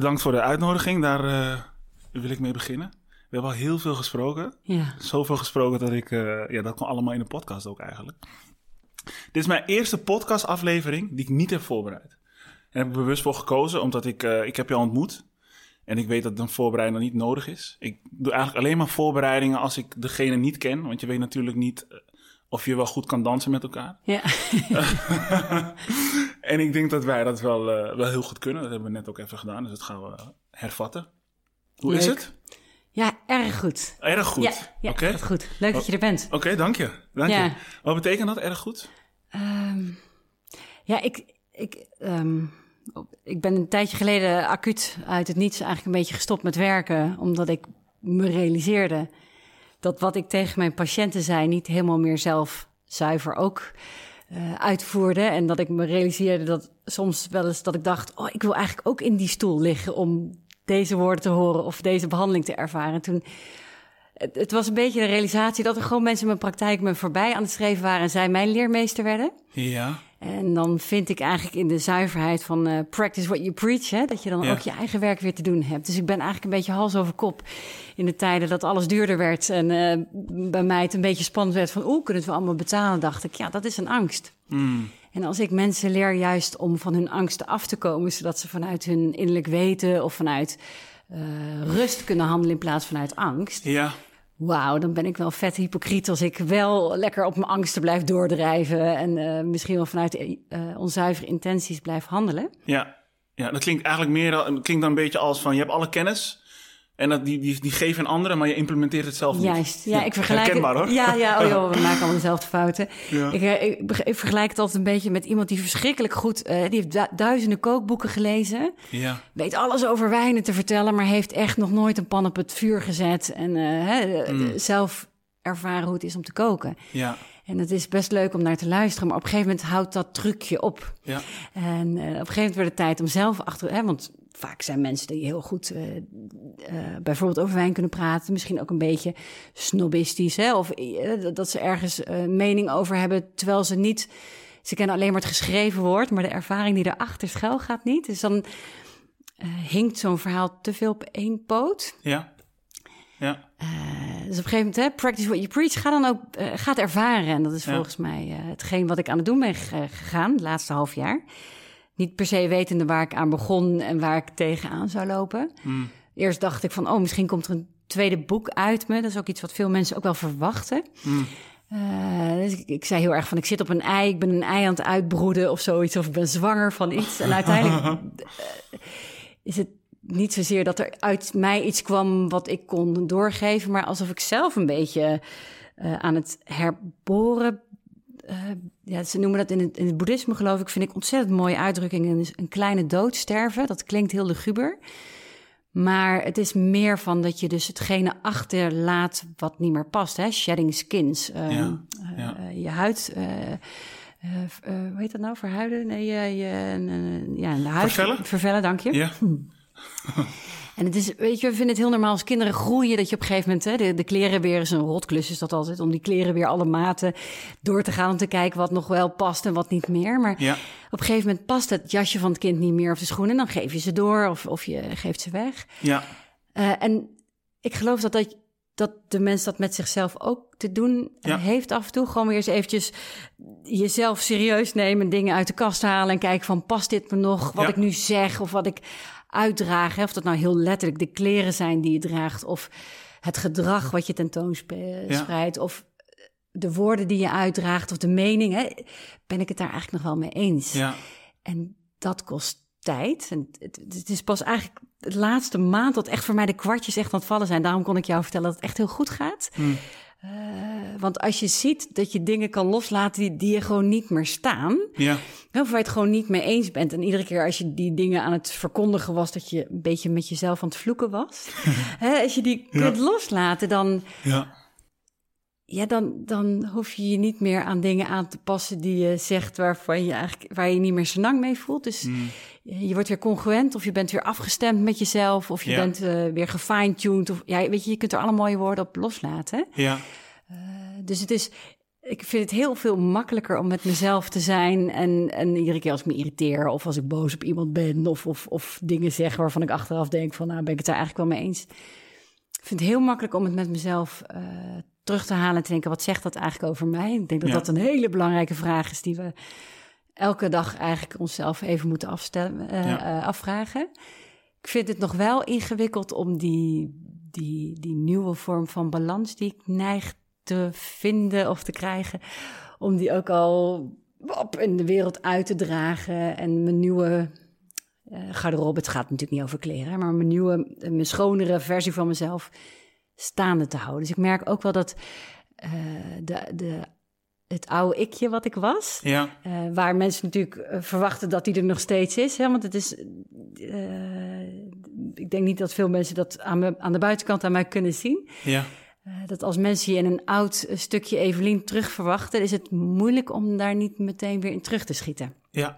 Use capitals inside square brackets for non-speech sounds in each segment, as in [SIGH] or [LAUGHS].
Bedankt voor de uitnodiging. Daar uh, wil ik mee beginnen. We hebben al heel veel gesproken. Ja. Zoveel gesproken dat ik... Uh, ja, dat kwam allemaal in de podcast ook eigenlijk. Dit is mijn eerste podcastaflevering die ik niet heb voorbereid. En daar heb ik bewust voor gekozen, omdat ik... Uh, ik heb je ontmoet. En ik weet dat een voorbereiding niet nodig is. Ik doe eigenlijk alleen maar voorbereidingen als ik degene niet ken. Want je weet natuurlijk niet of je wel goed kan dansen met elkaar. Ja. [LAUGHS] en ik denk dat wij dat wel, uh, wel heel goed kunnen. Dat hebben we net ook even gedaan, dus dat gaan we hervatten. Hoe Leuk. is het? Ja, erg goed. Erg goed. Ja, goed. Leuk dat je er bent. Oké, okay, dank je. Dank Ja. je. Wat betekent dat, erg goed? Um, ja, ik, ik, um, ik ben een tijdje geleden acuut uit het niets eigenlijk een beetje gestopt met werken. Omdat ik me realiseerde dat wat ik tegen mijn patiënten zei niet helemaal meer zelf zuiver ook uh, uitvoerde. En dat ik me realiseerde dat soms wel eens dat ik dacht... oh, ik wil eigenlijk ook in die stoel liggen om deze woorden te horen... of deze behandeling te ervaren. Toen, het, was een beetje de realisatie dat er gewoon mensen in mijn praktijk... me voorbij aan het schrijven waren en zij mijn leermeester werden. Ja. En dan vind ik eigenlijk in de zuiverheid van uh, practice what you preach... Hè, dat je dan Ja. ook je eigen werk weer te doen hebt. Dus ik ben eigenlijk een beetje hals over kop in de tijden dat alles duurder werd... en uh, bij mij het een beetje spannend werd van... oeh, kunnen we allemaal betalen? dacht ik, ja, dat is een angst. Mm. En als ik mensen leer juist om van hun angsten af te komen... zodat ze vanuit hun innerlijk weten of vanuit uh, rust kunnen handelen... in plaats vanuit angst... Ja. Wauw, dan ben ik wel vet hypocriet als ik wel lekker op mijn angsten blijf doordrijven en uh, misschien wel vanuit uh, onzuivere intenties blijf handelen. Ja. ja, dat klinkt eigenlijk meer, al- klinkt dan een beetje als van je hebt alle kennis en dat, die, die, die geven een anderen, maar je implementeert het zelf niet. Juist, ja, ik vergelijk Herkenbaar het. hoor. Ja, ja, oh joh, [LAUGHS] we maken allemaal dezelfde fouten. Ja. Ik, eh, ik, vergelijk het altijd een beetje met iemand die verschrikkelijk goed, uh, die heeft du- duizenden kookboeken gelezen, Ja, weet alles over wijnen te vertellen, maar heeft echt nog nooit een pan op het vuur gezet en uh, hè, Mm. zelf ervaren hoe het is om te koken. ja, En het is best leuk om naar te luisteren, maar op een gegeven moment houdt dat trucje op. ja. En uh, op een gegeven moment werd het tijd om zelf achter... Hè, want vaak zijn mensen die heel goed uh, uh, bijvoorbeeld over wijn kunnen praten. Misschien ook een beetje snobistisch. Hè, of uh, dat ze ergens uh, mening over hebben, terwijl ze niet... Ze kennen alleen maar het geschreven woord, maar de ervaring die erachter schuil gaat niet. Dus dan hinkt zo'n verhaal te veel op één poot. ja. ja. Dus op een gegeven moment, hè, practice what you preach, ga dan ook, ga het ervaren. En dat is Ja. volgens mij hetgeen wat ik aan het doen ben ge- gegaan, het laatste half jaar. Niet per se wetende waar ik aan begon en waar ik tegenaan zou lopen. Mm. Eerst dacht ik van, oh, misschien komt er een tweede boek uit me. Dat is ook iets wat veel mensen ook wel verwachten. Mm. Uh, dus ik, ik, zei heel erg van, ik zit op een ei, ik ben een ei aan het uitbroeden of zoiets. Of ik ben zwanger van iets. En uiteindelijk uh, [LAUGHS] is het niet zozeer dat er uit mij iets kwam wat ik kon doorgeven, maar alsof ik zelf een beetje uh, aan het herboren. Uh, ja, ze noemen dat in het, in het boeddhisme, geloof ik, vind ik ontzettend mooie uitdrukking. Een, een kleine dood sterven, dat klinkt heel luguber. Maar het is meer van dat je dus hetgene achterlaat wat niet meer past. Hè? Shedding skins. Uh, Ja, ja. je huid. Hoe heet dat nou? Verhuiden? Nee, je, je, ja, de huid. Vervellen? Vervellen, dank je. Ja. [LAUGHS] En het is, weet je, we vinden het heel normaal als kinderen groeien dat je op een gegeven moment, hè, de, de kleren weer is een rotklus, is dat altijd, om die kleren weer alle maten door te gaan, om te kijken wat nog wel past en wat niet meer. Maar Ja. op een gegeven moment past het jasje van het kind niet meer of de schoenen, dan geef je ze door of, of je geeft ze weg. Ja. Uh, en ik geloof dat, dat, dat de mens dat met zichzelf ook te doen Ja. heeft af en toe. Gewoon weer eens eventjes jezelf serieus nemen, dingen uit de kast halen en kijken van past dit me nog, wat Ja. ik nu zeg of wat ik uitdraag. Hè? Of dat nou heel letterlijk de kleren zijn die je draagt of het gedrag wat je tentoonspreidt Ja. of de woorden die je uitdraagt of de mening. Hè? Ben ik het daar eigenlijk nog wel mee eens? Ja. En dat kost tijd. En het, het is pas eigenlijk de laatste maand dat echt voor mij de kwartjes echt aan het vallen zijn. Daarom kon ik jou vertellen dat het echt heel goed gaat. Hmm. Uh, want als je ziet dat je dingen kan loslaten die, die je gewoon niet meer staan. Ja. Of waar je het gewoon niet mee eens bent. En iedere keer als je die dingen aan het verkondigen was, dat je een beetje met jezelf aan het vloeken was. [LAUGHS] Hè, als je die Ja. kunt loslaten, dan, Ja. Ja, dan, dan hoef je je niet meer aan dingen aan te passen die je zegt waarvan je eigenlijk, waar je niet meer zo lang mee voelt. Dus Mm. je wordt weer congruent of je bent weer afgestemd met jezelf of je Ja. bent uh, weer gefine-tuned. Of, ja, weet je, je kunt er alle mooie woorden op loslaten. Ja. Uh, dus het is, ik vind het heel veel makkelijker om met mezelf te zijn. En, en iedere keer als ik me irriteer of als ik boos op iemand ben of, of, of dingen zeg waarvan ik achteraf denk van nou ben ik het daar eigenlijk wel mee eens. Ik vind het heel makkelijk om het met mezelf uh, terug te halen en te denken wat zegt dat eigenlijk over mij? Ik denk dat Ja. dat een hele belangrijke vraag is die we elke dag eigenlijk onszelf even moeten eh, Ja. eh, afvragen. Ik vind het nog wel ingewikkeld om die, die, die nieuwe vorm van balans die ik neig te vinden of te krijgen, om die ook al op in de wereld uit te dragen en mijn nieuwe eh, garderobe, het gaat natuurlijk niet over kleren, maar mijn nieuwe, mijn schonere versie van mezelf staande te houden. Dus ik merk ook wel dat eh, de, de, het oude ikje wat ik was, Ja, eh, waar mensen natuurlijk eh, verwachten dat die er nog steeds is. Hè? Want het is. ik denk niet dat veel mensen dat aan, me, aan de buitenkant aan mij kunnen zien. ja, dat als mensen je in een oud stukje Evelien terug verwachten, is het moeilijk om daar niet meteen weer in terug te schieten. ja.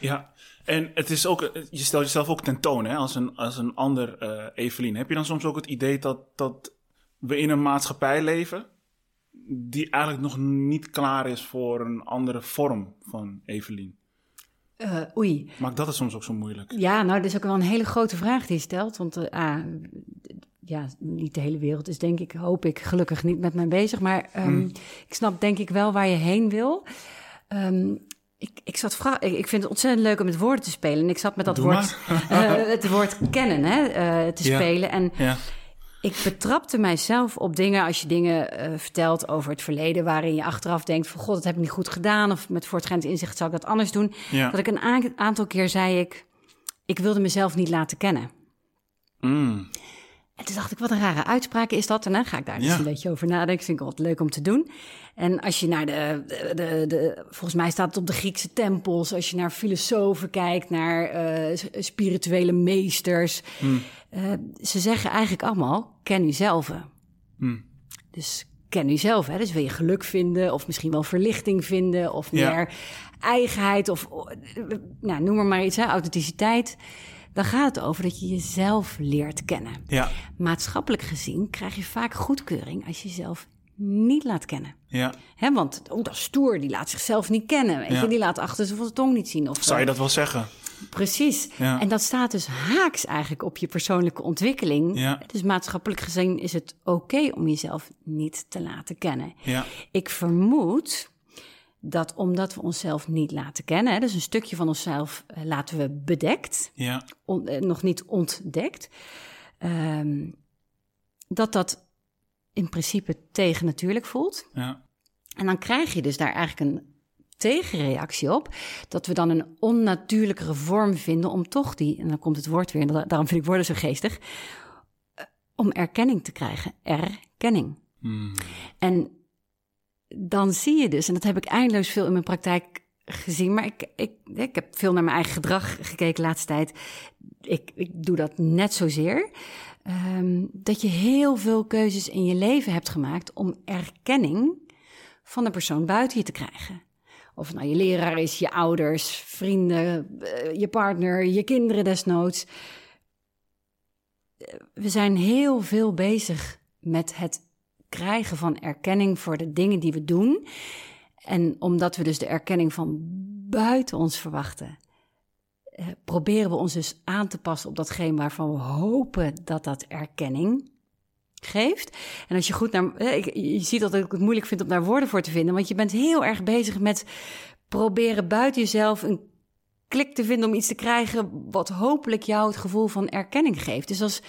Ja, en het is ook, je stelt jezelf ook tentoon hè, als, een, als een ander eh Evelien. Heb je dan soms ook het idee dat, dat we in een maatschappij leven die eigenlijk nog niet klaar is voor een andere vorm van Evelien? Eh, oei. Maakt dat het soms ook zo moeilijk? Ja, nou, dat is ook wel een hele grote vraag die je stelt. Want ah, ja, niet de hele wereld is denk ik, hoop ik, gelukkig niet met mij bezig. Maar ehm, ik snap denk ik wel waar je heen wil. Ehm, ik, ik, zat vra- ik, vind het ontzettend leuk om met woorden te spelen. En ik zat met dat Doe woord, [LAUGHS] eh, het woord kennen hè, eh, te Ja. spelen. En Ja, ik betrapte mijzelf op dingen als je dingen eh, vertelt over het verleden... waarin je achteraf denkt van, god, dat heb ik niet goed gedaan... of met voortgaand inzicht zou ik dat anders doen. ja. Dat ik een aantal keer zei ik, ik wilde mezelf niet laten kennen. Mm, En toen dacht ik, wat een rare uitspraak is dat. En dan ga ik daar dus Ja. een beetje over nadenken. Vind ik wat leuk om te doen. En als je naar de, de, de, de- volgens mij staat het op de Griekse tempels. Als je naar filosofen kijkt, naar eh, spirituele meesters. eh, ze zeggen eigenlijk allemaal, ken uzelf. mm, Dus ken uzelf. Hè? Dus wil je geluk vinden of misschien wel verlichting vinden of Ja. meer eigenheid of eh, nou, noem maar maar iets, hè? authenticiteit. Dan gaat het over dat je jezelf leert kennen. ja, Maatschappelijk gezien krijg je vaak goedkeuring als je jezelf niet laat kennen. ja. Hè, want oh, dat is stoer, die laat zichzelf niet kennen. Weet Ja. je? Die laat achter zijn tong niet zien. Of Zou je dat wel zeggen? Precies. Ja. En dat staat dus haaks eigenlijk op je persoonlijke ontwikkeling. Ja. Dus maatschappelijk gezien is het oké om jezelf niet te laten kennen. Ja, Ik vermoed dat omdat we onszelf niet laten kennen, hè, dus een stukje van onszelf eh, laten we bedekt, ja, on- eh, nog niet ontdekt, ehm, dat dat in principe tegennatuurlijk voelt. ja, En dan krijg je dus daar eigenlijk een tegenreactie op, dat we dan een onnatuurlijkere vorm vinden om toch die, en dan komt het woord weer, daarom vind ik woorden zo geestig, eh, om erkenning te krijgen. Erkenning. mm, En dan zie je dus, en dat heb ik eindeloos veel in mijn praktijk gezien, maar ik, ik, ik heb veel naar mijn eigen gedrag gekeken de laatste tijd. Ik, ik doe dat net zozeer. ehm, dat je heel veel keuzes in je leven hebt gemaakt om erkenning van de persoon buiten je te krijgen. Of nou je leraar is, je ouders, vrienden, eh, je partner, je kinderen desnoods. Eh, We zijn heel veel bezig met het krijgen van erkenning voor de dingen die we doen. En omdat we dus de erkenning van buiten ons verwachten, eh, proberen we ons dus aan te passen op datgene waarvan we hopen dat dat erkenning geeft. En als je goed naar. eh, Je ziet dat ik het moeilijk vind om daar woorden voor te vinden, want je bent heel erg bezig met proberen buiten jezelf een klik te vinden om iets te krijgen wat hopelijk jou het gevoel van erkenning geeft. Dus als,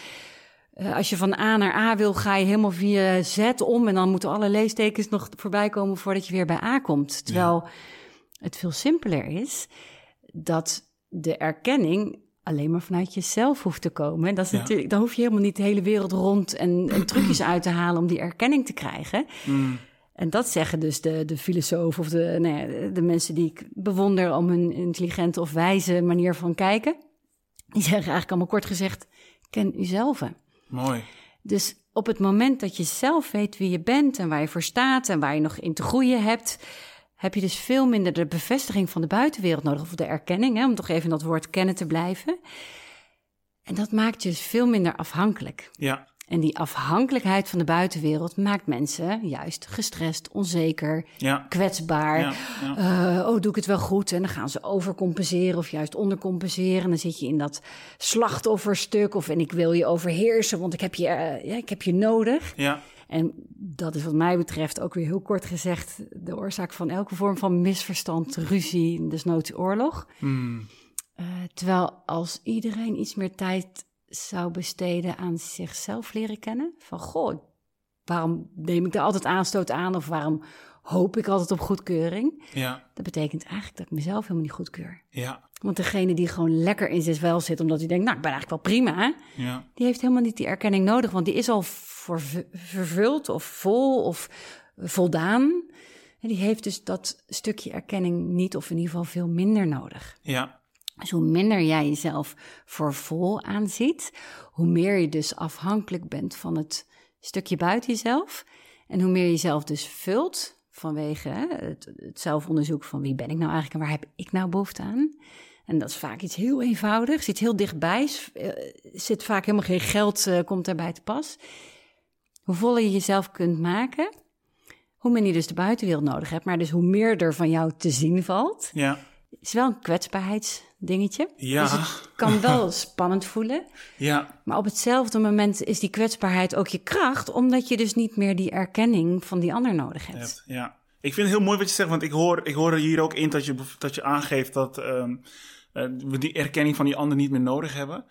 eh, als je van A naar A wil, ga je helemaal via Z om en dan moeten alle leestekens nog voorbij komen voordat je weer bij A komt. Terwijl het veel simpeler is dat de erkenning alleen maar vanuit jezelf hoeft te komen. Dat is Ja. natuurlijk, dan hoef je helemaal niet de hele wereld rond en, en trucjes uit te halen om die erkenning te krijgen. mm, En dat zeggen dus de, de filosofen of de, nou ja, de mensen die ik bewonder om hun intelligente of wijze manier van kijken. Die zeggen eigenlijk allemaal kort gezegd, ken uzelf. Mooi. Dus op het moment dat je zelf weet wie je bent en waar je voor staat en waar je nog in te groeien hebt, heb je dus veel minder de bevestiging van de buitenwereld nodig, of de erkenning, hè, om toch even dat woord kennen te blijven. En dat maakt je dus veel minder afhankelijk. Ja, En die afhankelijkheid van de buitenwereld maakt mensen juist gestrest, onzeker, Ja. kwetsbaar. Ja, ja. Eh, oh, doe ik het wel goed? En dan gaan ze overcompenseren of juist ondercompenseren. En dan zit je in dat slachtofferstuk of en ik wil je overheersen, want ik heb je, ja, ik heb je nodig. ja. En dat is wat mij betreft ook weer heel kort gezegd de oorzaak van elke vorm van misverstand, ruzie, desnoods oorlog. Hmm. Eh, terwijl als iedereen iets meer tijd zou besteden aan zichzelf leren kennen, van goh, waarom neem ik er altijd aanstoot aan of waarom hoop ik altijd op goedkeuring? ja. Dat betekent eigenlijk dat ik mezelf helemaal niet goedkeur. ja. Want degene die gewoon lekker in zichzelf zit, omdat hij denkt, nou, ik ben eigenlijk wel prima, hè? ja. die heeft helemaal niet die erkenning nodig, want die is al voor, vervuld of vol of voldaan. En die heeft dus dat stukje erkenning niet, of in ieder geval veel minder nodig. ja. Dus hoe minder jij jezelf voor vol aanziet, hoe meer je dus afhankelijk bent van het stukje buiten jezelf. En hoe meer je jezelf dus vult vanwege het, het zelfonderzoek van wie ben ik nou eigenlijk en waar heb ik nou behoefte aan. En dat is vaak iets heel eenvoudigs, zit heel dichtbij, eh, zit vaak helemaal geen geld, eh, komt daarbij te pas. Hoe voller je jezelf kunt maken, hoe minder je dus de buitenwereld nodig hebt. Maar dus hoe meer er van jou te zien valt, ja. is wel een kwetsbaarheidsdingetje. Ja. Dus het kan [LAUGHS] wel spannend voelen. ja. Maar op hetzelfde moment is die kwetsbaarheid ook je kracht, omdat je dus niet meer die erkenning van die ander nodig hebt. Ja. Ik vind het heel mooi wat je zegt, want ik hoor, ik hoor er hier ook in dat je, dat je aangeeft dat ehm, eh, we die erkenning van die ander niet meer nodig hebben.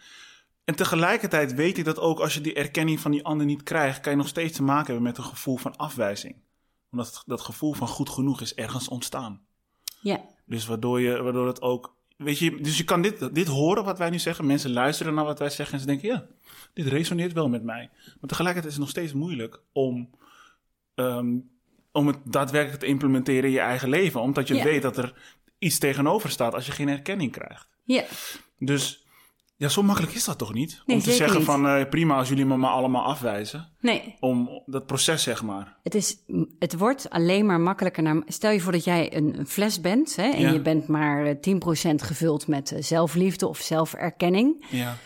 En tegelijkertijd weet ik dat ook als je die erkenning van die ander niet krijgt, kan je nog steeds te maken hebben met een gevoel van afwijzing. Omdat dat gevoel van goed genoeg is ergens ontstaan. Ja, Dus waardoor, je, waardoor het ook. Weet je, dus je kan dit, dit horen wat wij nu zeggen. Mensen luisteren naar wat wij zeggen en ze denken: ja, dit resoneert wel met mij. Maar tegelijkertijd is het nog steeds moeilijk om, ehm, om het daadwerkelijk te implementeren in je eigen leven. Omdat je Ja. weet dat er iets tegenover staat als je geen erkenning krijgt. ja, Dus ja, zo makkelijk is dat toch niet? Nee, om te zeggen niet. van eh, prima als jullie me maar allemaal afwijzen. nee. Om dat proces, zeg maar. Het, is, het wordt alleen maar makkelijker. Naar, stel je voor dat jij een, een fles bent hè, en Ja. je bent maar eh, 10% gevuld met eh, zelfliefde of zelferkenning. Ja,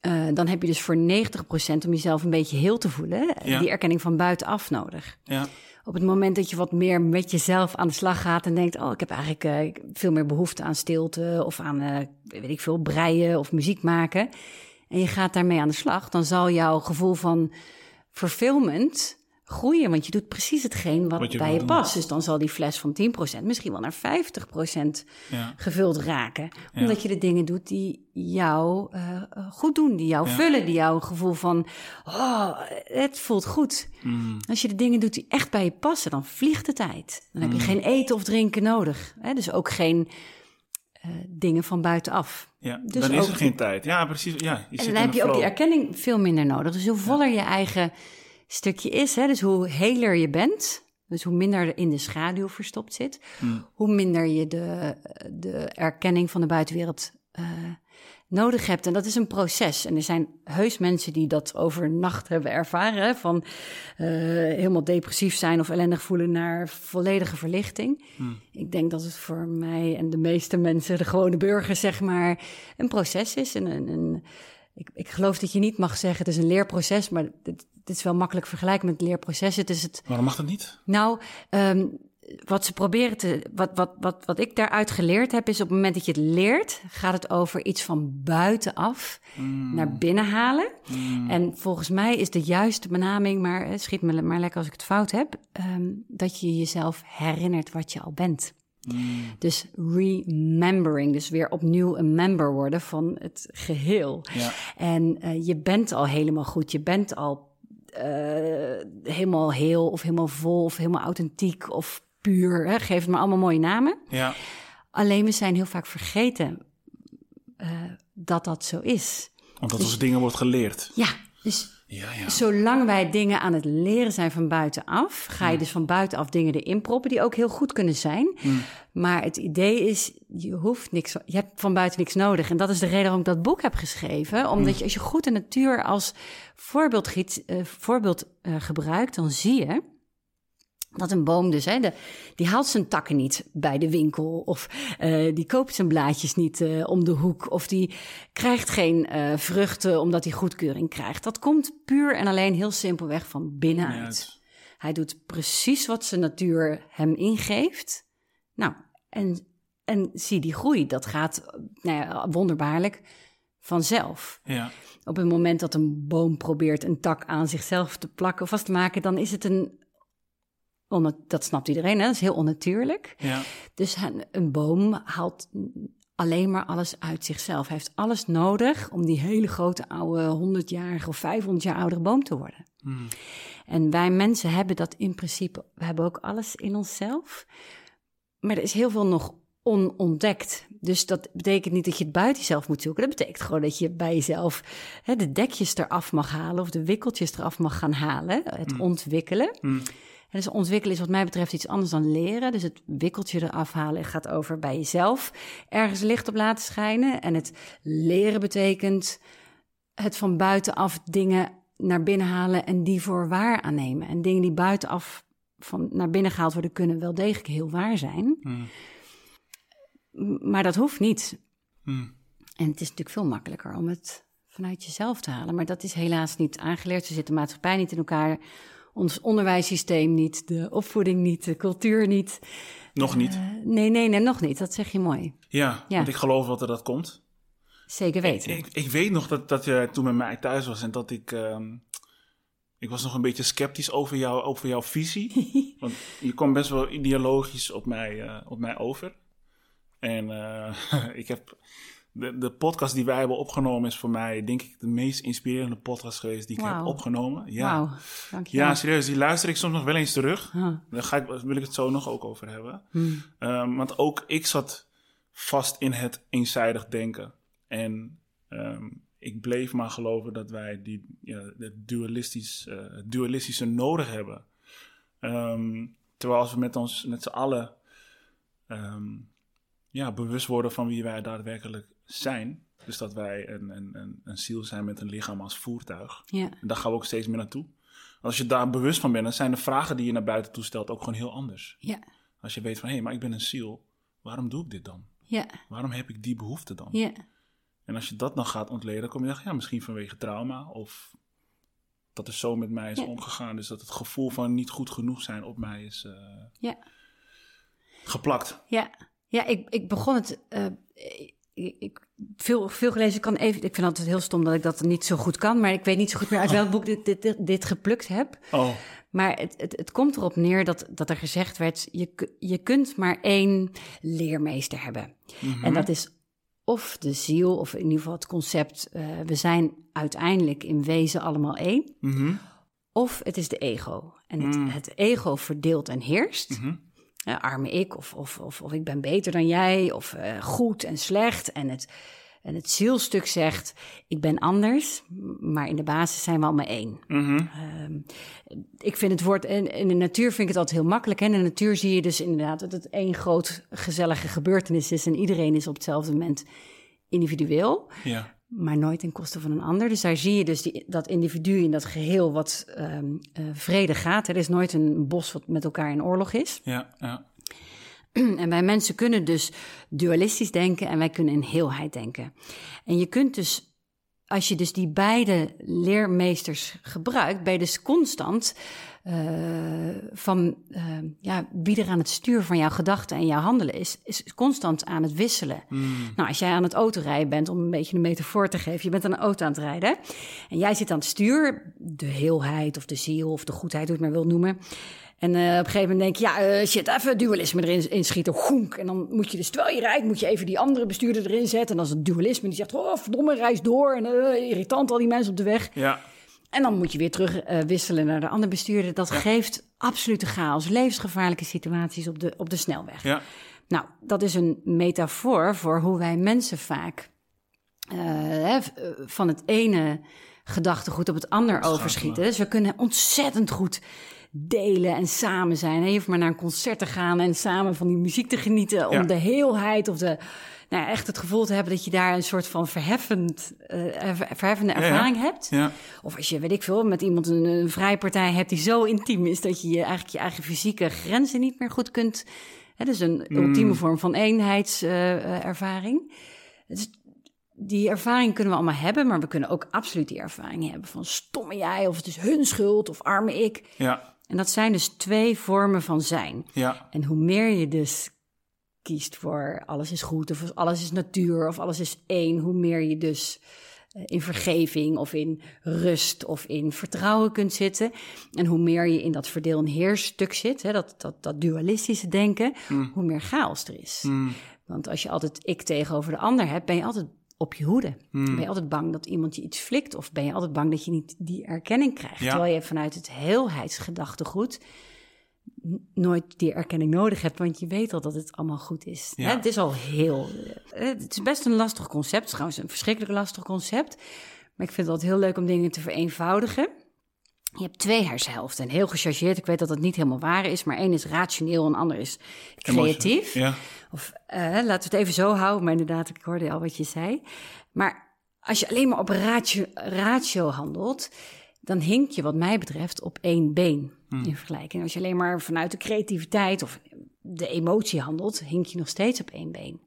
Eh, dan heb je dus voor 90% om jezelf een beetje heel te voelen, eh, Ja. die erkenning van buitenaf nodig. ja, Op het moment dat je wat meer met jezelf aan de slag gaat en denkt: Oh, ik heb eigenlijk eh, veel meer behoefte aan stilte of aan, eh, weet ik veel, breien of muziek maken. En je gaat daarmee aan de slag, dan zal jouw gevoel van fulfillment groeien. Want je doet precies hetgeen wat, Wat je bij je past. Dus dan zal die fles van 10% misschien wel naar 50% ja, gevuld raken. Omdat je de dingen doet die jou eh, eh, goed doen, die jou vullen, die jou een gevoel van, oh, het voelt goed. Mm. Als je de dingen doet die echt bij je passen, dan vliegt de tijd. Dan Mm. heb je geen eten of drinken nodig. Hè? Dus ook geen eh, dingen van buitenaf. ja. Dus dan is ook- er geen tijd. Ja, precies. Ja, je En zit dan heb je ook die erkenning veel minder nodig. Dus hoe voller je eigen stukje is, hè, dus hoe heler je bent, dus hoe minder er in de schaduw verstopt zit, Hmm. hoe minder je de, de erkenning van de buitenwereld eh, nodig hebt. En dat is een proces. En er zijn heus mensen die dat overnacht hebben ervaren, van eh, helemaal depressief zijn of ellendig voelen naar volledige verlichting. Ik denk dat het voor mij en de meeste mensen, de gewone burgers, zeg maar, een proces is. Een, een, een, ik, ik geloof dat je niet mag zeggen het is een leerproces, maar dit, dit is wel makkelijk vergelijken met het leerproces. Het is het, Waarom mag dat niet? nou, ehm, wat ze proberen te. Wat, wat, wat, wat ik daaruit geleerd heb, is op het moment dat je het leert, gaat het over iets van buitenaf naar binnen halen. En volgens mij is de juiste benaming, maar eh, schiet me maar lekker als ik het fout heb, ehm, dat je jezelf herinnert wat je al bent. Dus remembering, dus weer opnieuw een member worden van het geheel. Ja. En eh, je bent al helemaal goed, je bent al helemaal heel of helemaal vol of helemaal authentiek of puur. Hè? Geef het maar allemaal mooie namen. Ja, Alleen we zijn heel vaak vergeten eh, dat dat zo is. omdat ons dingen wordt geleerd. Ja, dus Ja, ja. zolang wij dingen aan het leren zijn van buitenaf, ga je dus van buitenaf dingen erin proppen die ook heel goed kunnen zijn. Maar het idee is, je hoeft niks, je hebt van buiten niks nodig. En dat is de reden waarom ik dat boek heb geschreven. Omdat je als je goed de natuur als voorbeeld, giet, eh, voorbeeld eh, gebruikt, dan zie je Dat een boom dus, hè, de, die haalt zijn takken niet bij de winkel. Of uh, die koopt zijn blaadjes niet uh, om de hoek. Of die krijgt geen uh, vruchten omdat hij goedkeuring krijgt. Dat komt puur en alleen heel simpelweg van binnenuit. Hij doet precies wat zijn natuur hem ingeeft. Nou, en, en zie die groei. Dat gaat nou ja, wonderbaarlijk vanzelf. Ja. Op het moment dat een boom probeert een tak aan zichzelf te plakken of vast te maken, dan is het een dat snapt iedereen, hè? dat is heel onnatuurlijk. Ja. Dus een boom haalt alleen maar alles uit zichzelf. Hij heeft alles nodig om die hele grote oude 100-jarige of 500 jaar oudere boom te worden. Hmm. En wij mensen hebben dat in principe, we hebben ook alles in onszelf. Maar er is heel veel nog onontdekt. Dus dat betekent niet dat je het buiten jezelf moet zoeken. Dat betekent gewoon dat je bij jezelf hè, de dekjes eraf mag halen of de wikkeltjes eraf mag gaan halen. Het Hmm. ontwikkelen. Hmm. En dus ontwikkelen is wat mij betreft iets anders dan leren. Dus het wikkeltje eraf halen gaat over bij jezelf ergens licht op laten schijnen. En het leren betekent het van buitenaf dingen naar binnen halen en die voor waar aannemen. En dingen die buitenaf van naar binnen gehaald worden, kunnen wel degelijk heel waar zijn. Hmm. Maar dat hoeft niet. Hmm. En het is natuurlijk veel makkelijker om het vanuit jezelf te halen. Maar dat is helaas niet aangeleerd. Ze zitten maatschappij niet in elkaar ons onderwijssysteem niet, de opvoeding niet, de cultuur niet. Nog niet? Uh, nee, nee, nee, nog niet. Dat zeg je mooi. Ja, Ja. want ik geloof dat dat komt. Zeker weten. Ik, ik weet nog dat, dat je toen met mij thuis was en dat ik... ehm, ik was nog een beetje sceptisch over, jou, over jouw visie. [LAUGHS] want je kwam best wel ideologisch op mij, eh, op mij over. En eh, [LAUGHS] ik heb... De, de podcast die wij hebben opgenomen is voor mij, denk ik, de meest inspirerende podcast geweest die ik heb opgenomen. Ja. Wauw, dankjewel. ja, serieus. Die luister ik soms nog wel eens terug. Ah, Daar ga ik, wil ik het zo nog ook over hebben. hmm. Ehm, want ook ik zat vast in het eenzijdig denken. En ehm, ik bleef maar geloven dat wij die, ja, het dualistisch, eh, het dualistische nodig hebben. Ehm, terwijl als we met ons met z'n allen ja, bewust worden van wie wij daadwerkelijk zijn. Dus dat wij een, een, een, een ziel zijn met een lichaam als voertuig. Ja, En daar gaan we ook steeds meer naartoe. Als je daar bewust van bent, dan zijn de vragen die je naar buiten toe stelt ook gewoon heel anders. ja, Als je weet van, hé, maar ik ben een ziel, waarom doe ik dit dan? ja, Waarom heb ik die behoefte dan? ja. En als je dat dan gaat ontleden, dan kom je zeggen, ja, misschien vanwege trauma of dat er zo met mij is Ja. omgegaan. Dus dat het gevoel van niet goed genoeg zijn op mij is eh, Ja. geplakt. Ja, ja ik, ik begon het. eh, ik, veel, veel gelezen. Ik kan even. Ik vind het heel stom dat ik dat niet zo goed kan. Maar ik weet niet zo goed meer uit [LAUGHS] welk boek dit, dit, dit, geplukt heb. Oh, Maar het, het, het komt erop neer dat, dat er gezegd werd: je, je kunt maar één leermeester hebben. mhm. En dat is of de ziel, of in ieder geval het concept: eh, we zijn uiteindelijk in wezen allemaal één. Mhm. Of het is de ego. En het, Mm. het ego verdeelt en heerst. Mhm. Arme ik, of, of, of, of ik ben beter dan jij, of eh, goed en slecht. En het, en het zielstuk zegt, ik ben anders, maar in de basis zijn we allemaal één. Mhm. Ehm, ik vind het woord, in, in de natuur vind ik het altijd heel makkelijk. Hè? In de natuur zie je dus inderdaad dat het één groot gezellige gebeurtenis is... en iedereen is op hetzelfde moment individueel Ja. Maar nooit ten koste van een ander. Dus daar zie je dus die, dat individu in dat geheel wat ehm eh, vrede gaat. Er is nooit een bos wat met elkaar in oorlog is. Ja. Ja. [CLEARS THROAT] En wij mensen kunnen dus dualistisch denken en wij kunnen in heelheid denken. En je kunt dus, als je dus die beide leermeesters gebruikt, ben je dus constant van eh, ja, wie er aan het stuur van jouw gedachten en jouw handelen is, is constant aan het wisselen. Mm. Nou, als jij aan het autorijden bent, om een beetje een metafoor te geven, je bent aan een auto aan het rijden en jij zit aan het stuur, de heelheid of de ziel of de goedheid, hoe je het maar wil noemen. En eh, op een gegeven moment denk je, ja, eh, shit, even dualisme erin inschieten, goenk. En dan moet je dus, terwijl je rijdt, moet je even die andere bestuurder erin zetten. En dan is het dualisme, die zegt, oh, verdomme, reis door. En eh, irritant, al die mensen op de weg. Ja. En dan moet je weer terug eh, wisselen naar de andere bestuurder. Dat geeft absolute chaos, levensgevaarlijke situaties op de, op de snelweg. Ja. Nou, dat is een metafoor voor hoe wij mensen vaak eh, eh, van het ene gedachtegoed op het ander overschieten. Dus we kunnen ontzettend goed delen en samen zijn. Je hoeft maar naar een concert te gaan en samen van die muziek te genieten om de heelheid of de nou, echt het gevoel te hebben dat je daar een soort van verheffend, uh, verheffende ervaring hebt. Ja. Of als je, weet ik veel, met iemand een, een vrijpartij hebt die zo intiem is dat je, je eigenlijk je eigen fysieke grenzen niet meer goed kunt. Hè, dus een Mm. ultieme vorm van eenheidservaring. dus die ervaring kunnen we allemaal hebben, maar we kunnen ook absoluut die ervaring hebben van stomme jij, of het is hun schuld, of arme ik. Ja, En dat zijn dus twee vormen van zijn. ja, En hoe meer je dus kiest voor alles is goed, of alles is natuur, of alles is één, hoe meer je dus eh, in vergeving of in rust of in vertrouwen kunt zitten. En hoe meer je in dat verdeel- en heersstuk zit, hè, dat, dat, dat dualistische denken, hoe meer chaos er is. Mm. Want als je altijd ik tegenover de ander hebt, ben je altijd op je hoede. Ben je altijd bang dat iemand je iets flikt, of ben je altijd bang dat je niet die erkenning krijgt. Ja. Terwijl je vanuit het heelheidsgedachtegoed n- nooit die erkenning nodig hebt, want je weet al dat het allemaal goed is. Ja. Hè, Het is al heel. eh, Het is best een lastig concept, het is trouwens een verschrikkelijk lastig concept. Maar ik vind het altijd heel leuk om dingen te vereenvoudigen. Je hebt twee hersenhelften. En heel gechargeerd, ik weet dat het niet helemaal waar is, maar één is rationeel en ander is creatief. Ja, Of eh, laten we het even zo houden, maar inderdaad, ik hoorde al wat je zei. Maar als je alleen maar op ratio, ratio handelt, dan hink je wat mij betreft op één been in vergelijking. Als je alleen maar vanuit de creativiteit of de emotie handelt, hink je nog steeds op één been.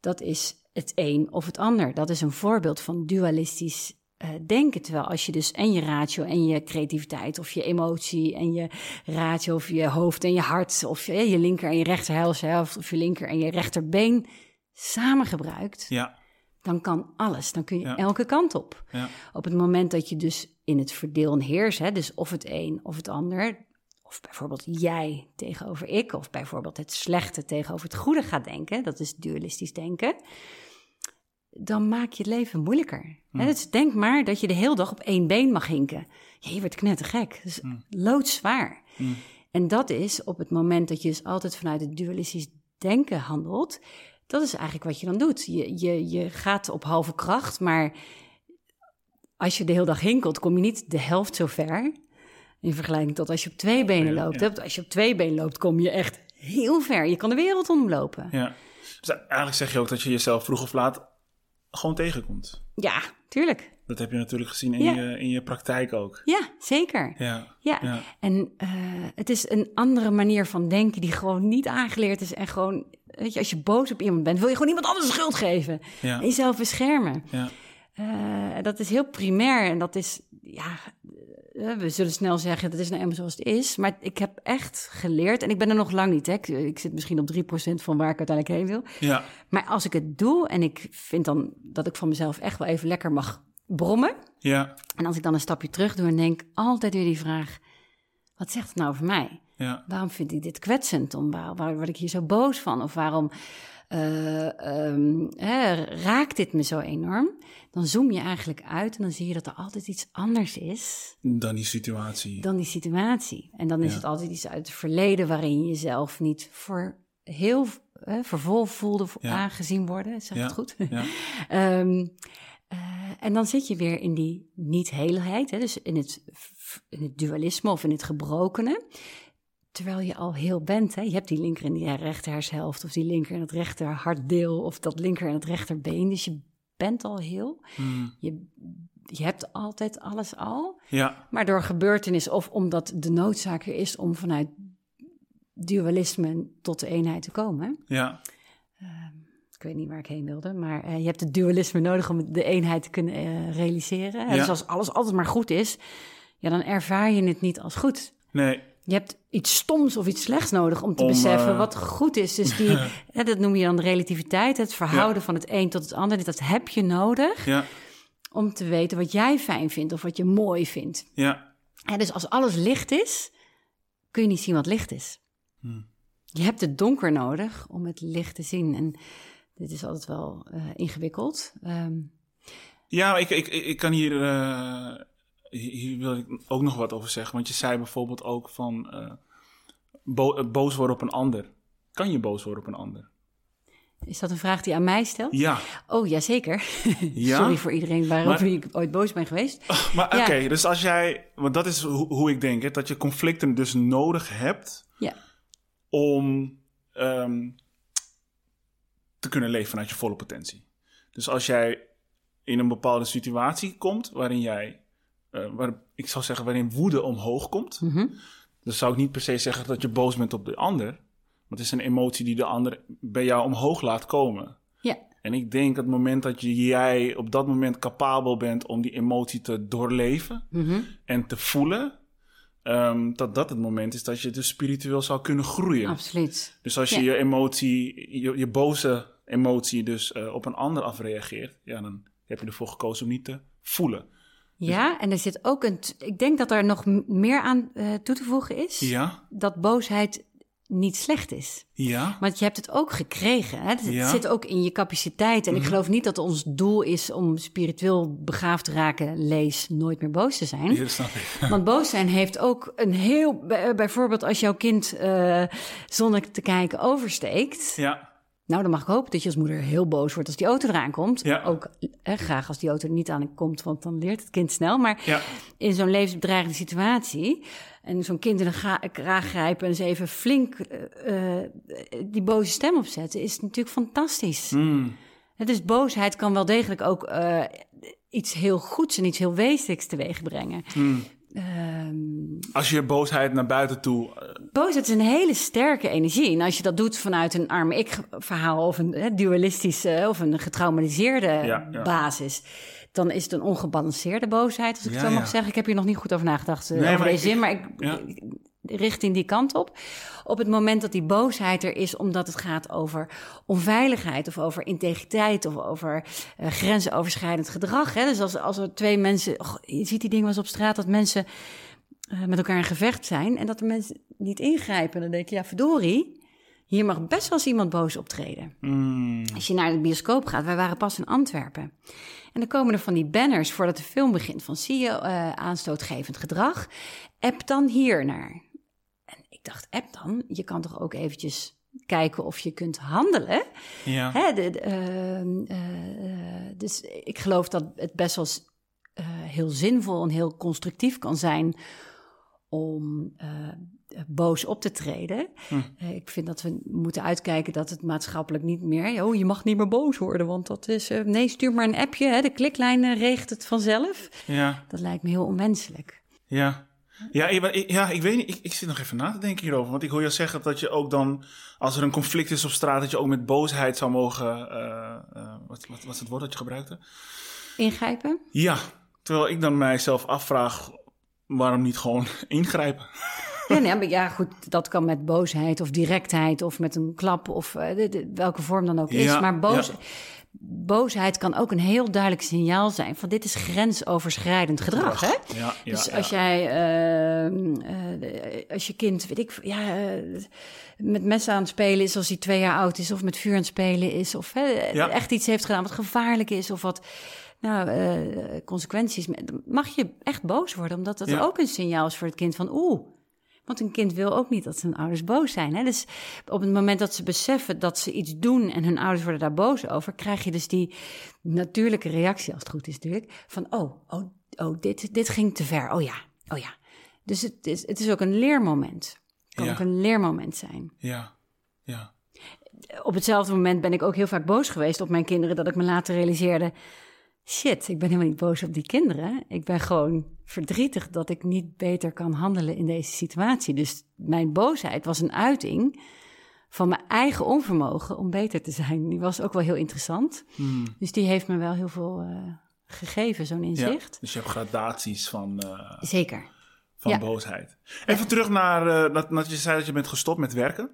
Dat is het een of het ander. Dat is een voorbeeld van dualistisch eh, denken. Terwijl als je dus en je ratio en je creativiteit of je emotie en je ratio of je hoofd en je hart of je, je linker en je rechter helft of je linker en je rechterbeen samen gebruikt, ja, dan kan alles. Dan kun je Ja. elke kant op. ja, Op het moment dat je dus in het verdeel en heers, hè, dus of het een of het ander, of bijvoorbeeld jij tegenover ik, of bijvoorbeeld het slechte tegenover het goede gaat denken, dat is dualistisch denken, dan maak je het leven moeilijker. Hè, dus denk maar dat je de hele dag op één been mag hinken. Ja, je wordt knettergek. Dat is loodzwaar. En dat is op het moment dat je dus altijd vanuit het dualistisch denken handelt, dat is eigenlijk wat je dan doet. Je, je, je gaat op halve kracht, maar als je de hele dag hinkelt, kom je niet de helft zo ver. In vergelijking tot als je op twee benen Ja, loopt. ja. Als je op twee benen loopt, kom je echt heel ver. Je kan de wereld omlopen. Ja, ja. Dus eigenlijk zeg je ook dat je jezelf vroeg of laat gewoon tegenkomt. Tuurlijk. Dat heb je natuurlijk gezien in, Ja. je, in je praktijk ook. Ja, zeker. Ja, Ja, ja. en eh, het is een andere manier van denken die gewoon niet aangeleerd is. En gewoon, weet je, als je boos op iemand bent, wil je gewoon iemand anders de schuld geven. Ja. En jezelf beschermen. ja. Eh, dat is heel primair en dat is, ja, eh, we zullen snel zeggen, dat is nou eenmaal zoals het is. Maar ik heb echt geleerd, en ik ben er nog lang niet, hè. Ik, ik zit misschien op 3% van waar ik uiteindelijk heen wil. ja. Maar als ik het doe en ik vind dan dat ik van mezelf echt wel even lekker mag brommen. ja. En als ik dan een stapje terug doe en denk altijd weer die vraag, wat zegt het nou over mij? ja. Waarom vind ik dit kwetsend? Om, waar, waar word ik hier zo boos van? Of waarom eh, ehm, hè, raakt dit me zo enorm? Dan zoom je eigenlijk uit en dan zie je dat er altijd iets anders is Dan die situatie. dan die situatie. En dan is Ja. het altijd iets uit het verleden waarin je jezelf niet voor heel vervol voelde Ja. aangezien worden. Zeg Ja. het goed? Ja. [LAUGHS] Ehm, eh, en dan zit je weer in die niet-heelheid, hè, dus in het, in het dualisme of in het gebrokene. Terwijl je al heel bent. Hè? Je hebt die linker en die rechter hersenhelft, of die linker en het rechter hartdeel, of dat linker en het rechterbeen. Dus je bent al heel. Hmm. Je, je hebt altijd alles al. Ja, Maar door gebeurtenis of omdat de noodzaak er is om vanuit dualisme tot de eenheid te komen. ja, Ik weet niet waar ik heen wilde, maar eh, je hebt het dualisme nodig om de eenheid te kunnen eh, realiseren. Ja. Dus als alles altijd maar goed is, ja, dan ervaar je het niet als goed. nee, Je hebt iets stoms of iets slechts nodig om te Om, beseffen eh, wat goed is. Dus die, [LAUGHS] hè, dat noem je dan de relativiteit, het verhouden van het een tot het ander. Dat heb je nodig ja, om te weten wat jij fijn vindt of wat je mooi vindt. ja, En dus als alles licht is, kun je niet zien wat licht is. Hmm. Je hebt het donker nodig om het licht te zien. En dit is altijd wel eh, ingewikkeld. Ehm, Ja, ik, ik, ik ik kan hier, eh, hier wil ik ook nog wat over zeggen. Want je zei bijvoorbeeld ook van eh, bo- eh, boos worden op een ander. Kan je boos worden op een ander? Is dat een vraag die aan mij stelt? Ja. Oh, jazeker. [LAUGHS] Ja? Sorry voor iedereen waarover Maar- ik ooit boos ben geweest. [LAUGHS] Maar Ja. oké, dus als jij, want dat is hoe, hoe ik denk, hè, dat je conflicten dus nodig hebt Ja. om ehm, te kunnen leven vanuit je volle potentie. Dus als jij in een bepaalde situatie komt waarin jij, eh, waar, ik zou zeggen, waarin woede omhoog komt, Mhm. dan zou ik niet per se zeggen dat je boos bent op de ander. Want het is een emotie die de ander bij jou omhoog laat komen. Ja. En ik denk dat het moment dat je, jij op dat moment capabel bent om die emotie te doorleven Mhm. en te voelen, ehm, dat dat het moment is dat je dus spiritueel zou kunnen groeien. Absoluut. Dus als je Ja. je emotie, je, je boze emotie dus eh, op een ander afreageert, ja, dan heb je ervoor gekozen om niet te voelen. Ja, en er zit ook een. Ik denk dat er nog meer aan eh, toe te voegen is. Ja, Dat boosheid niet slecht is. ja, Want je hebt het ook gekregen. Hè? Het Ja. Mhm. zit ook in je capaciteit. En ik geloof niet dat ons doel is om spiritueel begaafd te raken. Lees nooit meer boos te zijn. [LAUGHS] Want boos zijn heeft ook een heel. bij- Bijvoorbeeld als jouw kind eh, zonder te kijken oversteekt. Ja, Nou, dan mag ik hopen dat je als moeder heel boos wordt als die auto eraan komt. Ja. Ook eh, graag als die auto er niet aan komt, want dan leert het kind snel. Maar ja, in zo'n levensbedreigende situatie. En zo'n kind in ga- kraag grijpen en eens even flink eh, eh, die boze stem opzetten, is natuurlijk fantastisch. Mm, Het Dus boosheid kan wel degelijk ook eh, iets heel goeds en iets heel wezenlijks teweeg brengen. mm. Ehm, Als je je boosheid naar buiten toe. eh, boosheid is een hele sterke energie. En als je dat doet vanuit een arme ik-verhaal of een hè, dualistische of een getraumatiseerde Ja, ja. basis, dan is het een ongebalanceerde boosheid, als ik Ja, het zo mag zeggen. Ik heb hier nog niet goed over nagedacht eh, Nee, over maar deze ik- zin, maar ik, ja. ik richt in die kant op. Op het moment dat die boosheid er is, omdat het gaat over onveiligheid of over integriteit of over eh, grensoverschrijdend gedrag. Hè? Dus als, als er twee mensen, och, je ziet die dingen wel eens op straat, dat mensen eh, met elkaar in gevecht zijn en dat de mensen niet ingrijpen. Dan denk je, ja, verdorie, hier mag best wel eens iemand boos optreden. mm, Als je naar de bioscoop gaat, wij waren pas in Antwerpen. En dan komen er van die banners voordat de film begint van zie je eh, aanstootgevend gedrag, app dan hier naar. Dacht, app dan? Je kan toch ook eventjes kijken of je kunt handelen? ja. Hè, de, de, ehm, eh, dus ik geloof dat het best wel eh, heel zinvol en heel constructief kan zijn om eh, boos op te treden. Hm. Ik vind dat we moeten uitkijken dat het maatschappelijk niet meer... oh, je mag niet meer boos worden, want dat is... nee, stuur maar een appje, hè, de kliklijn regelt het vanzelf. ja. Dat lijkt me heel onwenselijk. Ja. Ja, ik, ja, ik weet niet. Ik, ik zit nog even na te denken hierover. Want ik hoor je zeggen dat je ook dan, als er een conflict is op straat, dat je ook met boosheid zou mogen. eh, eh, wat, wat, wat is het woord dat je gebruikte? Ingrijpen? Ja. Terwijl ik dan mijzelf afvraag, waarom niet gewoon [LAUGHS] ingrijpen? Ja, nee, maar ja, goed, dat kan met boosheid of directheid of met een klap of eh, de- de- welke vorm dan ook is. Ja, maar boos, ja. Boosheid kan ook een heel duidelijk signaal zijn van dit is grensoverschrijdend gedrag. Hè? Ja, ja, dus ja. als jij, ehm, eh, als je kind, weet ik, ja, eh, met messen aan het spelen is als hij twee jaar oud is, of met vuur aan het spelen is, of echt iets heeft gedaan wat gevaarlijk is, of wat nou, eh, consequenties, mag je echt boos worden, omdat dat ook een signaal is voor het kind van oeh. Want een kind wil ook niet dat zijn ouders boos zijn. Hè? Dus op het moment dat ze beseffen dat ze iets doen en hun ouders worden daar boos over, krijg je dus die natuurlijke reactie, als het goed is natuurlijk, van oh, oh, oh dit, dit ging te ver. Oh ja, oh ja. Dus het is, het is ook een leermoment. Het kan Ja. ook een leermoment zijn. Ja, ja. Op hetzelfde moment ben ik ook heel vaak boos geweest op mijn kinderen, dat ik me later realiseerde, shit, ik ben helemaal niet boos op die kinderen. Ik ben gewoon verdrietig dat ik niet beter kan handelen in deze situatie. Dus mijn boosheid was een uiting van mijn eigen onvermogen om beter te zijn. Die was ook wel heel interessant. Hmm. Dus die heeft me wel heel veel eh, gegeven, zo'n ja. inzicht. Dus je hebt gradaties van, eh, Zeker. van Ja. boosheid. Even terug naar eh, dat, dat je zei dat je bent gestopt met werken.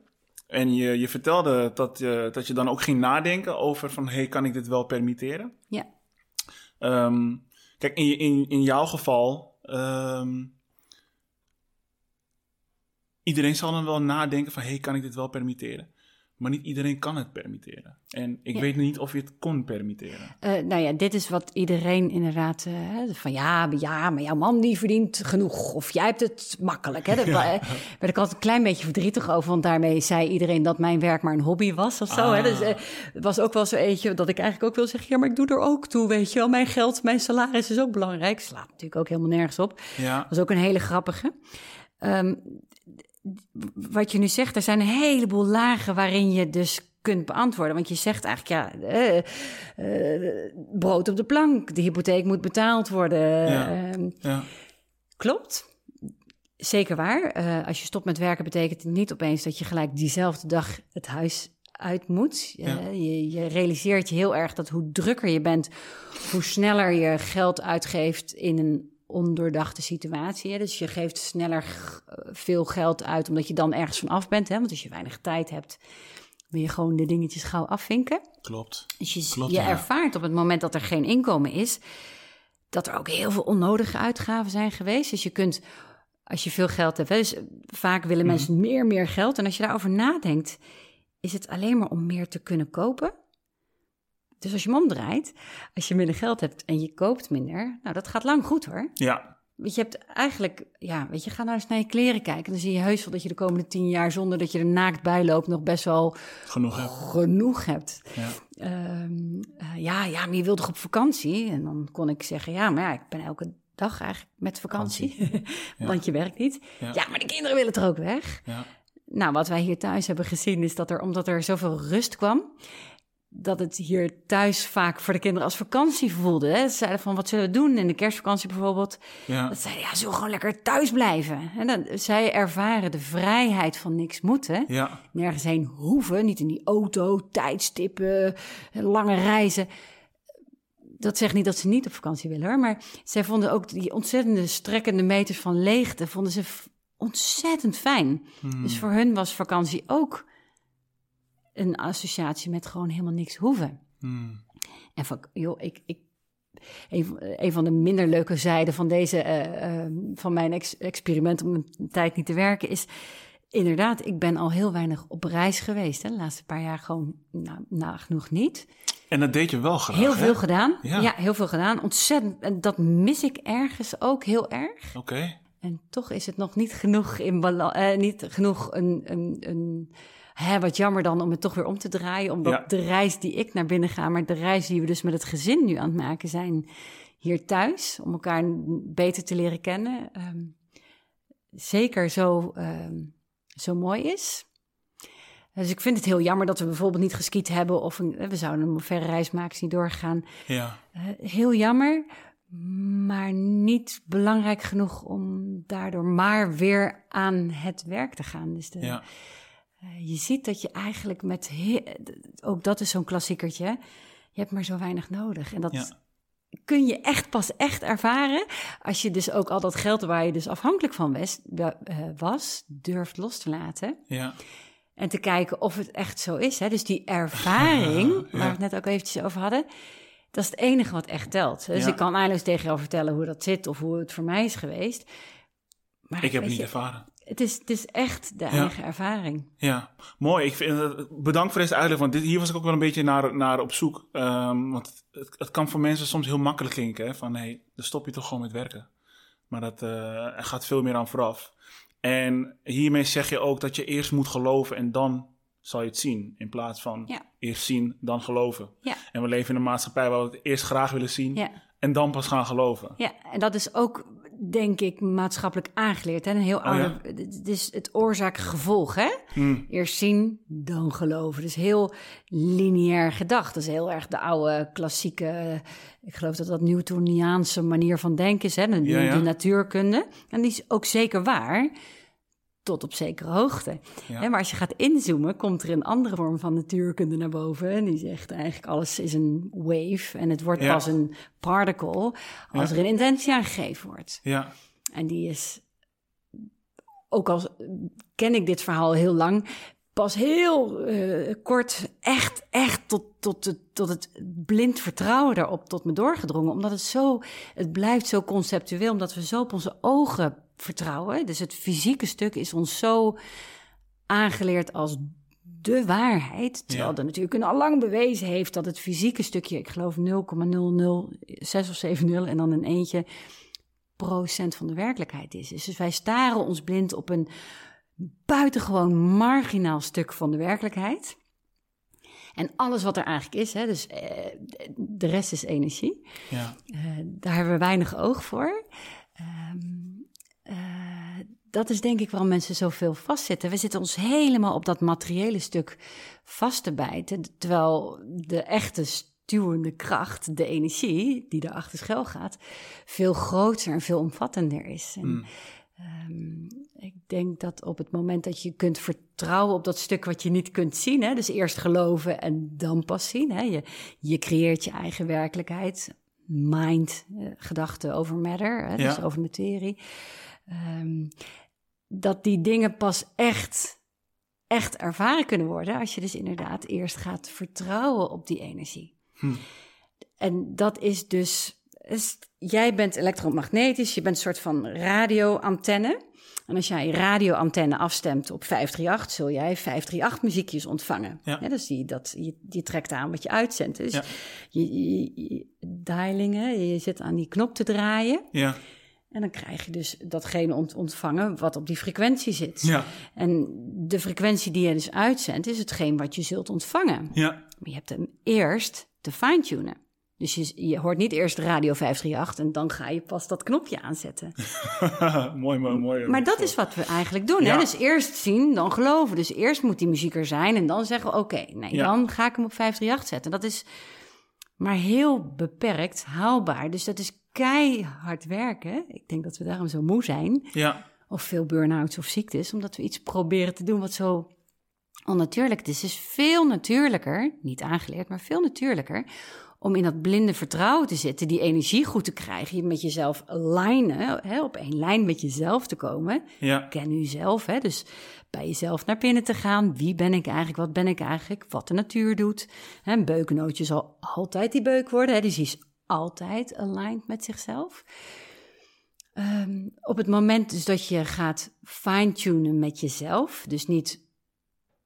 En je, je vertelde dat, je dat je dan ook ging nadenken over van... hey, kan ik dit wel permitteren? Ja. Ehm, kijk, in, in, in jouw geval... ehm, iedereen zal dan wel nadenken van... hey, kan ik dit wel permitteren? Maar niet iedereen kan het permitteren. En ik weet niet of je het kon permitteren. Uh, nou ja, dit is wat iedereen inderdaad... Uh, van ja, ja, maar jouw man die verdient genoeg. Of jij hebt het makkelijk. Hè? Daar ja. werd ik altijd een klein beetje verdrietig over. Want daarmee zei iedereen dat mijn werk maar een hobby was of zo. Ah. Hè? Dus uh, het was ook wel zo eentje dat ik eigenlijk ook wil zeggen... ja, maar ik doe er ook toe, weet je wel. Mijn geld, mijn salaris is ook belangrijk. Slaat natuurlijk ook helemaal nergens op. Ja. Dat was ook een hele grappige. Um, wat je nu zegt, er zijn een heleboel lagen waarin je dus kunt beantwoorden. Want je zegt eigenlijk, ja, uh, uh, brood op de plank, de hypotheek moet betaald worden. Ja. Uh, Ja. klopt. Zeker waar. Uh, als je stopt met werken, betekent het niet opeens dat je gelijk diezelfde dag het huis uit moet. Ja. je, je realiseert je heel erg dat hoe drukker je bent, hoe sneller je geld uitgeeft in een ondoordachte situatie. Hè? Dus je geeft sneller veel geld uit, omdat je dan ergens van af bent. Hè? Want als je weinig tijd hebt, wil je gewoon de dingetjes gauw afvinken. Klopt. Dus je, Klopt, je ja. ervaart op het moment dat er geen inkomen is, dat er ook heel veel onnodige uitgaven zijn geweest. Dus je kunt, als je veel geld hebt, hè, dus vaak willen Mhm. mensen meer, meer geld. En als je daarover nadenkt, is het alleen maar om meer te kunnen kopen. Dus als je hem omdraait, als je minder geld hebt en je koopt minder, nou dat gaat lang goed hoor. Ja. Want je hebt eigenlijk, ja, weet je, ga nou eens naar je kleren kijken. Dan zie je heus wel dat je de komende tien jaar, zonder dat je er naakt bij loopt, nog best wel Genoeg heb. genoeg hebt. Ja. Ehm, eh, ja, ja, maar je wil toch op vakantie? En dan kon ik zeggen, ja, maar ja, ik ben elke dag eigenlijk met vakantie. [LAUGHS] Want je werkt niet. Ja. Ja. maar de kinderen willen er ook weg. Ja. Nou, wat wij hier thuis hebben gezien is dat er, omdat er zoveel rust kwam, dat het hier thuis vaak voor de kinderen als vakantie voelde. Hè? Ze zeiden van, wat zullen we doen in de kerstvakantie bijvoorbeeld? Ja. Dat zeiden, ja, zullen we gewoon lekker thuis blijven? En dan, zij ervaren de vrijheid van niks moeten. Ja. Nergens heen hoeven, niet in die auto, tijdstippen, lange reizen. Dat zegt niet dat ze niet op vakantie willen hoor, maar zij vonden ook die ontzettende strekkende meters van leegte, vonden ze ontzettend fijn. Hmm. Dus voor hun was vakantie ook een associatie met gewoon helemaal niks hoeven. Hmm. En van, joh, ik, ik, een, van- de minder leuke zijden van, deze, eh, eh, van mijn ex- experiment om een tijd niet te werken is... Inderdaad, ik ben al heel weinig op reis geweest. Hè. De laatste paar jaar gewoon nou, nagenoeg niet. En dat deed je wel graag, Heel hè? veel gedaan. Ja. Ja. heel veel gedaan. Ontzettend. En dat mis ik ergens ook heel erg. Oké. En toch is het nog niet genoeg in balans. eh, niet genoeg een. een, een hè, wat jammer dan om het toch weer om te draaien. Omdat Ja. de reis die ik naar binnen ga, maar de reis die we dus met het gezin nu aan het maken zijn hier thuis, om elkaar beter te leren kennen, ehm, zeker zo, ehm, zo mooi is. Dus ik vind het heel jammer dat we bijvoorbeeld niet geskiet hebben of een, we zouden een verre reis maken, is niet doorgegaan. Ja. Eh, heel jammer, maar niet belangrijk genoeg om daardoor maar weer aan het werk te gaan. Dus de, Ja. Eh, je ziet dat je eigenlijk met, ook dat is zo'n klassiekertje, hè? je hebt maar zo weinig nodig. En dat Ja. kun je echt pas echt ervaren als je dus ook al dat geld waar je dus afhankelijk van was, eh, was durft los te laten. Ja. En te kijken of het echt zo is. Hè? Dus die ervaring, [LAUGHS] Ja. waar we het net ook eventjes over hadden, dat is het enige wat echt telt. Dus ik kan eindeloos tegen jou vertellen hoe dat zit of hoe het voor mij is geweest. Maar Ik heb het niet je, ervaren. Het is, het is echt de Ja. eigen ervaring. Ja, mooi. Ik vind, het- bedankt voor deze uitleg, want dit, hier was ik ook wel een beetje naar, naar op zoek. Ehm, want het, het kan voor mensen soms heel makkelijk klinken, hè, van hé, dan stop je toch gewoon met werken. Maar dat, eh, er gaat veel meer aan vooraf. En hiermee zeg je ook dat je eerst moet geloven en dan zal je het zien. In plaats van Ja. eerst zien, dan geloven. Ja. En we leven in een maatschappij waar we het eerst graag willen zien en dan pas gaan geloven. Ja, en dat is ook, denk ik, maatschappelijk aangeleerd. Hè? Een heel oude, Oh ja? het is het oorzaak-gevolg, hè? Hmm. Eerst zien, dan geloven. Dus heel lineair gedacht. Dat is heel erg de oude klassieke, ik geloof dat dat Newtoniaanse manier van denken is, hè? De, Ja, ja. de natuurkunde. En die is ook zeker waar, tot op zekere hoogte. Ja. Maar als je gaat inzoomen, komt er een andere vorm van natuurkunde naar boven. En die zegt eigenlijk alles is een wave en het wordt Ja. pas een particle als Ja. er een intentie aangegeven wordt. Ja, En die is, ook al ken ik dit verhaal heel lang, pas heel eh, kort echt, echt tot, tot, het, tot het blind vertrouwen daarop tot me doorgedrongen. Omdat het zo, het blijft zo conceptueel, omdat we zo op onze ogen vertrouwen. Dus het fysieke stuk is ons zo aangeleerd als de waarheid. Terwijl Ja. er natuurlijk al lang bewezen heeft dat het fysieke stukje, ik geloof 0,006 of 70 en dan een eentje, procent van de werkelijkheid is. Dus wij staren ons blind op een buitengewoon marginaal stuk van de werkelijkheid. En alles wat er eigenlijk is, hè, dus eh, de rest is energie. Ja. Eh, daar hebben we weinig oog voor. Eh, dat is denk ik waarom mensen zoveel vastzitten. We zitten ons helemaal op dat materiële stuk vast te bijten. Terwijl de echte stuwende kracht, de energie die daarachter schuil gaat, veel groter en veel omvattender is. En, Mm. ehm, ik denk dat op het moment dat je kunt vertrouwen op dat stuk wat je niet kunt zien, hè, dus eerst geloven en dan pas zien. Hè, je, je creëert je eigen werkelijkheid. Mind, eh, gedachte over matter, hè, dus Ja. over materie. Ehm, dat die dingen pas echt, echt ervaren kunnen worden als je dus inderdaad eerst gaat vertrouwen op die energie. Hm. En dat is dus, is- jij bent elektromagnetisch, je bent een soort van radioantenne. En als jij je radioantenne afstemt op 538, zul jij 538 muziekjes ontvangen. Ja. dus die, dat, je, je trekt aan wat je uitzendt. Dus Ja. je, je, je dialing, hè, je zit aan die knop te draaien. Ja. En dan krijg je dus datgene ont- ontvangen wat op die frequentie zit. Ja. En de frequentie die je dus uitzendt, is hetgeen wat je zult ontvangen. Ja. Maar je hebt hem eerst te fine-tunen. Dus je, je hoort niet eerst radio 538 en dan ga je pas dat knopje aanzetten. [LAUGHS] mooi, mooi, mooi. Maar dat is wat we eigenlijk doen. Ja. Hè? Dus eerst zien, dan geloven. Dus eerst moet die muziek er zijn en dan zeggen we... oké, nee, Ja. dan ga ik hem op 538 zetten. Dat is maar heel beperkt haalbaar. Dus dat is keihard werken. Ik denk dat we daarom zo moe zijn. Ja. Of veel burn-outs of ziektes. Omdat we iets proberen te doen wat zo onnatuurlijk is. Het is veel natuurlijker, niet aangeleerd, maar veel natuurlijker... om in dat blinde vertrouwen te zitten, die energie goed te krijgen... je met jezelf alignen, hè, op één lijn met jezelf te komen... Ja. Ken jezelf, hè? dus bij jezelf naar binnen te gaan. Wie ben ik eigenlijk? Wat ben ik eigenlijk? Wat de natuur doet. Hè, Een beukennootje zal altijd die beuk worden, hè? dus die is altijd aligned met zichzelf. Ehm, op het moment dus dat je gaat fine-tunen met jezelf, dus niet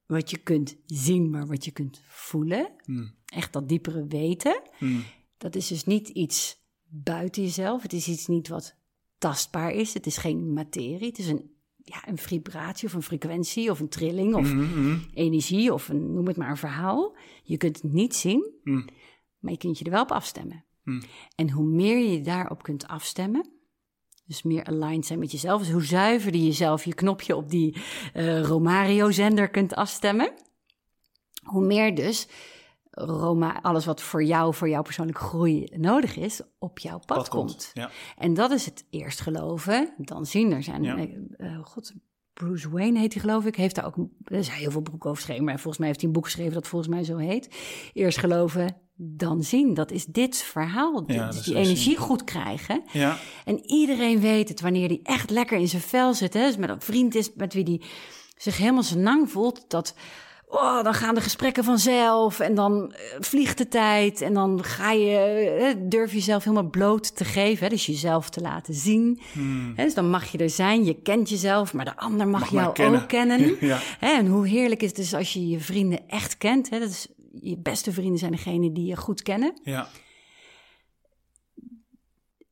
wat je kunt zien, maar wat je kunt voelen, Hmm. echt dat diepere weten, Hmm. dat is dus niet iets buiten jezelf. Het is iets niet wat tastbaar is. Het is geen materie. Het is een, ja, een vibratie of een frequentie of een trilling of mhm. energie of een, noem het maar een verhaal. Je kunt het niet zien, Hmm. maar je kunt je er wel op afstemmen. Hmm. En hoe meer je daarop kunt afstemmen, dus meer aligned zijn met jezelf, dus hoe zuiverder je jezelf je knopje op die eh, Romario-zender kunt afstemmen, hoe meer dus Roma, alles wat voor jou, voor jouw persoonlijke groei nodig is, op jouw pad, Pad komt. komt. Ja. En dat is het eerst geloven, dan zien. Er zijn, Ja. eh, eh, god, Bruce Wayne heet hij geloof ik, heeft daar ook, er is heel veel boeken over geschreven, maar volgens mij heeft hij een boek geschreven dat volgens mij zo heet. Eerst geloven, dan zien. Dat is dit verhaal. Ja, Dus die energie zien. goed krijgen. Ja. En iedereen weet het wanneer hij echt lekker in zijn vel zit. Hè? Dus met een vriend is met wie hij zich helemaal zijn nang voelt. Dat, oh, dan gaan de gesprekken vanzelf. En dan eh, vliegt de tijd. En dan ga je, eh, durf je jezelf helemaal bloot te geven. Hè? Dus jezelf te laten zien. Hmm. Hè? Dus dan mag je er zijn. Je kent jezelf. Maar de ander mag, jou kennen. ook kennen. [LAUGHS] Ja. Hè? En hoe heerlijk is het dus als je je vrienden echt kent. Hè? Dat is, je beste vrienden zijn degene die je goed kennen Ja.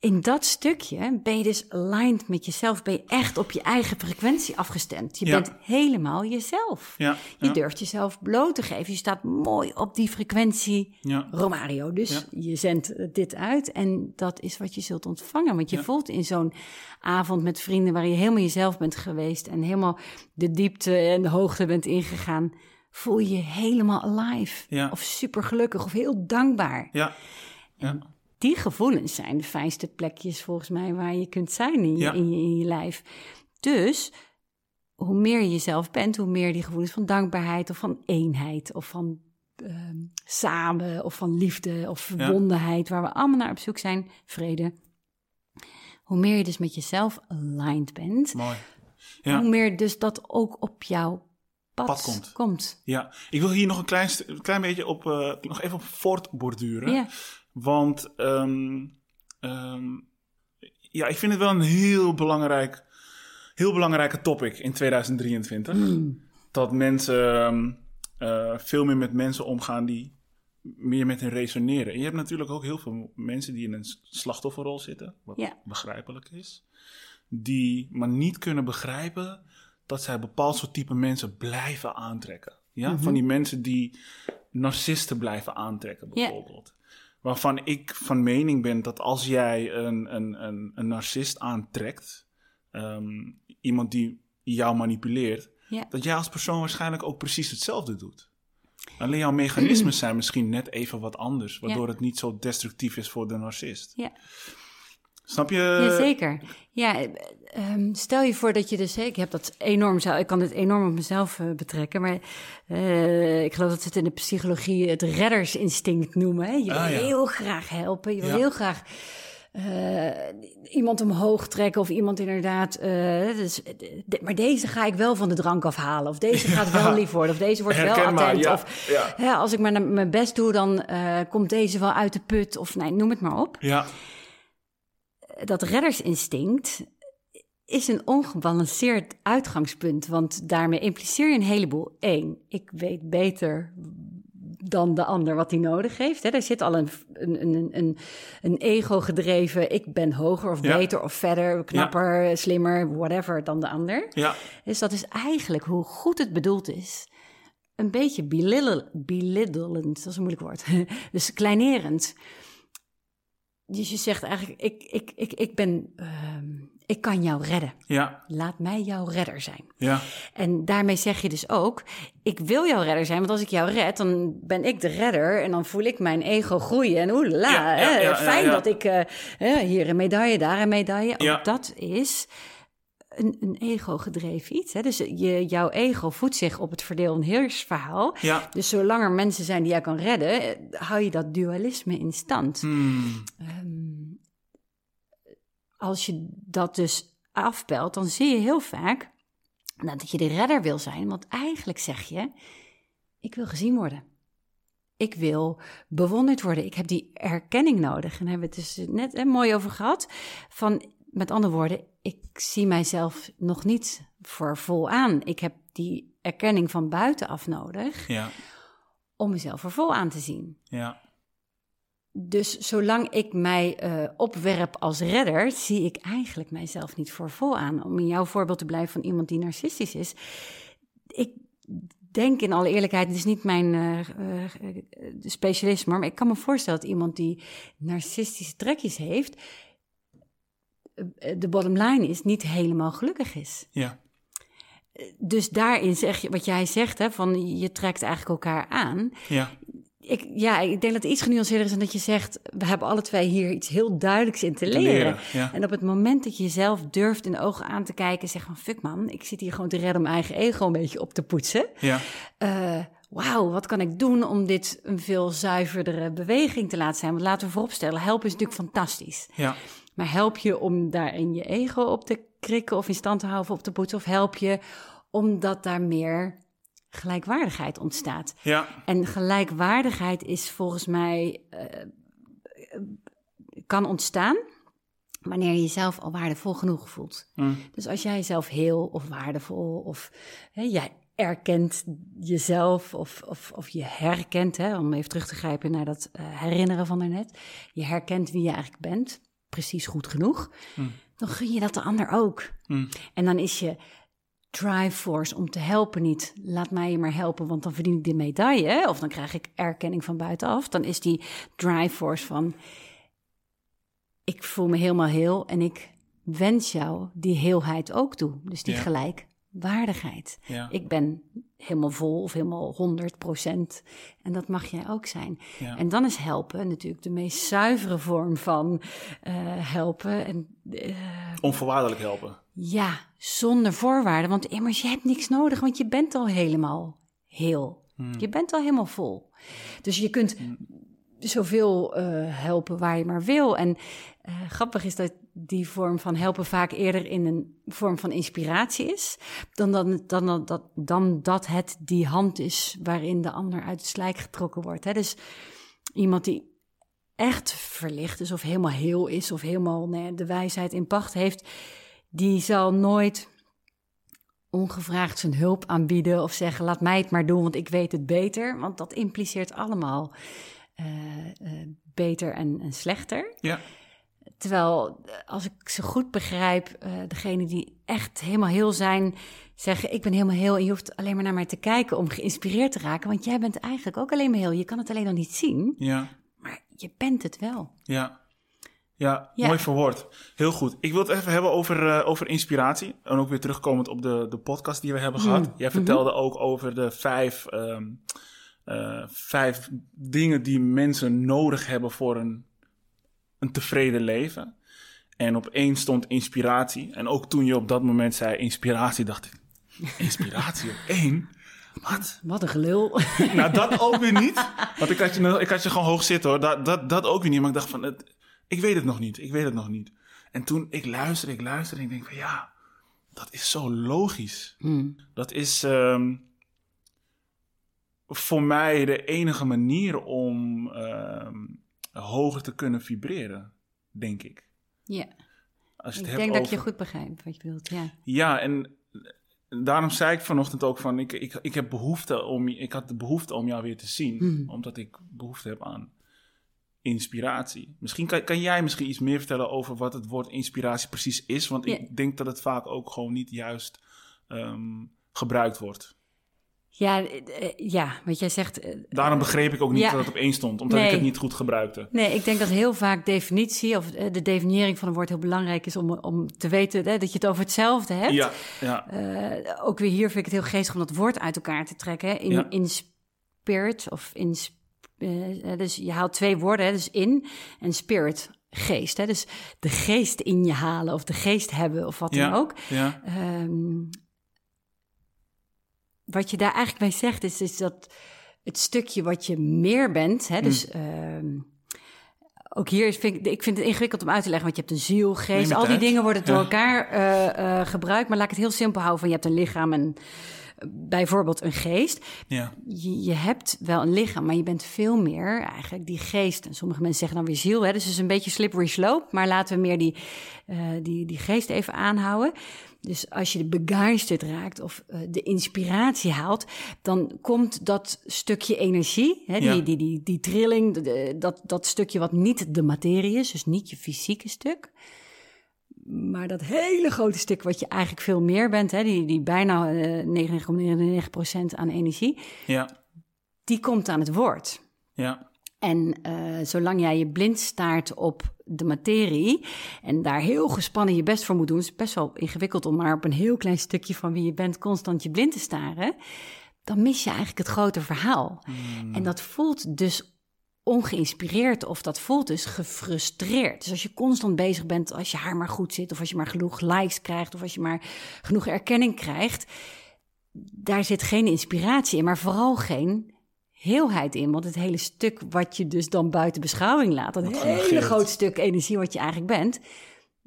in dat stukje ben je dus aligned met jezelf. Ben je echt op je eigen frequentie afgestemd. Je Ja. bent helemaal jezelf. Ja. Je Ja. durft jezelf bloot te geven. Je staat mooi op die frequentie. Romario. Dus je zendt eh, dit uit en dat is wat je zult ontvangen. Want je voelt in zo'n avond met vrienden... waar je helemaal jezelf bent geweest... en helemaal de diepte en de hoogte bent ingegaan... voel je je helemaal alive. Ja. Of super gelukkig of heel dankbaar. Ja. Ja. Die gevoelens zijn de fijnste plekjes volgens mij waar je kunt zijn in je, Ja. in je, in je lijf. Dus hoe meer je jezelf bent, hoe meer die gevoelens van dankbaarheid of van eenheid of van ehm, samen of van liefde of verbondenheid, waar we allemaal naar op zoek zijn, vrede. Hoe meer je dus met jezelf aligned bent, Mooi. hoe Ja. meer dus dat ook op jouw pad, Pad komt. komt. ja. Ik wil hier nog een klein, klein beetje op, eh, nog even op voortborduren. Ja. Want ehm, ehm, ja, ik vind het wel een heel belangrijk, heel belangrijke topic in 2023. Hmm. Dat mensen ehm, eh, veel meer met mensen omgaan die meer met hen resoneren. En je hebt natuurlijk ook heel veel mensen die in een slachtofferrol zitten, wat Ja. begrijpelijk is, die maar niet kunnen begrijpen dat zij bepaald soort type mensen blijven aantrekken. Ja, Mhm. van die mensen die narcisten blijven aantrekken, bijvoorbeeld. Waarvan ik van mening ben dat als jij een, een, een, een narcist aantrekt, ehm, iemand die jou manipuleert, dat jij als persoon waarschijnlijk ook precies hetzelfde doet. Alleen jouw mechanismen [CLEARS THROAT] zijn misschien net even wat anders, waardoor het niet zo destructief is voor de narcist. Ja. Snap je? Jazeker. Ja, eh, ehm, stel je voor dat je dus... Ik heb dat enorm zelf... Ik kan het enorm op mezelf eh, betrekken. Maar eh, ik geloof dat ze het in de psychologie het reddersinstinct noemen. Hè? Je wil Ah, ja. heel graag helpen. Je wil Ja. heel graag eh, iemand omhoog trekken. Of iemand inderdaad... dus, de- maar deze ga ik wel van de drank afhalen. Of deze gaat wel lief worden. Of deze wordt wel attent. ja, Of ja. als ik maar mijn best doe, dan komt deze wel uit de put. Of nee, noem het maar op Ja, dat reddersinstinct is een ongebalanceerd uitgangspunt. Want daarmee impliceer je een heleboel. Eén, ik weet beter dan de ander wat hij nodig heeft. Hè. Daar zit al een, een, een, een, een ego gedreven. Ik ben hoger of Ja. beter of verder, knapper, slimmer, whatever dan de ander. ja, Dus dat is eigenlijk hoe goed het bedoeld is. Een beetje belittelend, dat is een moeilijk woord. [LAUGHS] dus kleinerend. Dus je zegt eigenlijk, ik, ik, ik, ik ben, ehm, ik kan jou redden. ja, Laat mij jouw redder zijn. ja, En daarmee zeg je dus ook, ik wil jouw redder zijn, want als ik jou red, dan ben ik de redder en dan voel ik mijn ego groeien. En oelala, Ja, fijn dat ik eh, hier een medaille, daar een medaille. Ook dat is een, een ego-gedreven iets. Hè? Dus je, jouw ego voedt zich op het verdeel- en heersverhaal. ja. Dus zolang er mensen zijn die jij kan redden, eh, hou je dat dualisme in stand. Hmm. Ehm, als je dat dus afpelt, dan zie je heel vaak nou, dat je de redder wil zijn. Want eigenlijk zeg je, ik wil gezien worden. Ik wil bewonderd worden. Ik heb die erkenning nodig. En daar hebben we het dus net hè, mooi over gehad. Van, met andere woorden, ik zie mijzelf nog niet voor vol aan. Ik heb die erkenning van buitenaf nodig Ja, om mezelf er vol aan te zien. ja, Dus zolang ik mij eh, opwerp als redder, zie ik eigenlijk mijzelf niet voor vol aan. Om in jouw voorbeeld te blijven van iemand die narcistisch is. Ik denk in alle eerlijkheid, het is niet mijn eh, specialisme, maar ik kan me voorstellen dat iemand die narcistische trekjes heeft, de bottom line is, niet helemaal gelukkig is. ja, Dus daarin zeg je, wat jij zegt, hè, van je trekt eigenlijk elkaar aan. ja, Ik, ja, ik denk dat het iets genuanceerder is dan dat je zegt... we hebben alle twee hier iets heel duidelijks in te leren. leren, ja. En op het moment dat je jezelf durft in de ogen aan te kijken... en zegt van, fuck man, ik zit hier gewoon te redden om mijn eigen ego een beetje op te poetsen. ja, Eh, Wauw, wat kan ik doen om dit een veel zuiverdere beweging te laten zijn? Want laten we vooropstellen, helpen is natuurlijk fantastisch. ja, Maar help je om daarin je ego op te krikken of in stand te houden of op te poetsen? Of help je omdat daar meer gelijkwaardigheid ontstaat? ja, En gelijkwaardigheid is volgens mij eh, kan ontstaan wanneer je jezelf al waardevol genoeg voelt. Mm. Dus als jij jezelf heel of waardevol of hè, jij erkent jezelf of, of, of je herkent, hè, om even terug te grijpen naar dat eh, herinneren van daarnet, je herkent wie je eigenlijk bent, precies goed genoeg, dan gun je dat de ander ook. Mm. En dan is je drive force om te helpen niet. Laat mij je maar helpen, want dan verdien ik de medaille. Of dan krijg ik erkenning van buitenaf. Dan is die drive force van... Ik voel me helemaal heel en ik wens jou die heelheid ook toe. Dus die Ja. Gelijkwaardigheid. ja, Ik ben helemaal vol of helemaal 100 procent. En dat mag jij ook zijn. Ja. En dan is helpen natuurlijk de meest zuivere vorm van eh, helpen. En eh, onvoorwaardelijk helpen. ja, zonder voorwaarden. Want immers, je hebt niks nodig, want je bent al helemaal heel. Je bent al helemaal vol. Dus je kunt zoveel eh, helpen waar je maar wil. En eh, grappig is dat die vorm van helpen vaak eerder in een vorm van inspiratie is, dan, dan, dan, dat, dan dat het die hand is waarin de ander uit het slijk getrokken wordt. Hè? Dus iemand die echt verlicht is of helemaal heel is of helemaal de wijsheid in pacht heeft, die zal nooit ongevraagd zijn hulp aanbieden of zeggen: laat mij het maar doen, want ik weet het beter. Want dat impliceert allemaal eh, eh, beter en, en slechter. Ja. Terwijl, eh, als ik ze goed begrijp, uh, degene die echt helemaal heel zijn, zeggen: Ik ben helemaal heel. En je hoeft alleen maar naar mij te kijken om geïnspireerd te raken. Want jij bent eigenlijk ook alleen maar heel. Je kan het alleen nog niet zien. Ja. Maar je bent het wel. Ja. Ja, Ja. mooi verwoord. Heel goed. Ik wil het even hebben over, eh, over inspiratie. En ook weer terugkomend op de, de podcast die we hebben gehad. Jij vertelde ook over de vijf, ehm, eh, vijf dingen die mensen nodig hebben voor een, een tevreden leven. En op één stond inspiratie. En ook toen je op dat moment zei inspiratie, dacht ik... Inspiratie op één? Wat? Wat een gelul. [LAUGHS] Nou, dat ook weer niet. Want ik had je, ik had je gewoon hoog zitten hoor. Dat, dat, dat ook weer niet. Maar ik dacht van, het, ik weet het nog niet. Ik weet het nog niet. En toen ik luister, ik luister en ik denk van ja, dat is zo logisch. Hmm. Dat is ehm, voor mij de enige manier om ehm, hoger te kunnen vibreren, denk ik. Ja, Als ik denk dat over... je goed begrijpt wat je bedoelt. Ja. Ja, en daarom zei ik vanochtend ook van, ik, ik, ik heb behoefte om, ik had de behoefte om jou weer te zien, Hmm. omdat ik behoefte heb aan inspiratie. Misschien kan, kan jij misschien iets meer vertellen over wat het woord inspiratie precies is, want ik denk dat het vaak ook gewoon niet juist ehm, gebruikt wordt. Ja, eh, eh, ja, wat jij zegt. eh, Daarom begreep ik ook niet Ja. dat het op één stond, omdat ik het niet goed gebruikte. Nee, ik denk dat heel vaak definitie of de definiëring van een woord heel belangrijk is om, om te weten hè, dat je het over hetzelfde hebt. Ja, ja, ook weer hier vind ik het heel geestig om dat woord uit elkaar te trekken. Hè. In, Ja. in spirit of in... dus je haalt twee woorden, hè, dus in en spirit, geest. Hè. Dus de geest in je halen of de geest hebben of wat Ja. dan ook. ja, Ehm, wat je daar eigenlijk bij zegt, is, is dat het stukje wat je meer bent. Hè, dus Hmm. ehm, ook hier is, vind ik, ik vind het ingewikkeld om uit te leggen, want je hebt een ziel, geest, al die dingen worden door Ja. elkaar eh, eh, gebruikt. Maar laat ik het heel simpel houden: van je hebt een lichaam en eh, bijvoorbeeld een geest. ja, Je, je hebt wel een lichaam, maar je bent veel meer eigenlijk die geest. En sommige mensen zeggen dan weer ziel. Hè? Dus het is een beetje slippery slope. Maar laten we meer die, die, die geest even aanhouden. Dus als je begeisterd raakt of eh, de inspiratie haalt, dan komt dat stukje energie, hè, die, Ja. die, die, die trilling, de- de- dat, dat stukje wat niet de materie is, dus niet je fysieke stuk. Maar dat hele grote stuk wat je eigenlijk veel meer bent, hè, die, die bijna eh 99,99% aan energie, ja, die komt aan het woord. ja, En eh, zolang jij je blind staart op de materie en daar heel gespannen je best voor moet doen, is het best wel ingewikkeld om maar op een heel klein stukje van wie je bent constant je blind te staren, dan mis je eigenlijk het grote verhaal. En dat voelt dus ongeïnspireerd of dat voelt dus gefrustreerd. Dus als je constant bezig bent, als je haar maar goed zit of als je maar genoeg likes krijgt of als je maar genoeg erkenning krijgt, daar zit geen inspiratie in, maar vooral geen heelheid in. Want het hele stuk wat je dus dan buiten beschouwing laat, dat Wat hele groot stuk energie wat je eigenlijk bent,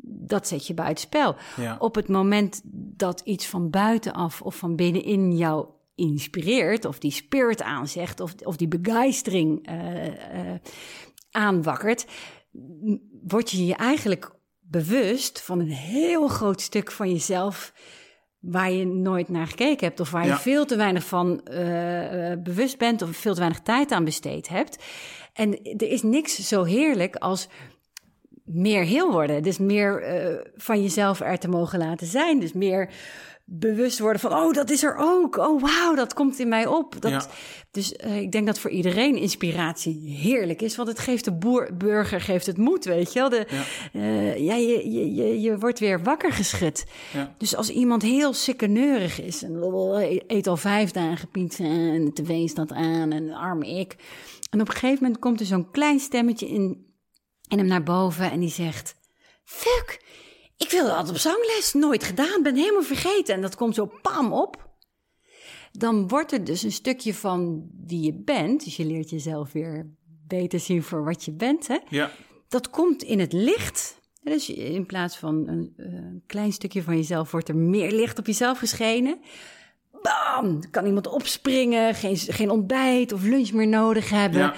dat zet je buitenspel. ja. Op het moment dat iets van buitenaf of van binnenin jou inspireert, of die spirit aanzegt, of, of die begeistering eh, aanwakkert, word je je eigenlijk bewust van een heel groot stuk van jezelf waar je nooit naar gekeken hebt, of waar Ja. je veel te weinig van eh, eh, bewust bent, of veel te weinig tijd aan besteed hebt. En er is niks zo heerlijk als meer heel worden. Dus meer eh, van jezelf er te mogen laten zijn. Dus meer bewust worden van, oh, dat is er ook. Oh, wauw, dat komt in mij op. Dat, Ja. Dus eh, ik denk dat voor iedereen inspiratie heerlijk is. Want het geeft de boer, burger geeft het moed, weet je wel. De, Ja. ja, je, je, je, je wordt weer wakker geschud. Ja. Dus als iemand heel sikkeneurig is en eet al vijf dagen pizza en de tv staat aan en arm ik. En op een gegeven moment komt er zo'n klein stemmetje in, in hem naar boven en die zegt... Fuck, ik wilde altijd op zangles, nooit gedaan, ben helemaal vergeten. En dat komt zo pam op. Dan wordt er dus een stukje van wie je bent, dus je leert jezelf weer beter zien voor wat je bent, hè? ja. dat komt in het licht. Dus in plaats van een, een klein stukje van jezelf wordt er meer licht op jezelf geschenen. Bam! Kan iemand opspringen, geen, geen ontbijt of lunch meer nodig hebben. Ja.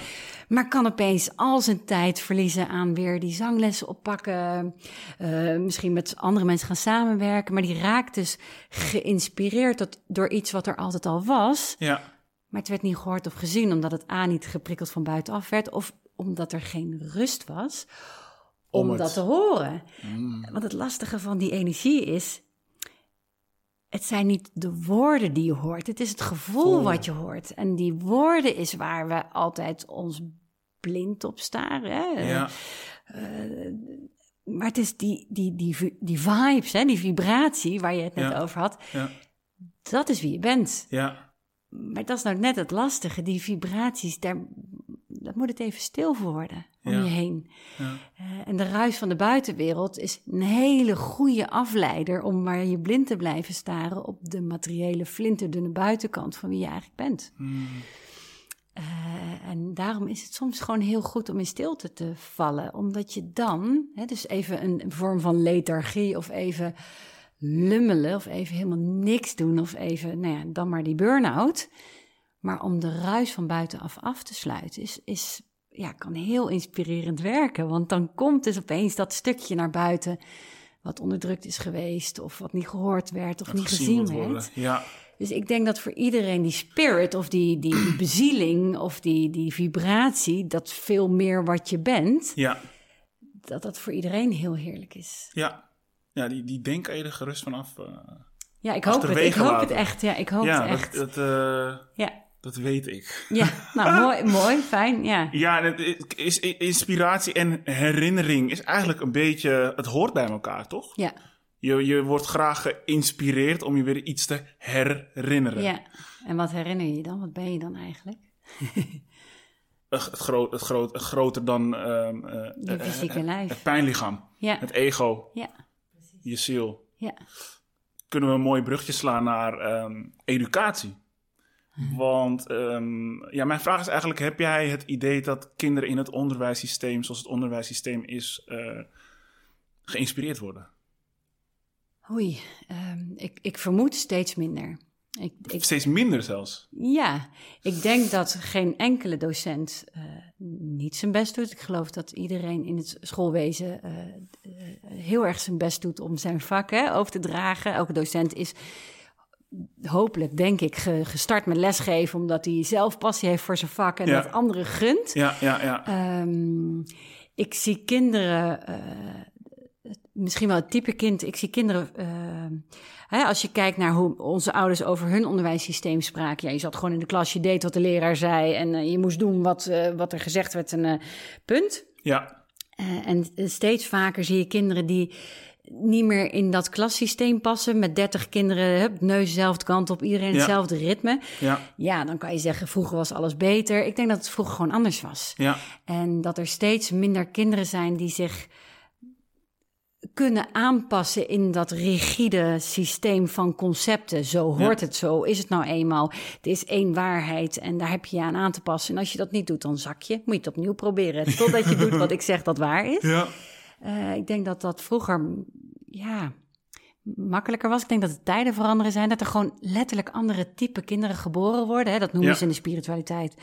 Maar kan opeens al zijn tijd verliezen aan weer die zanglessen oppakken. Uh, misschien met andere mensen gaan samenwerken. Maar die raakt dus geïnspireerd tot, door iets wat er altijd al was. Ja. Maar het werd niet gehoord of gezien omdat het A niet geprikkeld van buitenaf werd. Of omdat er geen rust was om, Om dat te horen. Mm. Want het lastige van die energie is. Het zijn niet de woorden die je hoort, het is het gevoel wat je hoort. En die woorden is waar we altijd ons blind op staren. Hè? Ja. Eh, maar het is die, die, die, die vibes, hè? die vibratie waar je het net Ja. over had. Ja. Dat is wie je bent. Ja. Maar dat is nou net het lastige. Die vibraties, daar, daar moet het even stil voor worden om Ja. je heen. Ja. Eh, en de ruis van de buitenwereld is een hele goede afleider om maar je blind te blijven staren op de materiële flinterdunne buitenkant van wie je eigenlijk bent. Mm. Eh, en daarom is het soms gewoon heel goed om in stilte te vallen, omdat je dan, hè, dus even een vorm van lethargie of even lummelen of even helemaal niks doen of even, nou ja, dan maar die burn-out. Maar om de ruis van buitenaf af te sluiten is, is ja, kan heel inspirerend werken. Want dan komt dus opeens dat stukje naar buiten wat onderdrukt is geweest of wat niet gehoord werd of Dat niet gezien werd. Ja. Dus ik denk dat voor iedereen die spirit of die, die, die [CLEARS THROAT] bezieling of die, die vibratie, dat veel meer wat je bent, Ja. dat dat voor iedereen heel heerlijk is. Ja. Ja, die, die denken er gerust vanaf. eh Ja, ik hoop het. Ik hoop laten. het echt. Ja, ik hoop ja, het echt. dat, dat, eh, Ja, dat weet ik. ja. nou [LAUGHS] mooi, mooi, fijn. Ja. Ja, het is, inspiratie en herinnering is eigenlijk een beetje... Het hoort bij elkaar, toch? Ja, Je, je wordt graag geïnspireerd om je weer iets te herinneren. ja. En wat herinner je je dan? Wat ben je dan eigenlijk? [LAUGHS] Het, het, groot, het, groot, het groter dan ehm, eh, Je eh, fysieke het- lijf. Het pijnlichaam, Ja, het ego, ja, je ziel. ja. Kunnen we een mooi brugje slaan naar ehm, educatie? Mhm. Want ehm, ja, mijn vraag is eigenlijk: heb jij het idee dat kinderen in het onderwijssysteem, zoals het onderwijssysteem is, eh, geïnspireerd worden? Oei, ehm, ik, ik vermoed steeds minder. Ik, ik, Steeds minder zelfs. Ja, ik denk dat geen enkele docent eh, niet zijn best doet. Ik geloof dat iedereen in het schoolwezen eh, heel erg zijn best doet om zijn vak hè, over te dragen. Elke docent is hopelijk, denk ik, ge- gestart met lesgeven omdat hij zelf passie heeft voor zijn vak en Ja. dat anderen gunt. Ja, ja, ja. Ehm, ik zie kinderen, eh, misschien wel het type kind, ik zie kinderen, eh, hè, als je kijkt naar hoe onze ouders over hun onderwijssysteem spraken. Ja, je zat gewoon in de klas, je deed wat de leraar zei en eh, je moest doen wat, wat er gezegd werd, een punt. ja. En steeds vaker zie je kinderen die niet meer in dat klassysteem passen. Met 30 kinderen, hup, neus dezelfde kant op, iedereen Ja. hetzelfde ritme. ja, Ja, dan kan je zeggen, vroeger was alles beter. Ik denk dat het vroeger gewoon anders was. ja. En dat er steeds minder kinderen zijn die zich kunnen aanpassen in dat rigide systeem van concepten. Zo hoort het, zo is het nou eenmaal. Het is één waarheid en daar heb je je aan aan te passen. En als je dat niet doet, dan zak je. Moet je het opnieuw proberen. Totdat je doet wat ik zeg dat waar is. ja. Eh, ik denk dat dat vroeger, ja, makkelijker was. Ik denk dat de tijden veranderen zijn. Dat er gewoon letterlijk andere type kinderen geboren worden. Hè? Dat noemen Ja. ze in de spiritualiteit.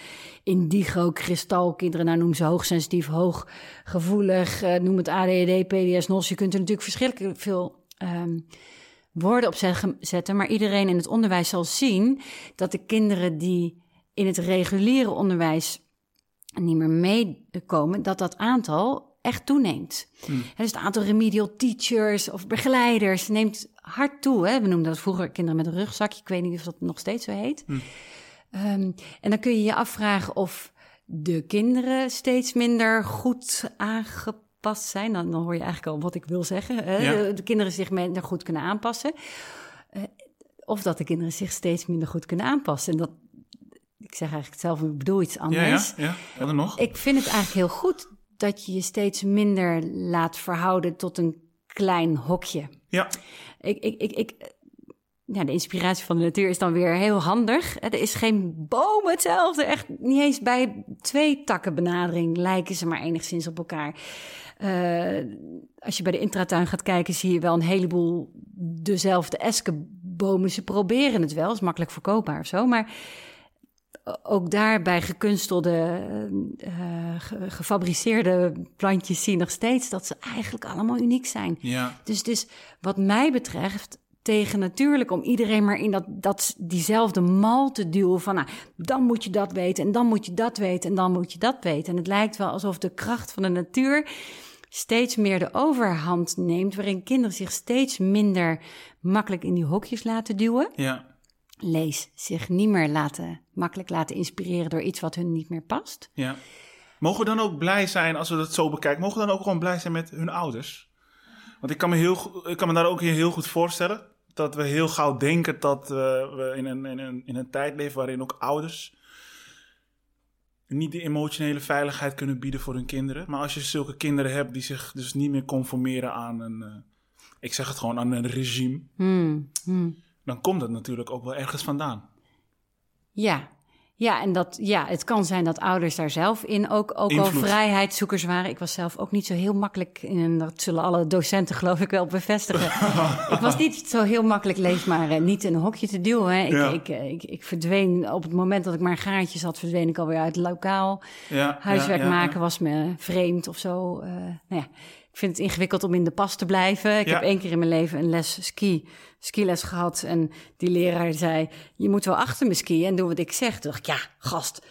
Indigo, kristalkinderen. Nou noemen ze hoogsensitief, hooggevoelig. eh, noem het ADHD, PDS, NOS. Je kunt er natuurlijk verschrikkelijk veel... ehm, woorden op zetten, maar iedereen in het onderwijs zal zien dat de kinderen die in het reguliere onderwijs niet meer meekomen, dat dat aantal echt toeneemt. Hmm. Dus het aantal remedial teachers of begeleiders neemt hard toe. Hè? We noemden dat vroeger kinderen met een rugzakje. Ik weet niet of dat nog steeds zo heet. Hmm. Ehm, en dan kun je je afvragen of de kinderen steeds minder goed aangepast zijn. Dan, dan hoor je eigenlijk al wat ik wil zeggen. Hè? Ja. De, de kinderen zich minder goed kunnen aanpassen. Eh, of dat de kinderen zich steeds minder goed kunnen aanpassen. En dat, ik zeg eigenlijk hetzelfde, ik bedoel iets Ja, anders. ja, ja. Er nog? Ik vind het eigenlijk heel goed dat je je steeds minder laat verhouden tot een klein hokje. Ja, Ik, ik, ik, ik, ja, de inspiratie van de natuur is dan weer heel handig. Er is geen boom hetzelfde. Echt niet eens bij twee takken benadering lijken ze maar enigszins op elkaar. Eh, als je bij de intratuin gaat kijken, zie je wel een heleboel dezelfde eskenbomen. Ze proberen het wel, is makkelijk verkoopbaar of zo. Maar ook daarbij gekunstelde, uh, ge- gefabriceerde plantjes zie je nog steeds dat ze eigenlijk allemaal uniek zijn. Ja. Dus, dus wat mij betreft tegen natuurlijk om iedereen maar in dat, dat, diezelfde mal te duwen van nou, dan moet je dat weten en dan moet je dat weten en dan moet je dat weten. En het lijkt wel alsof de kracht van de natuur steeds meer de overhand neemt, waarin kinderen zich steeds minder makkelijk in die hokjes laten duwen. Ja. Lees zich niet meer laten, makkelijk laten inspireren door iets wat hun niet meer past. Ja. Mogen we dan ook blij zijn, als we dat zo bekijken, mogen we dan ook gewoon blij zijn met hun ouders? Want ik kan me, heel, ik kan me daar ook heel goed voorstellen dat we heel gauw denken dat eh, we in een, in, een, in een tijd leven waarin ook ouders niet de emotionele veiligheid kunnen bieden voor hun kinderen. Maar als je zulke kinderen hebt die zich dus niet meer conformeren aan een, eh, ik zeg het gewoon, aan een regime, Hmm, hmm. Dan komt dat natuurlijk ook wel ergens vandaan. Ja. Ja, en dat, ja, het kan zijn dat ouders daar zelf in ook, ook al vrijheidszoekers waren. Ik was zelf ook niet zo heel makkelijk, in, en dat zullen alle docenten [LAUGHS] geloof ik wel bevestigen. ik was niet zo heel makkelijk lees maar eh, niet in een hokje te duwen. Hè. Ik, Ja. ik, eh, ik, ik verdween, op het moment dat ik maar een gaatje zat, verdween ik alweer uit het lokaal. Ja, Huiswerk ja, maken was me vreemd of zo. Eh, nou ja, ik vind het ingewikkeld om in de pas te blijven. Ik Ja. heb één keer in mijn leven een les ski, skiles gehad. En die leraar zei, je moet wel achter me skiën en doen wat ik zeg. Toen dacht ik, ja, gast,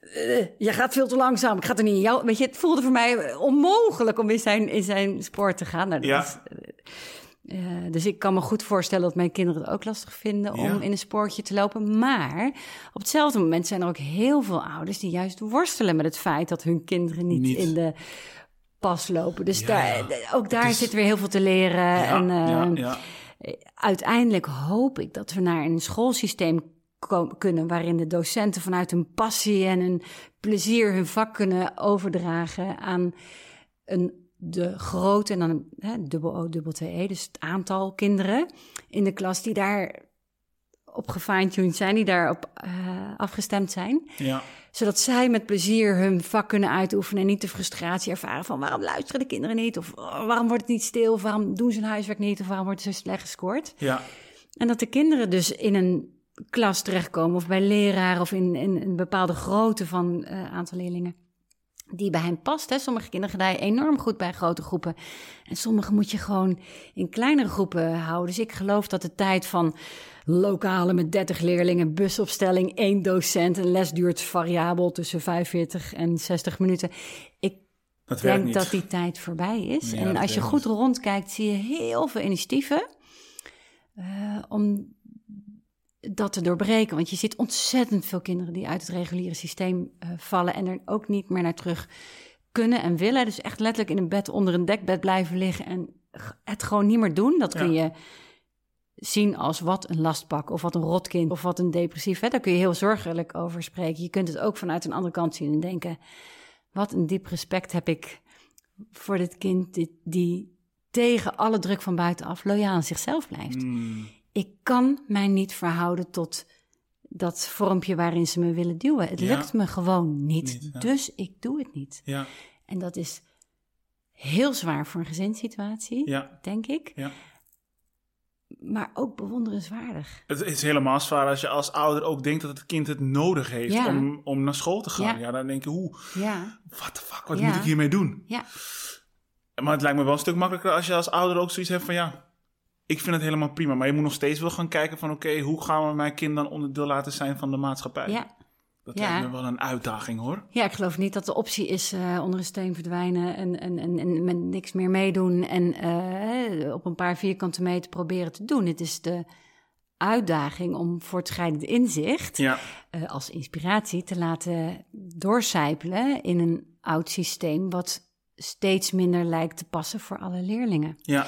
eh, je gaat veel te langzaam. Ik ga er niet in jou... Weet je, het voelde voor mij onmogelijk om in zijn, in zijn spoor te gaan. Nou, dat Ja. is, eh, eh, dus ik kan me goed voorstellen dat mijn kinderen het ook lastig vinden om Ja. in een spoortje te lopen. Maar op hetzelfde moment zijn er ook heel veel ouders die juist worstelen met het feit dat hun kinderen niet, Niet. in de pas lopen. Dus Ja, daar, ook daar is- zit weer heel veel te leren. Ja, en eh, ja, ja. uiteindelijk hoop ik dat we naar een schoolsysteem kunnen waarin de docenten vanuit hun passie en hun plezier hun vak kunnen overdragen aan een de grote en dan hè, dubbel O, dubbel TE, dus het aantal kinderen in de klas die daar op gefine-tuned zijn, die daarop eh afgestemd zijn ja. zodat zij met plezier hun vak kunnen uitoefenen en niet de frustratie ervaren van waarom luisteren de kinderen niet of oh, waarom wordt het niet stil of waarom doen ze hun huiswerk niet of waarom wordt ze slecht gescoord. ja. En dat de kinderen dus in een klas terechtkomen of bij leraren of in, in een bepaalde grootte van eh aantal leerlingen die bij hen past. Hè. Sommige kinderen gedijen enorm goed bij grote groepen. En sommige moet je gewoon in kleinere groepen houden. Dus ik geloof dat de tijd van lokale met 30 leerlingen, busopstelling, één docent, een les duurt variabel tussen 45 en 60 minuten. Ik Dat denk niet. dat die tijd voorbij is. Ja, en als je goed rondkijkt, zie je heel veel initiatieven eh, om dat te doorbreken. Want je ziet ontzettend veel kinderen die uit het reguliere systeem eh, vallen en er ook niet meer naar terug kunnen en willen. Dus echt letterlijk in een bed onder een dekbed blijven liggen en het gewoon niet meer doen. Dat kun Ja. Zien als wat een lastpak of wat een rotkind of wat een depressief. Hè? Daar kun je heel zorgelijk over spreken. Je kunt het ook vanuit een andere kant zien en denken... wat een diep respect heb ik voor dit kind die, die tegen alle druk van buitenaf loyaal aan zichzelf blijft. Mm, Ik kan mij niet verhouden tot dat vormpje waarin ze me willen duwen. Het Ja. lukt me gewoon niet, Niet, ja. dus ik doe het niet. ja, En dat is heel zwaar voor een gezinssituatie, denk ik. Maar ook bewonderenswaardig. Het is helemaal zwaar als je als ouder ook denkt dat het kind het nodig heeft Ja. om, om naar school te gaan. Ja, Ja. dan denk je, hoe, Ja, what the fuck, wat moet ik hiermee doen? ja, Maar het lijkt me wel een stuk makkelijker als je als ouder ook zoiets hebt van, ja, ik vind het helemaal prima. Maar je moet nog steeds wel gaan kijken van, oké, hoe gaan we mijn kind dan onderdeel laten zijn van de maatschappij? ja. Dat Ja. lijkt me wel een uitdaging hoor. Ja, ik geloof niet dat de optie is eh, onder een steen verdwijnen en, en, en, en met niks meer meedoen en eh, op een paar vierkante meter proberen te doen. Het is de uitdaging om voortschrijdend inzicht Ja, eh, als inspiratie te laten doorcijpelen in een oud systeem wat steeds minder lijkt te passen voor alle leerlingen. ja,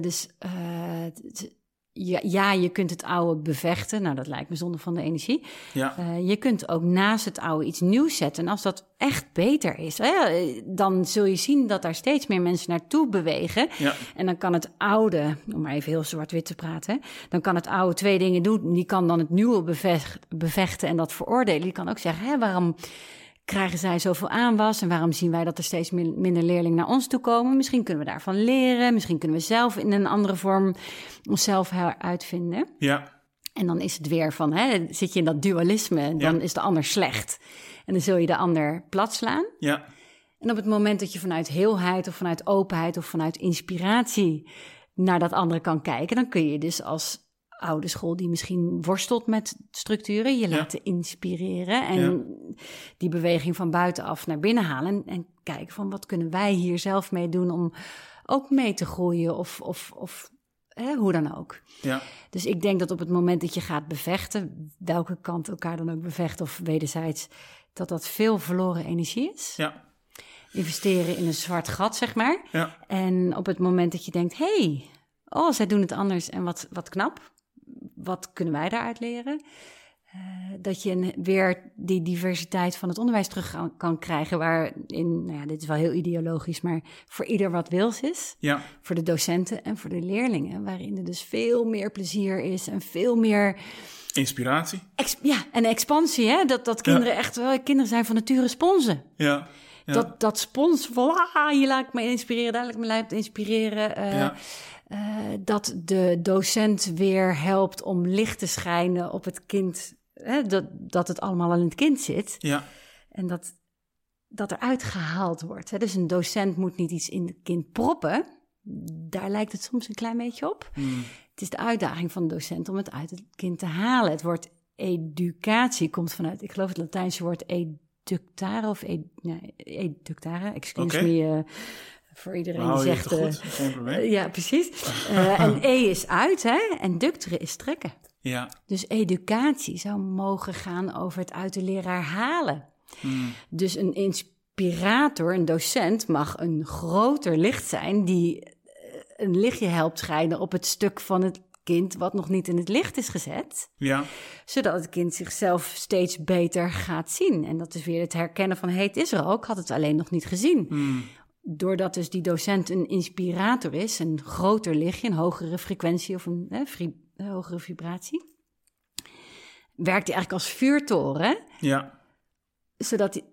dus eh, t- ja, ja, je kunt het oude bevechten. Nou, dat lijkt me zonde van de energie. ja, Eh, je kunt ook naast het oude iets nieuws zetten. En als dat echt beter is, hè, dan zul je zien dat daar steeds meer mensen naartoe bewegen. ja, En dan kan het oude, om maar even heel zwart-wit te praten, dan kan het oude twee dingen doen. Die kan dan het nieuwe bevech- bevechten en dat veroordelen. Die kan ook zeggen, hè, waarom krijgen zij zoveel aanwas en waarom zien wij dat er steeds min- minder leerlingen naar ons toe komen? Misschien kunnen we daarvan leren, misschien kunnen we zelf in een andere vorm onszelf uitvinden. ja, En dan is het weer van, hè, zit je in dat dualisme, dan Ja. is de ander slecht. En dan zul je de ander plat slaan. Ja, En op het moment dat je vanuit heelheid of vanuit openheid of vanuit inspiratie naar dat andere kan kijken, dan kun je dus als oude school die misschien worstelt met structuren, je Ja. laten inspireren en die beweging van buitenaf naar binnen halen en, en kijken van wat kunnen wij hier zelf mee doen om ook mee te groeien of, of, of hè, hoe dan ook. ja, Dus ik denk dat op het moment dat je gaat bevechten, welke kant elkaar dan ook bevecht of wederzijds, dat dat veel verloren energie is ja, investeren in een zwart gat, zeg maar. ja, En op het moment dat je denkt, hey, oh, zij doen het anders en wat, wat knap. Wat kunnen wij daaruit leren? Eh, dat je een- weer die diversiteit van het onderwijs terug kan, krijgen, waarin, nou ja, dit is wel heel ideologisch, maar voor ieder wat wils is. ja, Voor de docenten en voor de leerlingen, waarin er dus veel meer plezier is en veel meer inspiratie. ex- ja, en expansie, hè? Dat, dat kinderen echt wel, kinderen zijn van nature sponsen. Ja, ja, Dat, dat spons van, ah, hier laat ik me inspireren, daar laat ik me laten inspireren. eh, ja, eh, dat de docent weer helpt om licht te schijnen op het kind. Hè, dat, dat het allemaal in het kind zit. ja, En dat, dat eruit gehaald wordt. Hè. Dus een docent moet niet iets in het kind proppen. Daar lijkt het soms een klein beetje op. Hmm. Het is de uitdaging van de docent om het uit het kind te halen. Het woord educatie komt vanuit, ik geloof het Latijnse woord eductare of ed, nee, eductare. Excuse me eh, voor iedereen die zegt... eh, goed, geen probleem. eh, ja, precies. Eh, [LAUGHS] en E is uit, hè? En ductere is trekken. Ja, Dus educatie zou mogen gaan over het uit de leraar halen. Hmm. Dus een inspirator, een docent, mag een groter licht zijn die een lichtje helpt schijnen op het stuk van het kind wat nog niet in het licht is gezet, ja, zodat het kind zichzelf steeds beter gaat zien. En dat is weer het herkennen van, hey, het is er ook, had het alleen nog niet gezien. Hmm. Doordat dus die docent een inspirator is, een groter lichtje, een hogere frequentie of een hè, vri- hogere vibratie, werkt hij eigenlijk als vuurtoren, ja, zodat hij,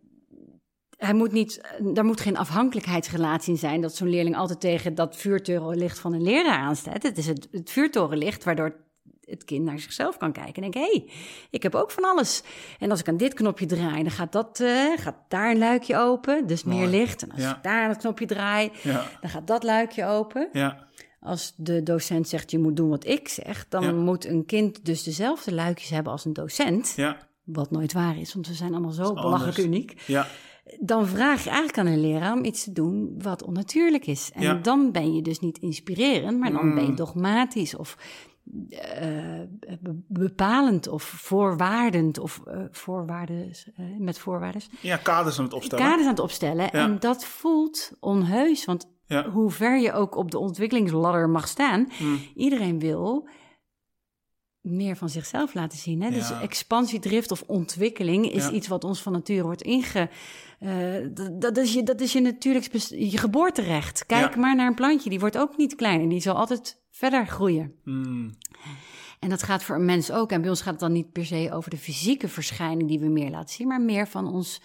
hij moet niet, daar moet geen afhankelijkheidsrelatie in zijn, dat zo'n leerling altijd tegen dat vuurtorenlicht van een leraar aanstaat. Het is het, het vuurtorenlicht waardoor het kind naar zichzelf kan kijken en denken, hé, hey, ik heb ook van alles. En als ik aan dit knopje draai, dan gaat, dat, eh, gaat daar een luikje open, dus meer licht. En als Ja. ik daar het knopje draai, ja, dan gaat dat luikje open. ja, Als de docent zegt, je moet doen wat ik zeg, dan moet een kind dus dezelfde luikjes hebben als een docent. ja, Wat nooit waar is, want we zijn allemaal zo belachelijk uniek. ja, Dan vraag je eigenlijk aan een leraar om iets te doen wat onnatuurlijk is. En Ja. dan ben je dus niet inspirerend, maar dan Mm. ben je dogmatisch of eh, be- bepalend of voorwaardend of eh voorwaarden, eh, met voorwaarden. ja, kaders aan het opstellen. Kaders aan het opstellen. Ja. En dat voelt onheus, want Ja, hoe ver je ook op de ontwikkelingsladder mag staan, Hmm. iedereen wil meer van zichzelf laten zien. Hè? Dus expansiedrift of ontwikkeling is Ja. iets wat ons van nature wordt inge... eh, dat, is je, dat is je natuurlijk je geboorterecht. Kijk Ja. maar naar een plantje, die wordt ook niet kleiner. Die zal altijd verder groeien. Hmm. En dat gaat voor een mens ook. En bij ons gaat het dan niet per se over de fysieke verschijning die we meer laten zien, maar meer van ons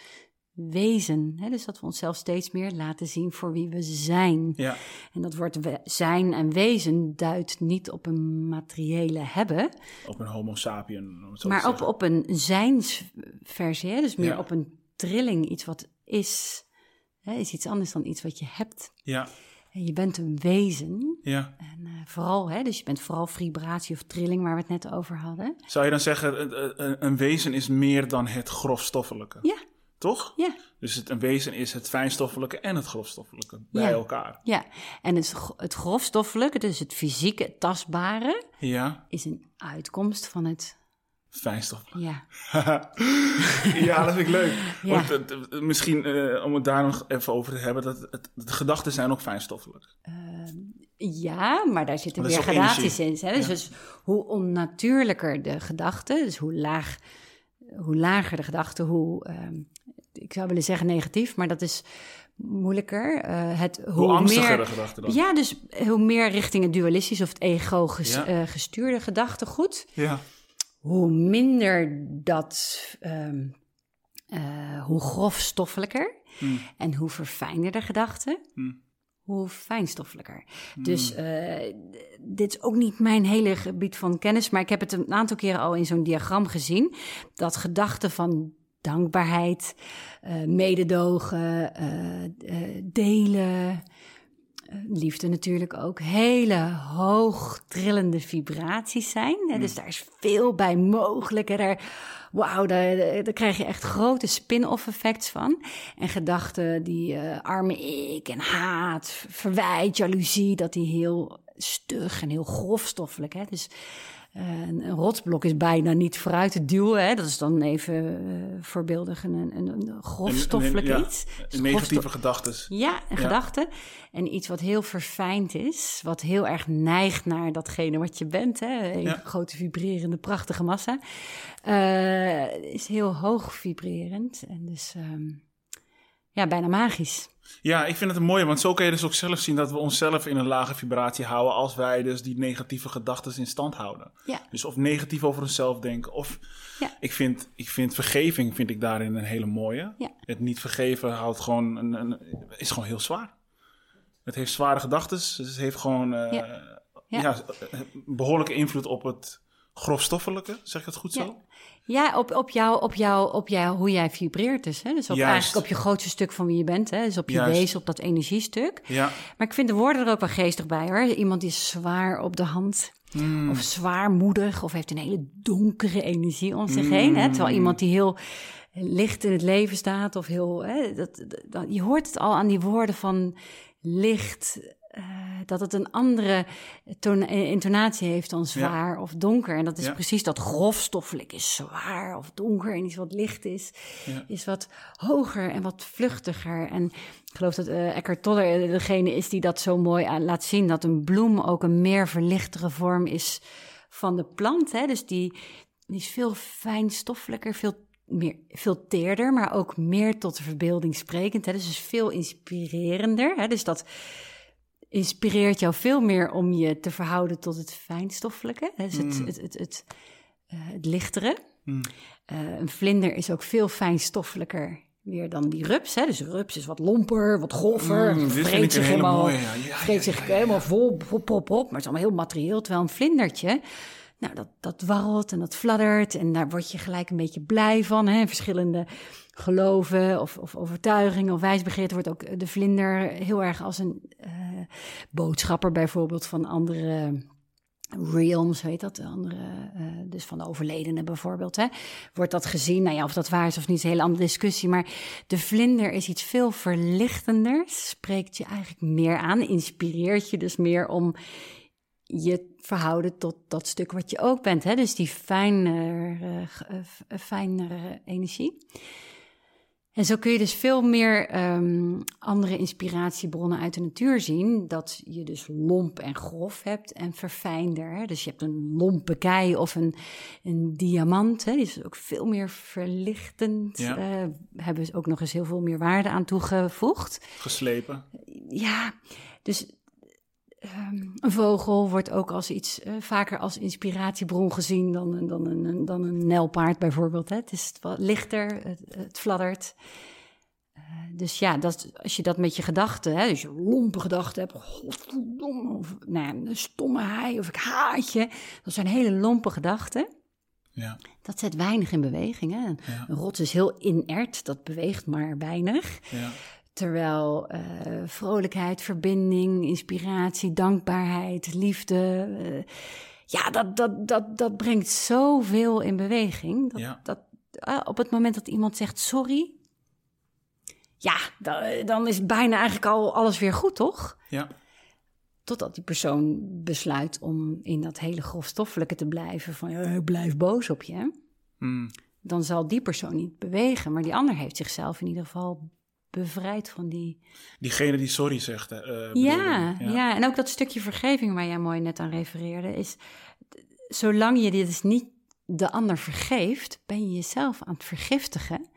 wezen. Hè? Dus dat we onszelf steeds meer laten zien voor wie we zijn. ja, En dat woord we- zijn en wezen duidt niet op een materiële hebben, op een homo sapien. om het zo te maar op, op een zijnsversie. Hè? Dus meer Ja. op een trilling, iets wat is. Hè? Is iets anders dan iets wat je hebt. Ja, En je bent een wezen. ja. En eh, vooral, hè, dus je bent vooral vibratie of trilling, waar we het net over hadden. Zou je dan zeggen, een- een, een wezen is meer dan het grofstoffelijke? Ja, Toch? ja. Dus het, een wezen is het fijnstoffelijke en het grofstoffelijke bij Ja. elkaar. Ja, en het, het grofstoffelijke, dus het fysieke, het tastbare, Ja, is een uitkomst van het, fijnstoffelijk. ja, [LAUGHS] ja, dat vind ik leuk. Ja. Want het- het- misschien, eh, om het daar nog even over te hebben, dat het, de gedachten zijn ook fijnstoffelijk. ja, maar daar zitten weer gradaties in. Hè? Dus, dus hoe onnatuurlijker de gedachte, dus hoe, laag, hoe lager de gedachte, hoe, ehm, ik zou willen zeggen negatief, maar dat is moeilijker. Eh, het, hoe, Hoe angstiger meer, de gedachten dan. Ja, dus hoe meer richting het dualistisch of het ego ges- Ja. eh, gestuurde gedachtegoed, Ja, hoe minder dat, ehm, eh, hoe grofstoffelijker Hmm. en hoe verfijnder de gedachten, Hmm. Hoe fijnstoffelijker. Dus uh, dit is ook niet mijn hele gebied van kennis, maar ik heb het een aantal keren al in zo'n diagram gezien. Dat gedachten van dankbaarheid, uh, mededogen, uh, delen, liefde natuurlijk ook, hele hoog trillende vibraties zijn. Hè? Dus daar is veel bij mogelijk. En daar wauw, daar, daar krijg je echt grote spin-off effects van. En gedachten die uh, arme ik en haat, verwijt, jaloezie, dat die heel stug en heel grofstoffelijk. Hè? Dus een, rotsblok is bijna niet vooruit te duwen. Hè? Dat is dan even uh, voorbeeldig een, een, een grofstoffelijk iets. Dus negatieve gedachten. Ja, een ja. gedachte. En iets wat heel verfijnd is. Wat heel erg neigt naar datgene wat je bent. Hè? Een ja. grote vibrerende, prachtige massa. Uh, is heel hoog vibrerend. En dus um, ja, bijna magisch. Ja, ik vind het een mooie, want zo kun je dus ook zelf zien dat we onszelf in een lage vibratie houden als wij dus die negatieve gedachten in stand houden. Ja. Dus of negatief over onszelf denken, of ja. ik, vind, ik vind vergeving vind ik daarin een hele mooie. Ja. Het niet vergeven houdt gewoon een, een, is gewoon heel zwaar. Het heeft zware gedachten, dus het heeft gewoon uh, Ja. ja. behoorlijke invloed op het grofstoffelijke, zeg ik het goed zo? Ja. Op, op, jou, op, jou, op jou, hoe jij vibreert dus. Hè? Dus op, Juist. eigenlijk op je grootste stuk van wie je bent. Hè? Dus op je Juist. wezen, op dat energiestuk. Ja. Maar ik vind de woorden er ook wel geestig bij hoor. Iemand die is zwaar op de hand. Mm. Of zwaarmoedig. Of heeft een hele donkere energie om zich heen. Hè? Terwijl iemand die heel licht in het leven staat. Of heel, hè, dat, dat, je hoort het al aan die woorden van licht. Uh, dat het een andere intonatie heeft dan zwaar ja. of donker. En dat is Ja. precies dat grofstoffelijk is zwaar of donker. En iets wat licht is, Ja. is wat hoger en wat vluchtiger. En ik geloof dat uh, Eckhart Tolle degene is die dat zo mooi aan laat zien. Dat een bloem ook een meer verlichtere vorm is van de plant. Hè? Dus die, die is veel fijnstoffelijker, veel meer, veel teerder, maar ook meer tot de verbeelding sprekend. Hè? Dus is veel inspirerender. Hè? Dus dat inspireert jou veel meer om je te verhouden tot het fijnstoffelijke. Dus het, Mm. het, het, het, uh, het lichtere. Mm. Uh, een vlinder is ook veel fijnstoffelijker weer dan die rups. Hè? Dus rups is wat lomper, wat groffer. Mm, vreet zich helemaal, mooie, ja. Ja, vreet ja, zich helemaal vol, vol pop, op. Maar het is allemaal heel materieel. Terwijl een vlindertje, nou, dat, dat warrelt en dat fladdert. En daar word je gelijk een beetje blij van. Hè? Verschillende geloven of, of overtuigingen of wijsbegeerte wordt ook de vlinder heel erg als een uh, boodschapper bijvoorbeeld van andere realms, weet dat, andere, uh, dus van de overledenen bijvoorbeeld, hè, wordt dat gezien. Nou ja, of dat waar is of niet, is een hele andere discussie. Maar de vlinder is iets veel verlichtenders, spreekt je eigenlijk meer aan, inspireert je dus meer om je verhouden tot dat stuk wat je ook bent. Hè? Dus die fijnere, uh, fijnere energie. En zo kun je dus veel meer um, andere inspiratiebronnen uit de natuur zien. Dat je dus lomp en grof hebt en verfijnder. Hè? Dus je hebt een lompe kei of een, een diamant. Hè? Die is ook veel meer verlichtend. Ja. Uh, hebben ze ook nog eens heel veel meer waarde aan toegevoegd. Geslepen. Ja, dus Um, een vogel wordt ook als iets uh, vaker als inspiratiebron gezien dan, een, dan, een, dan een nijlpaard bijvoorbeeld. Hè. Het is wat lichter, het, het fladdert. Uh, dus ja, dat, als je dat met je gedachten, hè, dus je lompe gedachten hebt, godverdomme, of nou ja, een stomme haai, of ik haat je. Dat zijn hele lompe gedachten. Ja. Dat zet weinig in beweging. Hè. Ja. een rots is heel inert, dat beweegt maar weinig. Ja. Terwijl uh, vrolijkheid, verbinding, inspiratie, dankbaarheid, liefde. Uh, ja, dat, dat, dat, dat brengt zoveel in beweging. Dat, Ja. dat, uh, op het moment dat iemand zegt sorry. Ja, dan, dan is bijna eigenlijk al alles weer goed, toch? Ja. Totdat die persoon besluit om in dat hele grofstoffelijke te blijven. Van ja, ik blijf boos op je. Mm. Dan zal die persoon niet bewegen. Maar die ander heeft zichzelf in ieder geval bevrijd van die. Diegene die sorry zegt. Uh, Ja, ja, en ook dat stukje vergeving waar jij mooi net aan refereerde, is zolang je dit dus niet de ander vergeeft, ben je jezelf aan het vergiftigen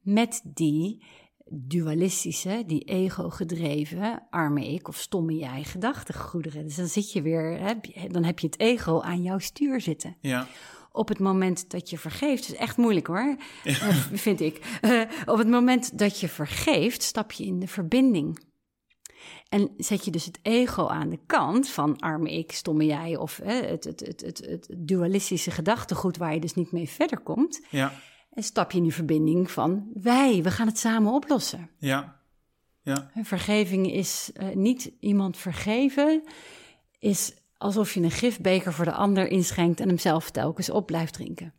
met die dualistische, die ego-gedreven, arme ik of stomme jij gedachtegoederen. Dus dan zit je weer, hè, dan heb je het ego aan jouw stuur zitten Ja. Op het moment dat je vergeeft, is echt moeilijk hoor, [LAUGHS] vind ik. Uh, op het moment dat je vergeeft, stap je in de verbinding. En zet je dus het ego aan de kant van arme ik, stomme jij, of het, het, het, het, het dualistische gedachtegoed waar je dus niet mee verder komt. Ja, En stap je in die verbinding van wij, we gaan het samen oplossen. ja, ja, Vergeving is eh, niet iemand vergeven, is alsof je een gifbeker voor de ander inschenkt en hem zelf telkens op blijft drinken.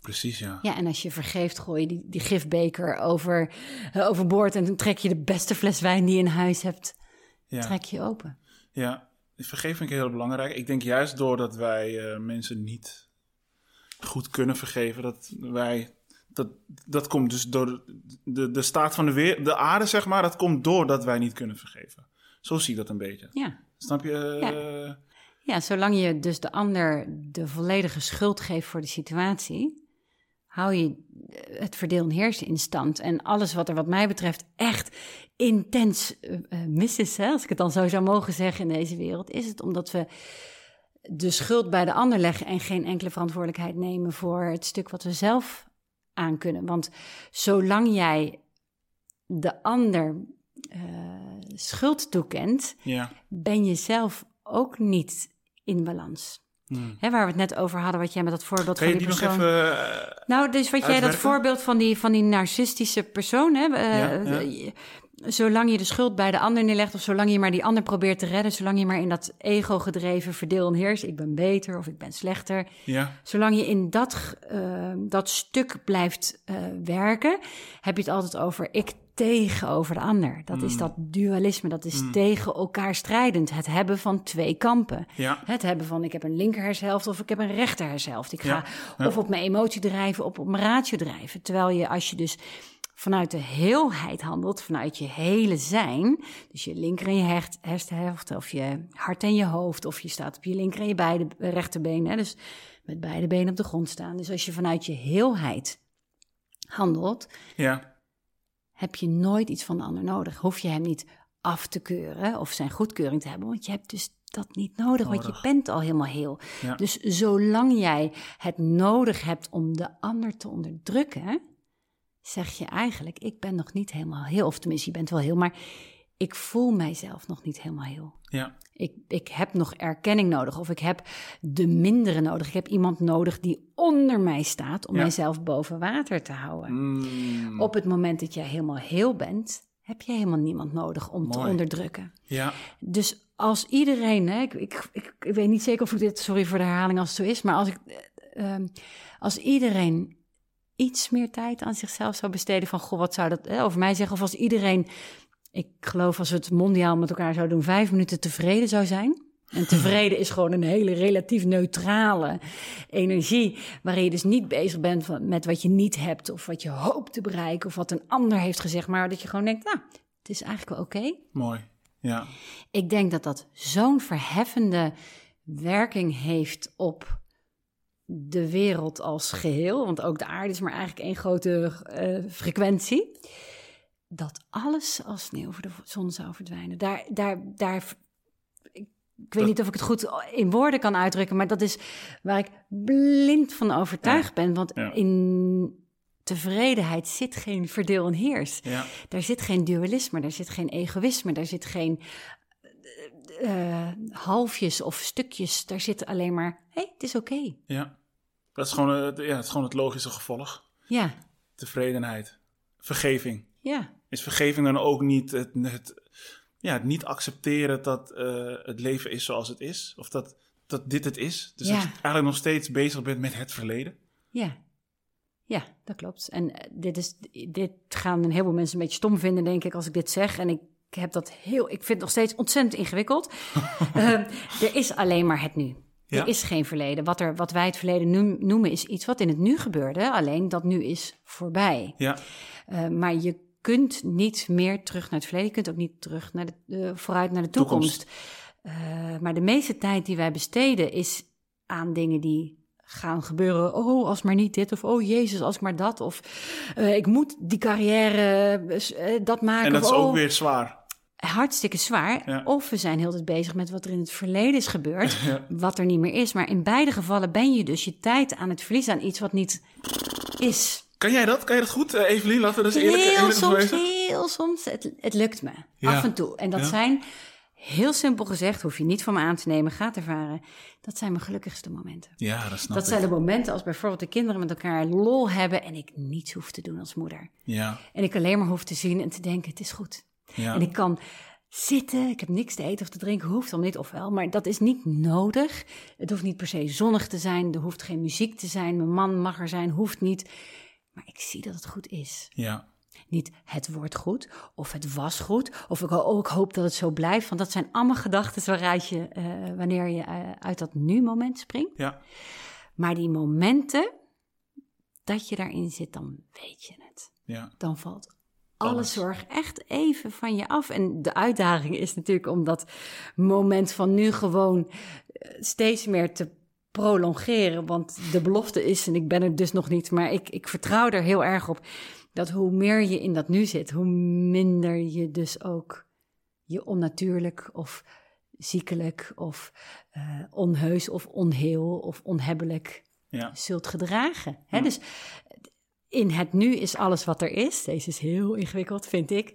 precies, ja. Ja, en als je vergeeft, gooi je die, die gifbeker over, eh, overboord en dan trek je de beste fles wijn die je in huis hebt, ja. trek je open. Ja, vergeven vind ik heel belangrijk. Ik denk juist doordat wij eh, mensen niet goed kunnen vergeven, dat wij. Dat, dat komt dus door de, de, staat van de, weer, de aarde, zeg maar. Dat komt doordat wij niet kunnen vergeven. Zo zie ik dat een beetje. Ja. Snap je? Ja. Ja, zolang je dus de ander de volledige schuld geeft voor de situatie, hou je eh, het verdeel en heersen in stand. En alles wat er wat mij betreft echt intens eh, mis is, hè, als ik het dan zo zou mogen zeggen in deze wereld, is het omdat we de schuld bij de ander leggen en geen enkele verantwoordelijkheid nemen voor het stuk wat we zelf aan kunnen. Want zolang jij de ander schuld toekent, ja. ben je zelf ook niet in balans. Hmm. Hè, waar we het net over hadden, wat jij met dat voorbeeld van die persoon... even... eh, Nou, dus wat jij, dat voorbeeld van die, van die narcistische persoon, hè, eh, Ja, ja. je- zolang je de schuld bij de ander neerlegt, of zolang je maar die ander probeert te redden, zolang je maar in dat ego-gedreven verdeel en heers, ik ben beter of ik ben slechter, ja, zolang je in dat, eh, dat stuk blijft eh, werken, heb je het altijd over ik tegenover de ander. Dat is dat dualisme, dat is tegen elkaar strijdend. Het hebben van twee kampen. ja, Het hebben van ik heb een linkerhersenhelft of ik heb een rechterhersenhelft. Ik ga Ja, of op mijn emotie drijven of op mijn ratio drijven. Terwijl je als je dus vanuit de heelheid handelt, vanuit je hele zijn, dus je linker en je hersenhelft of je hart en je hoofd, of je staat op je linker en je beide rechterbeen, hè, dus met beide benen op de grond staan. Dus als je vanuit je heelheid handelt, ja, heb je nooit iets van de ander nodig. Hoef je hem niet af te keuren of zijn goedkeuring te hebben, want je hebt dus dat niet nodig, want je bent al helemaal heel. Ja. Dus zolang jij het nodig hebt om de ander te onderdrukken, zeg je eigenlijk, ik ben nog niet helemaal heel, of tenminste, je bent wel heel, maar ik voel mijzelf nog niet helemaal heel. ja, Ik, ik heb nog erkenning nodig of ik heb de mindere nodig. Ik heb iemand nodig die onder mij staat om Ja. mijzelf boven water te houden. Mm, Op het moment dat jij helemaal heel bent, heb je helemaal niemand nodig om te onderdrukken. ja, Dus als iedereen, hè, ik, ik, ik, ik weet niet zeker of ik dit, sorry voor de herhaling als het zo is, maar als, ik, eh, ehm, als iedereen iets meer tijd aan zichzelf zou besteden van, goh, wat zou dat hè, over mij zeggen? Of als iedereen, ik geloof als we het mondiaal met elkaar zouden doen, vijf minuten tevreden zou zijn. En tevreden is gewoon een hele relatief neutrale energie, waarin je dus niet bezig bent van, met wat je niet hebt of wat je hoopt te bereiken of wat een ander heeft gezegd, maar dat je gewoon denkt, nou, het is eigenlijk wel oké. mooi. Ja, Ik denk dat dat zo'n verheffende werking heeft op de wereld als geheel. Want ook de aarde is maar eigenlijk één grote eh, frequentie. Dat alles als sneeuw voor de zon zou verdwijnen. Daar, daar, daar. Ik, weet Dat- niet of ik het goed in woorden kan uitdrukken, maar dat is waar ik blind van overtuigd ben. Want Ja. in tevredenheid zit geen verdeel en heers. ja, Daar zit geen dualisme, daar zit geen egoïsme, daar zit geen eh, eh, halfjes of stukjes. Daar zit alleen maar, hé, hey, het is oké. ja. Dat is gewoon, eh, ja, het is gewoon het logische gevolg. Ja, Tevredenheid. Vergeving. ja, Is vergeving dan ook niet het, het, ja, het niet accepteren dat eh, het leven is zoals het is? Of dat, dat dit het is? Dus Ja. dat je eigenlijk nog steeds bezig bent met het verleden? ja. Ja, dat klopt. En eh, dit, is, dit gaan een heleboel mensen een beetje stom vinden, denk ik, als ik dit zeg. En ik heb dat heel, ik vind het nog steeds ontzettend ingewikkeld. [LAUGHS] Ehm, er is alleen maar het nu. Ja. Er is geen verleden. Wat, er, wat wij het verleden noem- noemen is iets wat in het nu gebeurde. Alleen dat nu is voorbij. Ja, Uh, maar je kunt niet meer terug naar het verleden. Je kunt ook niet terug naar de, uh, vooruit naar de toekomst. Uh, maar de meeste tijd die wij besteden is aan dingen die gaan gebeuren. Oh, als maar niet dit. Of oh, Jezus, als maar dat. Of uh, ik moet die carrière dat maken. en dat of, is ook oh, weer zwaar. Hartstikke zwaar. Ja. Of we zijn heel tijd bezig met wat er in het verleden is gebeurd. [LAUGHS] Ja. Wat er niet meer is. Maar in beide gevallen ben je dus je tijd aan het verliezen aan iets wat niet is. Kan jij dat? Kan je dat goed, uh, Evelien? Laten we dus eerlijk, heel eerlijk soms wezen. heel soms, het, het lukt me. Ja. Af en toe. En dat Ja. zijn, heel simpel gezegd, hoef je niet van me aan te nemen, gaat ervaren. Dat zijn mijn gelukkigste momenten. Ja, dat snap dat ik. zijn de momenten als bijvoorbeeld de kinderen met elkaar lol hebben en ik niets hoef te doen als moeder. Ja, En ik alleen maar hoef te zien en te denken, het is goed. ja. En ik kan zitten, ik heb niks te eten of te drinken, hoeft dan niet, ofwel. Maar dat is niet nodig. Het hoeft niet per se zonnig te zijn, er hoeft geen muziek te zijn, mijn man mag er zijn, hoeft niet. Maar ik zie dat het goed is. ja. Niet het wordt goed, of het was goed, of ik ook hoop dat het zo blijft. Want dat zijn allemaal gedachten waaruit je, eh, wanneer je eh, uit dat nu-moment springt. ja. Maar die momenten dat je daarin zit, dan weet je het ja. dan valt alle Alles. zorg echt even van je af. En de uitdaging is natuurlijk om dat moment van nu gewoon eh, steeds meer te prolongeren. Want de belofte is, en ik ben er dus nog niet, maar ik, ik vertrouw er heel erg op, dat hoe meer je in dat nu zit, hoe minder je dus ook je onnatuurlijk of ziekelijk of eh, onheus of onheel of onhebbelijk ja. zult gedragen. Hè? Ja. Dus in het nu is alles wat er is. Deze is heel ingewikkeld, vind ik.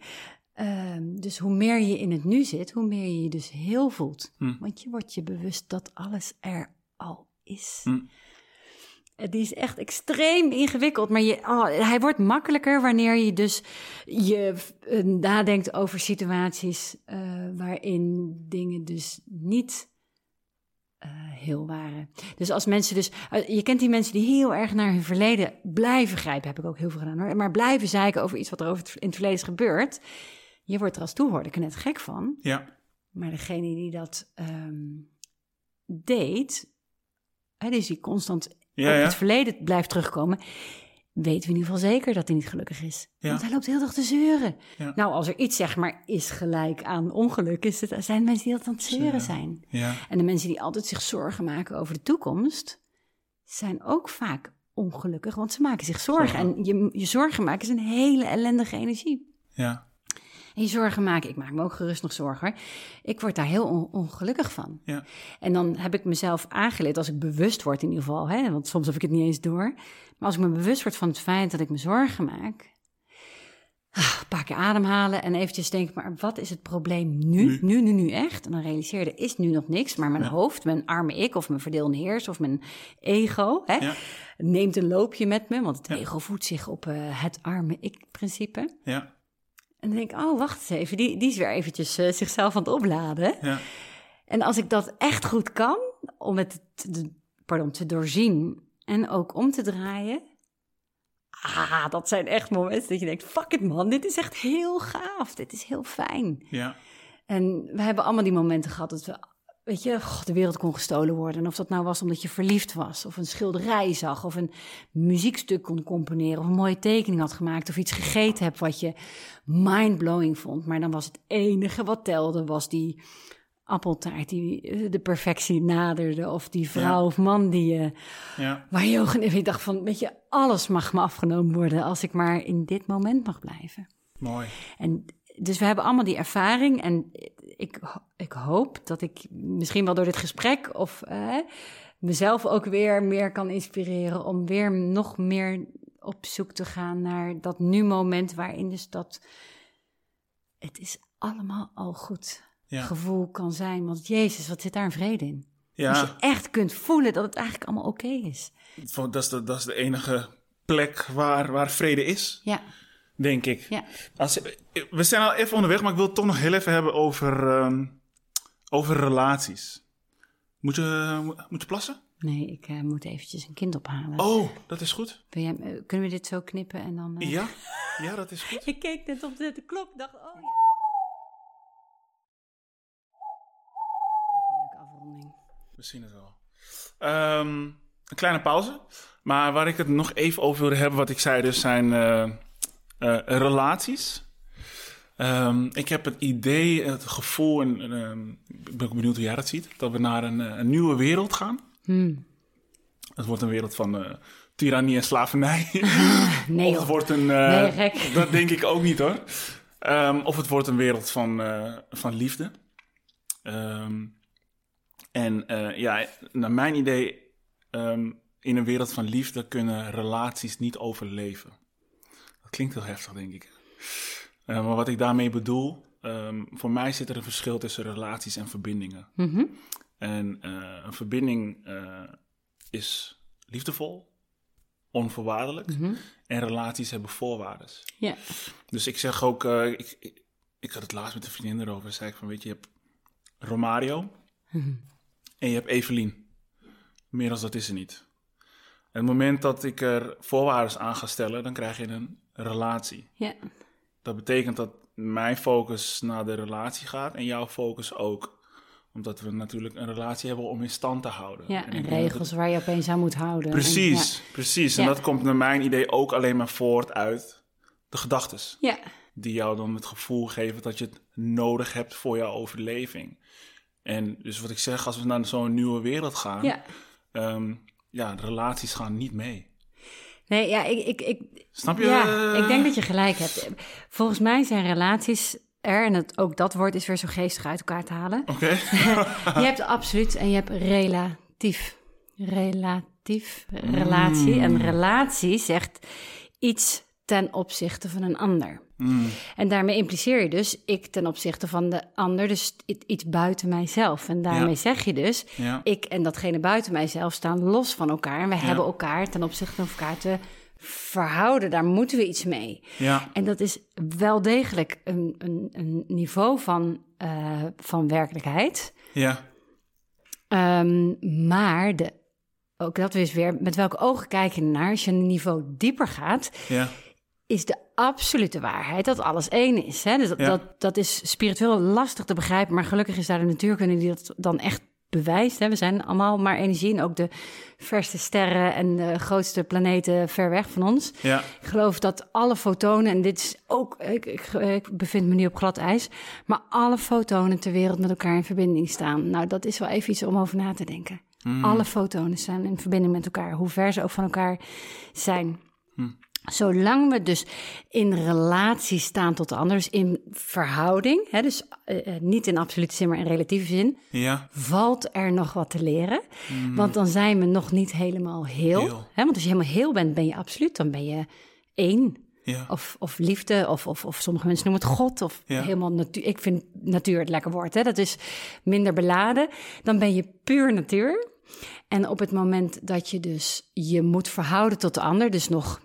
Ehm, dus hoe meer je in het nu zit, hoe meer je je dus heel voelt. Hm. Want je wordt je bewust dat alles er al is. Hm. Eh, Die is echt extreem ingewikkeld, maar je, oh, hij wordt makkelijker wanneer je dus je eh, nadenkt over situaties eh, waarin dingen dus niet heel waren. Dus als mensen dus, je kent die mensen die heel erg naar hun verleden blijven grijpen, heb ik ook heel veel gedaan hoor, maar blijven zeiken over iets wat er over het, in het verleden is gebeurd. Je wordt er als toehoorder net gek van. Ja, Maar degene die dat ehm, deed, hè, dus die constant ja, het verleden blijft terugkomen, weten we in ieder geval zeker dat hij niet gelukkig is. Ja. Want hij loopt heel dag te zeuren. Nou, als er iets zeg maar is gelijk aan ongeluk, is het, zijn mensen die altijd aan het zeuren zijn. ja. En de mensen die altijd zich zorgen maken over de toekomst, zijn ook vaak ongelukkig, want ze maken zich zorgen. En je, je zorgen maken is een hele ellendige energie. ja. Je zorgen maken, ik maak me ook gerust nog zorgen. Ik word daar heel on- ongelukkig van. Ja. En dan heb ik mezelf aangeleerd, als ik bewust word in ieder geval, hè, want soms heb ik het niet eens door. Maar als ik me bewust word van het feit dat ik me zorgen maak, ah, een paar keer ademhalen en eventjes denken, maar wat is het probleem nu? Nu. Nu, nu, nu, echt? En dan realiseer je, er is nu nog niks, maar mijn Ja. hoofd, mijn arme ik of mijn verdeelde heers of mijn ego, hè, Ja. neemt een loopje met me, want het Ja. ego voedt zich op eh, het arme ik-principe. Ja, En dan denk ik, oh, wacht eens even, die, die is weer eventjes eh, zichzelf aan het opladen. ja, En als ik dat echt goed kan, om het te, pardon, te doorzien en ook om te draaien. Ah, dat zijn echt momenten dat je denkt, fuck it man, dit is echt heel gaaf, dit is heel fijn. ja, En we hebben allemaal die momenten gehad dat we, weet je, goh, de wereld kon gestolen worden. En of dat nou was omdat je verliefd was, of een schilderij zag, of een muziekstuk kon componeren, of een mooie tekening had gemaakt, of iets gegeten hebt wat je mindblowing vond. Maar dan was het enige wat telde, was die appeltaart die eh, de perfectie naderde, of die vrouw Ja. of man die je, ja. waar je ogen in, ik dacht van, weet je, alles mag me afgenomen worden als ik maar in dit moment mag blijven. Mooi. En dus we hebben allemaal die ervaring. En ik, ik hoop dat ik misschien wel door dit gesprek of eh, mezelf ook weer meer kan inspireren om weer nog meer op zoek te gaan naar dat nu moment waarin dus dat het is allemaal al goed Ja. gevoel kan zijn. Want Jezus, wat zit daar een vrede in? Als Ja, je echt kunt voelen dat het eigenlijk allemaal oké is. dat is, de, dat is de enige plek waar, waar vrede is, Ja, denk ik. ja. Als, we zijn al even onderweg, maar ik wil het toch nog heel even hebben over, ehm, over relaties. Moet je, moet je plassen? Nee, ik eh, moet eventjes een kind ophalen. Oh, dat is goed. Wil jij, eh, kunnen we dit zo knippen en dan... eh, Ja, ja dat is goed. [LAUGHS] Ik keek net op de, de klok, dacht, oh ja. Ook een leuke afronding. We zien het wel. Ehm, een kleine pauze. Maar waar ik het nog even over wilde hebben, wat ik zei dus, zijn eh, relaties. Ehm, ik heb het idee, het gevoel, en en, ehm, ik ben ook benieuwd hoe jij dat ziet, dat we naar een, eh, een nieuwe wereld gaan. Hmm. Het wordt een wereld van eh tirannie en slavernij. [LAUGHS] Nee, of het wordt een... Nee, gek. [LAUGHS] Dat denk ik ook niet hoor. Ehm, of het wordt een wereld van, van liefde. En ja, naar mijn idee, in een wereld van liefde kunnen relaties niet overleven. Dat klinkt heel heftig, denk ik. Eh, maar wat ik daarmee bedoel, ehm, voor mij zit er een verschil tussen relaties en verbindingen. Mhm. En eh, een verbinding eh, is liefdevol, onvoorwaardelijk. Mhm. En relaties hebben voorwaarden. Ja. Dus ik zeg ook, ik, ik, ik had het laatst met een vriendin erover. Zei ik van, weet je, je hebt Romario Mhm. en je hebt Evelien. Meer dan dat is er niet. En het moment dat ik er voorwaarden aan ga stellen, dan krijg je een relatie. Ja. Dat betekent dat mijn focus naar de relatie gaat en jouw focus ook. Omdat we natuurlijk een relatie hebben om in stand te houden. Ja, En het- regels waar je opeens aan moet houden. Precies, precies. En Ja. dat komt naar mijn idee ook alleen maar voort uit de gedachtes. En, ja. Die jou dan het gevoel geven dat je het nodig hebt voor jouw overleving. En dus wat ik zeg, als we naar zo'n nieuwe wereld gaan, ja. ehm, ja, relaties gaan niet mee. Nee, ja, ik, ik, ik, Snap je? ja, ik denk dat je gelijk hebt. Volgens mij zijn relaties er, en het, ook dat woord is weer zo geestig uit elkaar te halen. Oké. [LAUGHS] Je hebt absoluut en je hebt relatief. Relatief relatie. En relatie zegt iets ten opzichte van een ander. Mm, En daarmee impliceer je dus ik ten opzichte van de ander, dus iets buiten mijzelf. En daarmee Ja. zeg je dus, ja. ik en datgene buiten mijzelf staan los van elkaar. En we hebben elkaar ten opzichte van elkaar te verhouden. Daar moeten we iets mee. ja, En dat is wel degelijk een, een, een niveau van, eh, van werkelijkheid. ja, Ehm, maar de, ook dat is weer, met welke ogen kijk je naar? Als je een niveau dieper gaat, ja, is de absolute waarheid dat alles één is. Hè? Dus dat, Ja. dat, dat is spiritueel lastig te begrijpen, maar gelukkig is daar de natuurkunde die dat dan echt bewijst. Hè? We zijn allemaal maar energie en ook de verste sterren en de grootste planeten ver weg van ons. ja, Ik geloof dat alle fotonen, en dit is ook, ik, ik, ik bevind me nu op glad ijs, maar alle fotonen ter wereld met elkaar in verbinding staan. Nou, dat is wel even iets om over na te denken. Alle fotonen staan in verbinding met elkaar, hoe ver ze ook van elkaar zijn. Zolang we dus in relatie staan tot de ander, dus in verhouding, hè, dus eh, eh, niet in absolute zin, maar in relatieve zin, ja, valt er nog wat te leren. Want dan zijn we nog niet helemaal heel. Heel. Hè? Want als je helemaal heel bent, ben je absoluut. Dan ben je één. ja, Of, of liefde, of, of, of sommige mensen noemen het God. Of Ja. helemaal natuur. Ik vind natuur het lekker woord. Hè? Dat is minder beladen. Dan ben je puur natuur. En op het moment dat je dus je moet verhouden tot de ander, dus nog,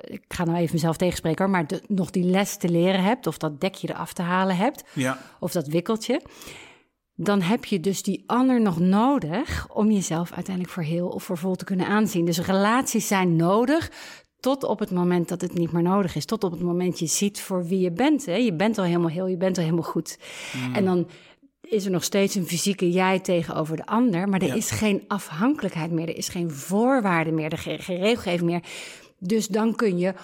ik ga nou even mezelf tegenspreken, maar de, nog die les te leren hebt, of dat dekje eraf te halen hebt, ja, of dat wikkeltje, dan heb je dus die ander nog nodig om jezelf uiteindelijk voor heel of voor vol te kunnen aanzien. Dus relaties zijn nodig tot op het moment dat het niet meer nodig is. Tot op het moment je ziet voor wie je bent. Hè? Je bent al helemaal heel, je bent al helemaal goed. En dan is er nog steeds een fysieke jij tegenover de ander, maar er Ja. is geen afhankelijkheid meer, er is geen voorwaarde meer, er is geen regelgeving meer. Dus dan kun je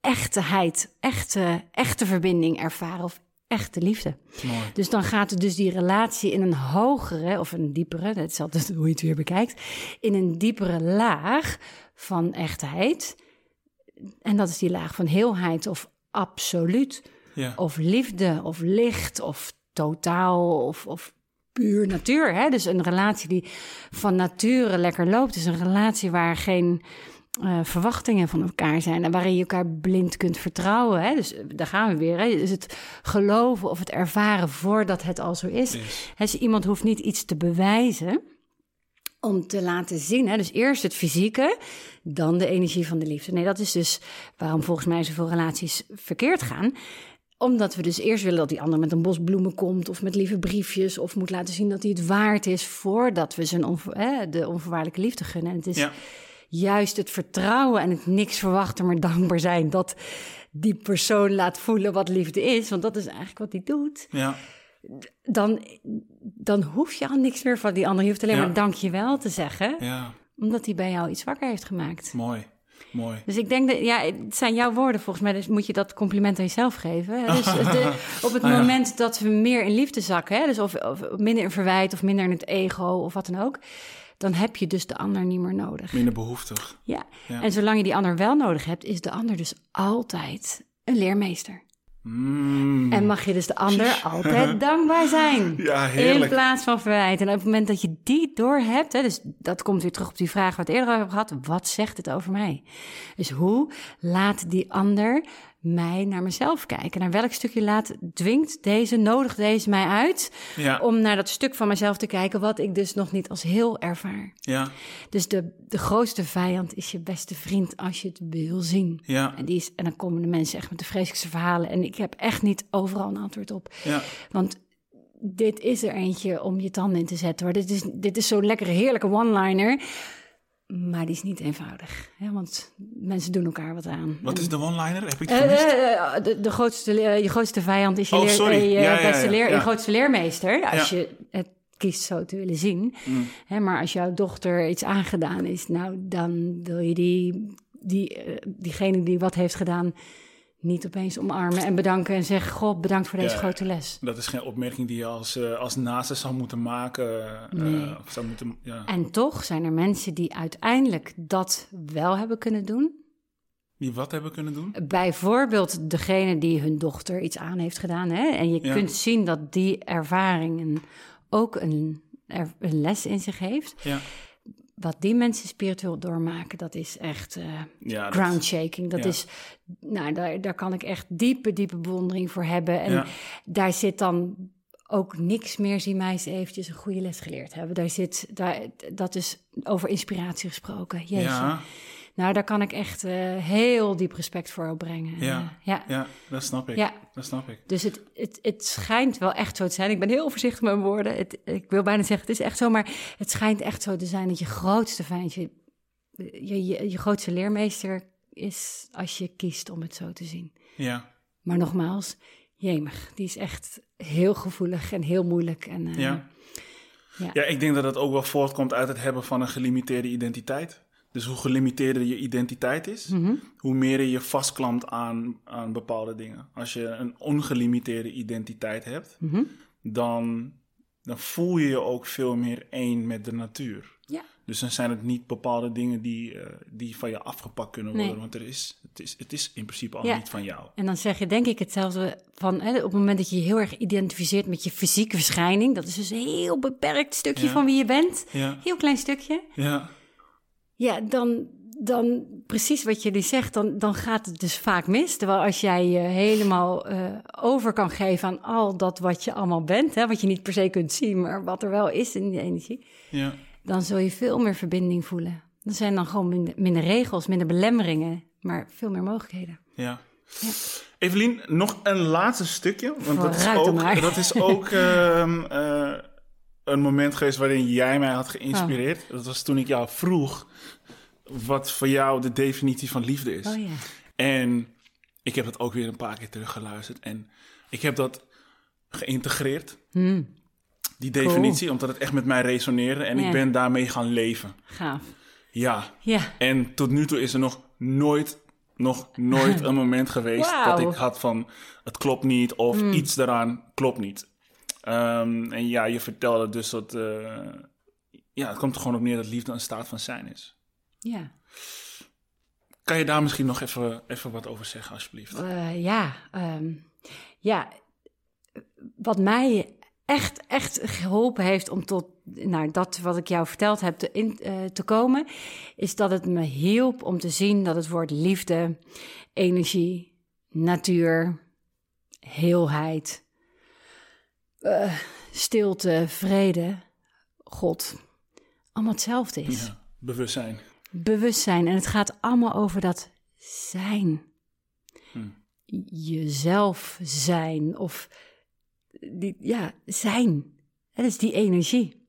echteheid, echte, echte verbinding ervaren of echte liefde. mooi. Dus dan gaat het dus die relatie in een hogere of een diepere, dat is altijd hoe je het weer bekijkt, in een diepere laag van echtheid. En dat is die laag van heelheid of absoluut, Ja, of liefde of licht of totaal of, of puur natuur. Hè? Dus een relatie die van nature lekker loopt, is een relatie waar geen eh, verwachtingen van elkaar zijn en waarin je elkaar blind kunt vertrouwen. Hè? Dus eh, daar gaan we weer. Hè? Dus het geloven of het ervaren voordat het al zo is. Hè, Dus iemand hoeft niet iets te bewijzen om te laten zien. Hè? Dus eerst het fysieke, dan de energie van de liefde. Nee, dat is dus waarom volgens mij zoveel relaties verkeerd gaan omdat we dus eerst willen dat die ander met een bos bloemen komt... of met lieve briefjes, of moet laten zien dat hij het waard is... voordat we zijn onvo- de onvoorwaardelijke liefde gunnen. En het is Ja, juist het vertrouwen en het niks verwachten, maar dankbaar zijn... dat die persoon laat voelen wat liefde is, want dat is eigenlijk wat hij doet... ja, dan, dan hoef je al niks meer van die ander. Je hoeft alleen Ja. maar dankjewel te zeggen... ja, omdat hij bij jou iets wakker heeft gemaakt. mooi, mooi. Dus ik denk dat, ja, het zijn jouw woorden volgens mij, dus moet je dat compliment aan jezelf geven. Dus de, [LAUGHS] op het Ah, ja. moment dat we meer in liefde zakken, hè, dus of, of minder in verwijt of minder in het ego of wat dan ook, dan heb je dus de ander niet meer nodig. Minder behoeftig. Ja. Ja. En zolang je die ander wel nodig hebt, is de ander dus altijd een leermeester. Mm. En mag je dus de ander altijd [LAUGHS] dankbaar zijn. Ja, In heerlijk. plaats van verwijt. En op het moment dat je die door hebt, hè, dus dat komt weer terug op die vraag waar we eerder hebben gehad. Wat zegt het over mij? Dus hoe laat die ander mij naar mezelf kijken. Naar welk stukje laat, dwingt deze, nodigt deze mij uit Ja. om naar dat stuk van mezelf te kijken wat ik dus nog niet als heel ervaar. Ja. Dus de, de grootste vijand is je beste vriend als je het wil zien. Ja. En, die is, en dan komen de mensen echt met de vreselijkste verhalen. En ik heb echt niet overal een antwoord op. Ja. Want dit is er eentje om je tanden in te zetten. Hoor. Dit is, dit is zo'n lekkere, heerlijke one-liner. Maar die is niet eenvoudig. Hè? Want mensen doen elkaar wat aan. Wat is de one-liner? Heb ik het Eh, eh, eh, de, de grootste, je grootste vijand is je, Oh, leer- eh, je Ja, ja, ja, beste leer, je grootste leermeester. Als je het kiest zo te willen zien. Mm. Hè, maar als jouw dochter iets aangedaan is, nou, dan wil je die, die, diegene die wat heeft gedaan niet opeens omarmen en bedanken en zeggen: God, bedankt voor deze Ja. grote les. Dat is geen opmerking die je als, eh als naaste zou moeten maken. eh, Nee. of zou moeten, ja. En toch zijn er mensen die uiteindelijk dat wel hebben kunnen doen. Die wat hebben kunnen doen? Bijvoorbeeld degene die hun dochter iets aan heeft gedaan. Hè? En je Ja. kunt zien dat die ervaring ook een, er- een les in zich heeft. Ja. Wat die mensen spiritueel doormaken, dat is echt eh, Ja, groundshaking. Dat ja. is, nou, daar, daar kan ik echt diepe, diepe bewondering voor hebben. En Ja. daar zit dan ook niks meer, zie mij eens eventjes een goede les geleerd hebben. Daar zit, daar, dat is over inspiratie gesproken. Jeetje. Nou, daar kan ik echt eh, heel diep respect voor opbrengen. Ja. Eh, ja. ja, dat snap ik. Ja. Dat snap ik. Dus het, het, het schijnt wel echt zo te zijn. Ik ben heel voorzichtig met mijn woorden. Het, ik wil bijna zeggen, het is echt zo. Maar het schijnt echt zo te zijn dat je grootste vijand, je, je, je, grootste leermeester is als je kiest om het zo te zien. Ja, Maar nogmaals, jemig, die is echt heel gevoelig en heel moeilijk. En, eh, ja. ja. Ja, ik denk dat het ook wel voortkomt uit het hebben van een gelimiteerde identiteit. Dus hoe gelimiteerder je identiteit is, Mhm. hoe meer je je vastklampt aan, aan bepaalde dingen. Als je een ongelimiteerde identiteit hebt, Mhm. dan, dan voel je je ook veel meer één met de natuur. Ja. Dus dan zijn het niet bepaalde dingen die, eh, die van je afgepakt kunnen worden. Nee. Want er is, het, is, het is in principe al Ja. niet van jou. En dan zeg je denk ik hetzelfde van hè, op het moment dat je je heel erg identificeert met je fysieke verschijning. Dat is dus een heel beperkt stukje Ja. van wie je bent. Ja, Heel klein stukje. ja, Ja, dan, dan precies wat jullie zegt, dan, dan gaat het dus vaak mis. Terwijl als jij je helemaal eh, over kan geven aan al dat wat je allemaal bent, hè, wat je niet per se kunt zien, maar wat er wel is in die energie, ja. dan zul je veel meer verbinding voelen. Er zijn dan gewoon minder, minder regels, minder belemmeringen, maar veel meer mogelijkheden. Ja. Ja. Evelien, nog een laatste stukje. Want dat is ook, dat is ook een moment geweest waarin jij mij had geïnspireerd. Oh. Dat was toen ik jou vroeg wat voor jou de definitie van liefde is. Oh ja. En ik heb het ook weer een paar keer teruggeluisterd. En ik heb dat geïntegreerd, Hmm, die definitie, omdat het echt met mij resoneerde. En ik ben daarmee gaan leven. gaaf. Ja. Ja, En tot nu toe is er nog nooit, nog nooit [LAUGHS] een moment geweest dat ik had van het klopt niet of iets daaraan klopt niet. Ehm, en ja, je vertelde dus dat, eh, ja, het komt er gewoon op neer dat liefde een staat van zijn is. ja. Kan je daar misschien nog even, even wat over zeggen, alsjeblieft? Eh, ja, ehm, ja, wat mij echt, echt geholpen heeft om tot nou, dat wat ik jou verteld heb te, in, eh, te komen, is dat het me hielp om te zien dat het woord liefde, energie, natuur, heelheid, eh, stilte, vrede, God, allemaal hetzelfde is Ja, bewustzijn. bewustzijn. En het gaat allemaal over dat zijn. Hmm. Jezelf zijn. Of die, ja, zijn. Dat is die energie.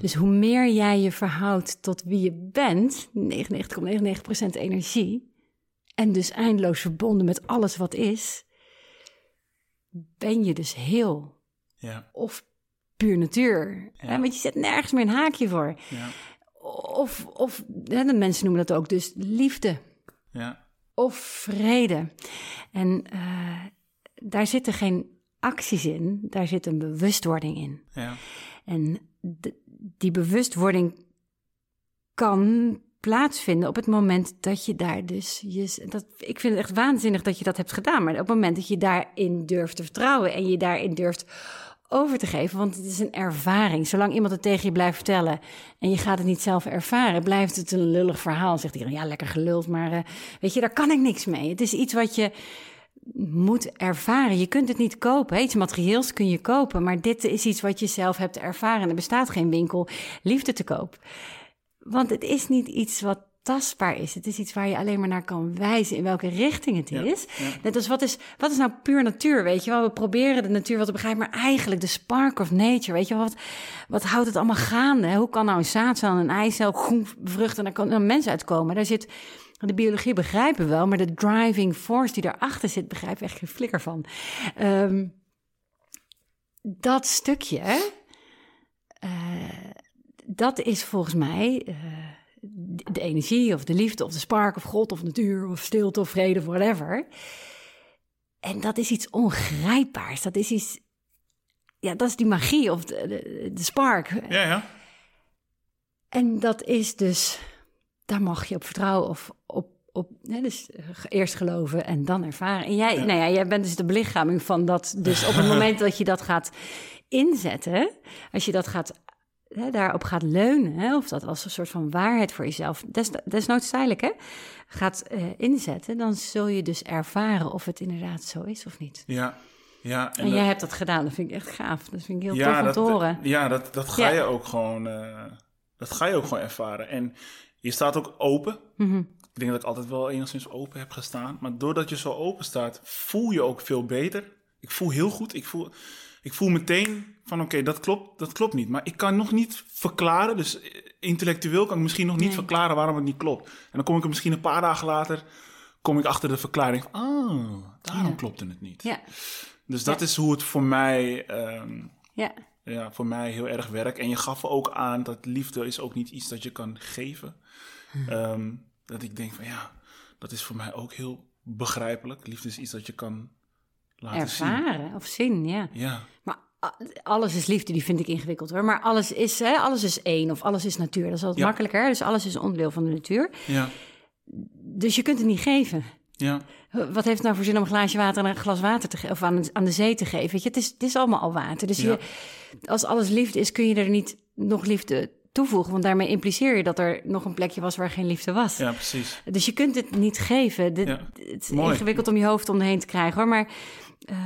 Dus hoe meer jij je verhoudt tot wie je bent, 99,99% energie, en dus eindeloos verbonden met alles wat is, ben je dus heel Ja, of puur natuur. Ja. Hè, Want je zet nergens meer een haakje voor. ja, Of, of hè, de mensen noemen dat ook dus liefde ja, of vrede. En eh, daar zitten geen acties in, daar zit een bewustwording in. ja, En de- die bewustwording kan plaatsvinden op het moment dat je daar dus... Je, dat, ik vind het echt waanzinnig dat je dat hebt gedaan. Maar op het moment dat je daarin durft te vertrouwen... en je daarin durft over te geven, want het is een ervaring. Zolang iemand het tegen je blijft vertellen en je gaat het niet zelf ervaren, blijft het een lullig verhaal. Zegt iedereen, ja, lekker geluld, maar eh, weet je, daar kan ik niks mee. Het is iets wat je moet ervaren. Je kunt het niet kopen. Iets materieels kun je kopen, maar dit is iets wat je zelf hebt ervaren. Er bestaat geen winkel liefde te koop. Want het is niet iets wat tastbaar is. Het is iets waar je alleen maar naar kan wijzen in welke richting het is. Net als wat is, wat is nou puur natuur, weet je wel? We proberen de natuur wat te begrijpen, maar eigenlijk de spark of nature, weet je wel? Wat, wat houdt het allemaal gaande? Hoe kan nou een zaadcel en een eicel groen bevruchten en daar kan een mens uitkomen? Daar zit... De biologie begrijpen we wel, maar de driving force die daarachter zit, begrijp ik echt geen flikker van. Ehm, dat stukje, uh, dat is volgens mij uh, de energie of de liefde of de spark of God of natuur of stilte of vrede of whatever. En dat is iets ongrijpbaars. Dat is iets, ja, dat is die magie of de, de, de spark. Ja, ja. En dat is dus, daar mag je op vertrouwen of op, op hè, dus eerst geloven en dan ervaren. En jij, Ja. nou ja, jij bent dus de belichaming van dat. Dus op het [LAUGHS] moment dat je dat gaat inzetten, als je dat gaat hè, daarop gaat leunen, hè, of dat als een soort van waarheid voor jezelf, des, desnoods tijdelijk, hè, gaat eh, inzetten, dan zul je dus ervaren of het inderdaad zo is of niet. Ja, ja. En, dat- jij hebt dat gedaan, dat vind ik echt gaaf. Dat vind ik heel ja, tof om dat, te horen. Ja, dat, dat ga Ja. je ook gewoon, eh, dat ga je ook gewoon ervaren. En je staat ook open. Mhm. Ik denk dat ik altijd wel enigszins open heb gestaan. Maar doordat je zo open staat, voel je ook veel beter. Ik voel heel goed. Ik voel, ik voel meteen van oké, dat klopt, dat klopt niet. Maar ik kan nog niet verklaren. Dus eh, intellectueel kan ik misschien nog niet Nee. verklaren waarom het niet klopt. En dan kom ik er misschien een paar dagen later kom ik achter de verklaring van, oh, daarom Ja. klopte het niet. Ja, Dus dat is hoe het voor mij, ehm, ja, ja, voor mij heel erg werkt. En je gaf ook aan dat liefde is ook niet iets dat je kan geven. Ehm, dat ik denk van ja, dat is voor mij ook heel begrijpelijk. Liefde is iets dat je kan laten zien. ervaren of zien, ja. Ja, Maar alles is liefde, die vind ik ingewikkeld hoor. Maar alles is, hè, alles is één of alles is natuur. Dat is altijd Ja. makkelijker. Dus alles is onderdeel van de natuur. ja, Dus je kunt het niet geven. ja, Wat heeft het nou voor zin om een glaasje water en een glas water te geven? Of aan, aan de zee te geven? Weet je, het is, het is allemaal al water. Dus Ja. je, als alles liefde is, kun je er niet nog liefde toevoegen. Want daarmee impliceer je dat er nog een plekje was waar geen liefde was. ja, precies. Dus je kunt het niet geven. Dit- Ja. Het is Mooi. ingewikkeld om je hoofd om heen te krijgen hoor. Maar eh,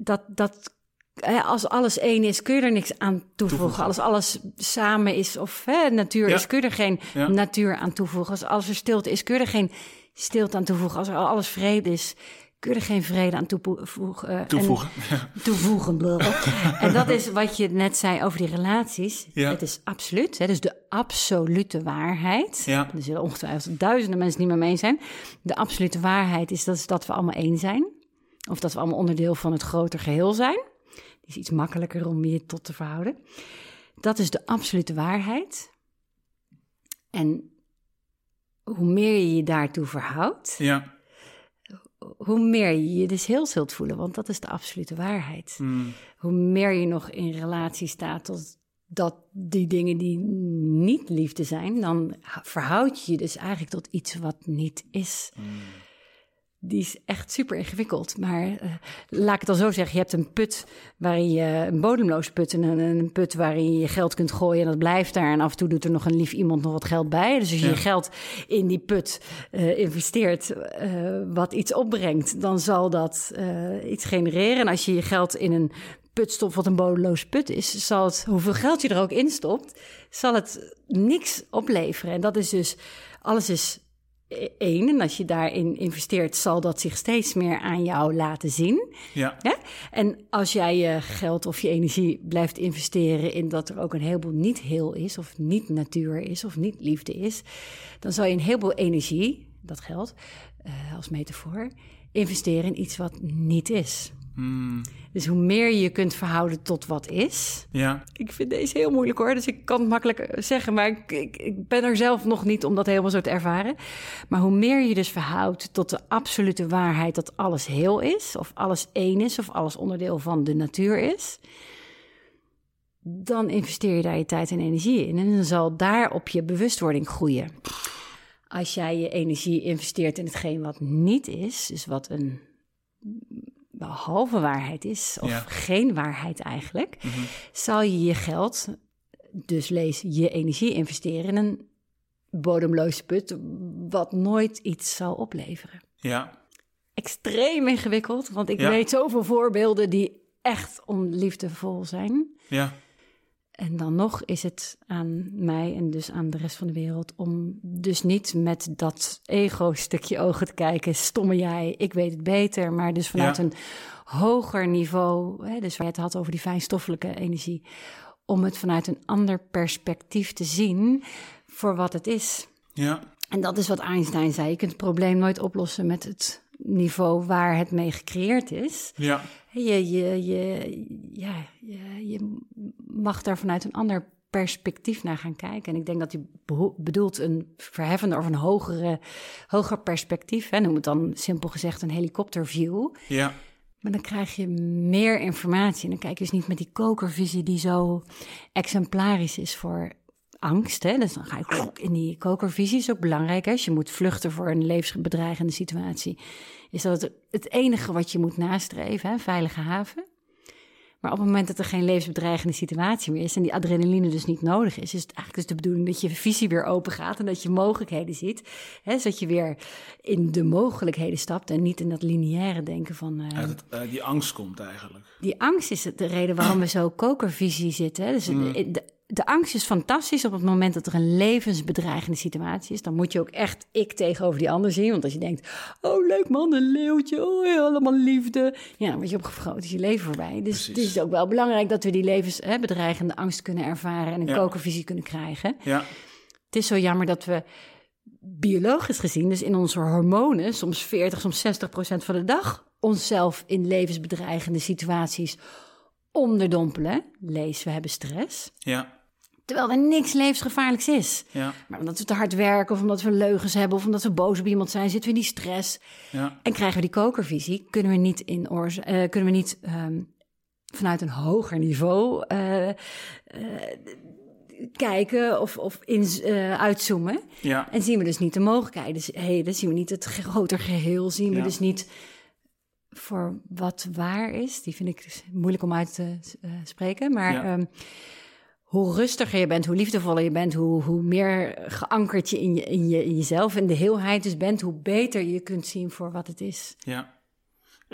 dat, dat, hè, als alles één is, kun je er niks aan toevoegen. Toevoegen. Als alles samen is of hè, natuur Ja. is, kun je er geen Ja. natuur aan toevoegen. Als, als er stilte is, kun je er geen stilte aan toevoegen. Als er alles vrede is, kun je er geen vrede aan toevoegen. eh, en- Toevoegen. [LAUGHS] toevoegen. blablabla. en dat is wat je net zei over die relaties. Ja. Het is absoluut, hè, dus de absolute waarheid. Ja. Er zullen ongetwijfeld duizenden mensen niet meer mee zijn. De absolute waarheid is dat, dat we allemaal één zijn. Of dat we allemaal onderdeel van het groter geheel zijn. Die is iets makkelijker om je tot te verhouden. Dat is de absolute waarheid. En hoe meer je je daartoe verhoudt, Ja, hoe meer je je dus heel zult voelen, want dat is de absolute waarheid. mm, Hoe meer je nog in relatie staat tot dat die dingen die niet liefde zijn, dan verhoud je je dus eigenlijk tot iets wat niet is. Die is echt super ingewikkeld. Maar eh, laat ik het al zo zeggen: je hebt een put waarin je een bodemloos put en een, een put waarin je je geld kunt gooien en dat blijft daar. En af en toe doet er nog een lief iemand nog wat geld bij. Dus als je Ja. je geld in die put eh, investeert, eh, wat iets opbrengt, dan zal dat iets genereren. En als je je geld in een put stopt wat een bodemloos put is, zal het, hoeveel geld je er ook in stopt, zal het niks opleveren. En dat is dus, alles is één. En als je daarin investeert, zal dat zich steeds meer aan jou laten zien. ja? En als jij je geld of je energie blijft investeren in dat er ook een heleboel niet heel is, of niet natuur is, of niet liefde is, dan zal je een heleboel energie, dat geld eh, als metafoor, investeren in iets wat niet is. Mm, Dus hoe meer je je kunt verhouden tot wat is. ja, Ik vind deze heel moeilijk hoor, dus ik kan het makkelijk zeggen, maar ik, ik, ik ben er zelf nog niet om dat helemaal zo te ervaren. Maar hoe meer je dus verhoudt tot de absolute waarheid dat alles heel is, of alles één is, of alles onderdeel van de natuur is, dan investeer je daar je tijd en energie in. En dan zal daarop je bewustwording groeien. Als jij je energie investeert in hetgeen wat niet is, dus wat een halve waarheid is, of Ja. geen waarheid eigenlijk, zal je je geld, dus lees je energie investeren in een bodemloze put, wat nooit iets zal opleveren. ja, extreem ingewikkeld. Want ik Ja. weet zoveel voorbeelden die echt onliefdevol zijn. Ja, En dan nog is het aan mij en dus aan de rest van de wereld om dus niet met dat ego-stukje ogen te kijken. Stomme jij, ik weet het beter. Maar dus vanuit Ja. een hoger niveau, hè, dus waar je het had over die fijnstoffelijke energie, om het vanuit een ander perspectief te zien voor wat het is. ja, En dat is wat Einstein zei. Je kunt het probleem nooit oplossen met het niveau waar het mee gecreëerd is. ja, Je, je, je, ja, je, je mag daar vanuit een ander perspectief naar gaan kijken. En ik denk dat hij beho- bedoelt een verheffender of een hogere, hoger perspectief. Hè. Noem het dan simpel gezegd een helikopterview. ja, Maar dan krijg je meer informatie. En dan kijk je dus niet met die kokervisie die zo exemplarisch is voor angst. Hè? Dus dan ga je in die kokervisie. is ook belangrijk. Hè? Als je moet vluchten voor een levensbedreigende situatie. Is dat het, enige wat je moet nastreven, hè? veilige haven. Maar op het moment dat er geen levensbedreigende situatie meer is... en die adrenaline dus niet nodig is... is het eigenlijk dus de bedoeling dat je visie weer open gaat... en dat je mogelijkheden ziet. Hè? Zodat je weer in de mogelijkheden stapt... en niet in dat lineaire denken van... eh, eh, die angst komt eigenlijk. die angst is het- de reden waarom we zo kokervisie zitten. hè. Dus de, de angst is fantastisch op het moment dat er een levensbedreigende situatie is. Dan moet je ook echt ik tegenover die ander zien. Want als je denkt, oh leuk man, een leeuwtje, oh ja, allemaal liefde. Ja, dan word je opgefroten, is je leven voorbij. Dus het is ook wel belangrijk dat we die levensbedreigende angst kunnen ervaren... en een Ja. kokervisie kunnen krijgen. Ja, Het is zo jammer dat we biologisch gezien, dus in onze hormonen, soms 40, soms 60 procent van de dag, onszelf in levensbedreigende situaties onderdompelen. Lees, we hebben stress. ja, Terwijl er niks levensgevaarlijks is. ja, Maar omdat we te hard werken, of omdat we leugens hebben, of omdat we boos op iemand zijn, zitten we in die stress. ja, En krijgen we die kokervisie, kunnen we niet, in oorza- eh, kunnen we niet ehm, vanuit een hoger niveau eh, eh, kijken of, of in, uitzoomen. ja, En zien we dus niet de mogelijkheden. Dus, zien we niet het groter geheel. Zien we Ja. dus niet voor wat waar is. Die vind ik dus moeilijk om uit te spreken. Maar Ja. ehm, hoe rustiger je bent, hoe liefdevoller je bent... hoe, hoe meer geankerd je in, je in je in jezelf en de heelheid dus bent... hoe beter je kunt zien voor wat het is. ja.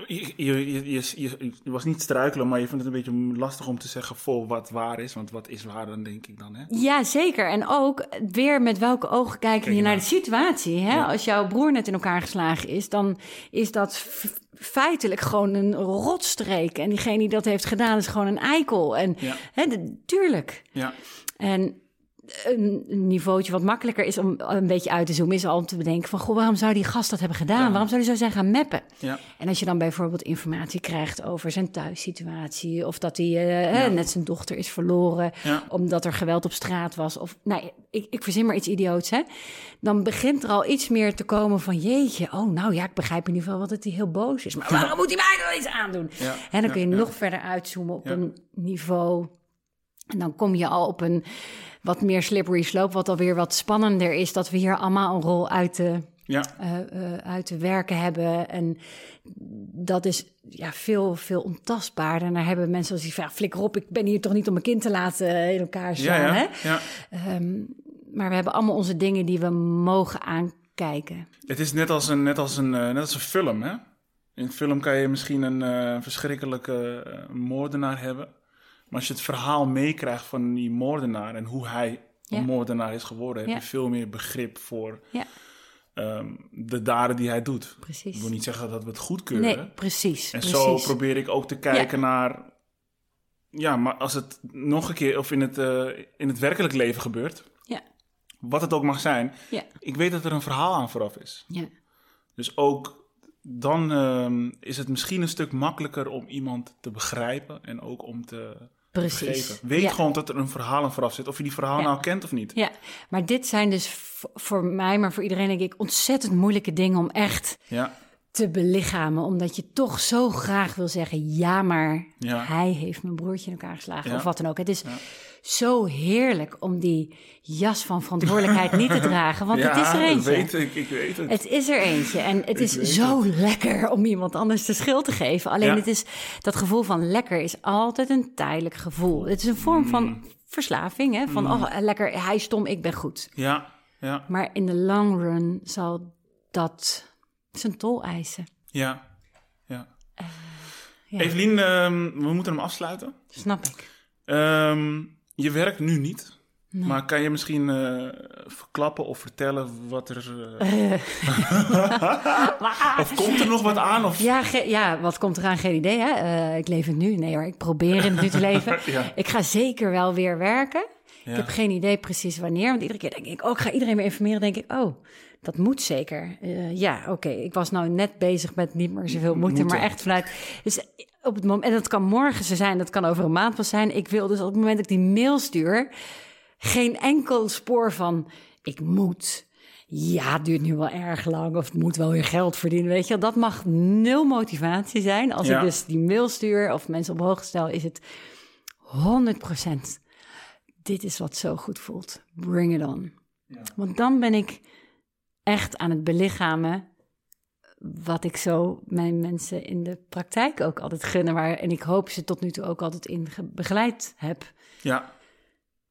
Je, je, je, je, je- je was niet struikelen, maar je vindt het een beetje lastig om te zeggen voor wat waar is. Want wat is waar dan, denk ik dan, hè? Ja, zeker. En ook weer met welke ogen kijken Kijk je naar de situatie. Hè? Ja. Als jouw broer net in elkaar geslagen is, dan is dat feitelijk gewoon een rotstreek. En diegene die dat heeft gedaan is gewoon een eikel. En Ja. hè, tuurlijk. Ja, En een niveautje wat makkelijker is om een beetje uit te zoomen, is al om te bedenken van, goh, waarom zou die gast dat hebben gedaan? Ja. Waarom zou hij zo zijn gaan mappen? ja, En als je dan bijvoorbeeld informatie krijgt over zijn thuissituatie, of dat hij eh, Ja. net zijn dochter is verloren, omdat er geweld op straat was, of nou, ik, ik verzin maar iets idioots, hè? Dan begint er al iets meer te komen van, jeetje, oh, nou ja, ik begrijp in ieder geval wat het hij heel boos is, maar waarom moet hij mij dan iets aandoen? En dan kun je nog verder uitzoomen op een niveau. En dan kom je al op een wat meer slippery slope, wat alweer wat spannender is, dat we hier allemaal een rol uit de ja, eh, eh, uit te werken hebben. En dat is ja, veel, veel ontastbaarder. En daar hebben mensen als die van, ja, flikker op, ik ben hier toch niet om mijn kind te laten in elkaar slaan. ja, Hè? Ehm, maar we hebben allemaal onze dingen die we mogen aankijken. Het is net als een, net als een, eh, net als een film, hè? In een film kan je misschien een verschrikkelijke moordenaar hebben. Maar als je het verhaal meekrijgt van die moordenaar en hoe hij een moordenaar is geworden, heb je veel meer begrip voor Ja, ehm, de daden die hij doet. Ik precies. wil niet zeggen dat we het goedkeuren. Nee, precies. en precies. zo probeer ik ook te kijken naar. Ja, maar als het nog een keer of in het, eh, in het werkelijk leven gebeurt, Ja, wat het ook mag zijn, ja, ik weet dat er een verhaal aan vooraf is. ja. Dus ook dan ehm, is het misschien een stuk makkelijker om iemand te begrijpen en ook om te Precies. Weet Ja. gewoon dat er een verhaal aan vooraf zit, of je die verhaal Ja. nou kent of niet. Ja, maar dit zijn dus voor mij, maar voor iedereen denk ik ontzettend moeilijke dingen om echt Ja, te belichamen. Omdat je toch zo graag wil zeggen, ja, maar Ja. hij heeft mijn broertje in elkaar geslagen. Ja. Of wat dan ook. Het is zo heerlijk om die jas van verantwoordelijkheid niet te [LAUGHS] dragen. Want het is er eentje. weet ik, ik weet het. Het is er eentje. En het is zo lekker om iemand anders de schuld te geven. Alleen het is, dat gevoel van lekker is altijd een tijdelijk gevoel. Het is een vorm Mm. van verslaving. Hè? Van, oh, lekker, hij is stom, ik ben goed. Ja, ja, Maar in de long run zal dat zijn tol eisen. Ja, ja. ja. Evelien, ehm, we moeten hem afsluiten. Snap ik. Ehm, je werkt nu niet. Nee. Maar kan je misschien eh, verklappen of vertellen wat er... eh, [LAUGHS] of komt er nog wat aan? Of... Ja, ja, wat komt eraan? Geen idee. Hè? Eh, ik leef het nu. Nee hoor, ik probeer in het nu te [LAUGHS] leven. Ja. Ik ga zeker wel weer werken. Ja. Ik heb geen idee precies wanneer. Want iedere keer denk ik, oh, ik ga iedereen weer informeren. denk ik, oh, dat moet zeker. Eh, ja, oké. Ik was nou net bezig met niet meer zoveel moeten, Moeten. maar echt vanuit... Dus op het moment, en dat kan morgen zo zijn, dat kan over een maand pas zijn. Ik wil dus op het moment dat ik die mail stuur... geen enkel spoor van, ik moet... Ja, het duurt nu wel erg lang of het moet wel weer geld verdienen, weet je. Dat mag nul motivatie zijn. Als Ja. ik dus die mail stuur of mensen op hoogte stel, is het 100% dit is wat zo goed voelt. Bring it on. Ja. Want dan ben ik echt aan het belichamen wat ik zo mijn mensen in de praktijk ook altijd gunnen. Waar, en ik hoop ze tot nu toe ook altijd in ge- begeleid heb. Ja,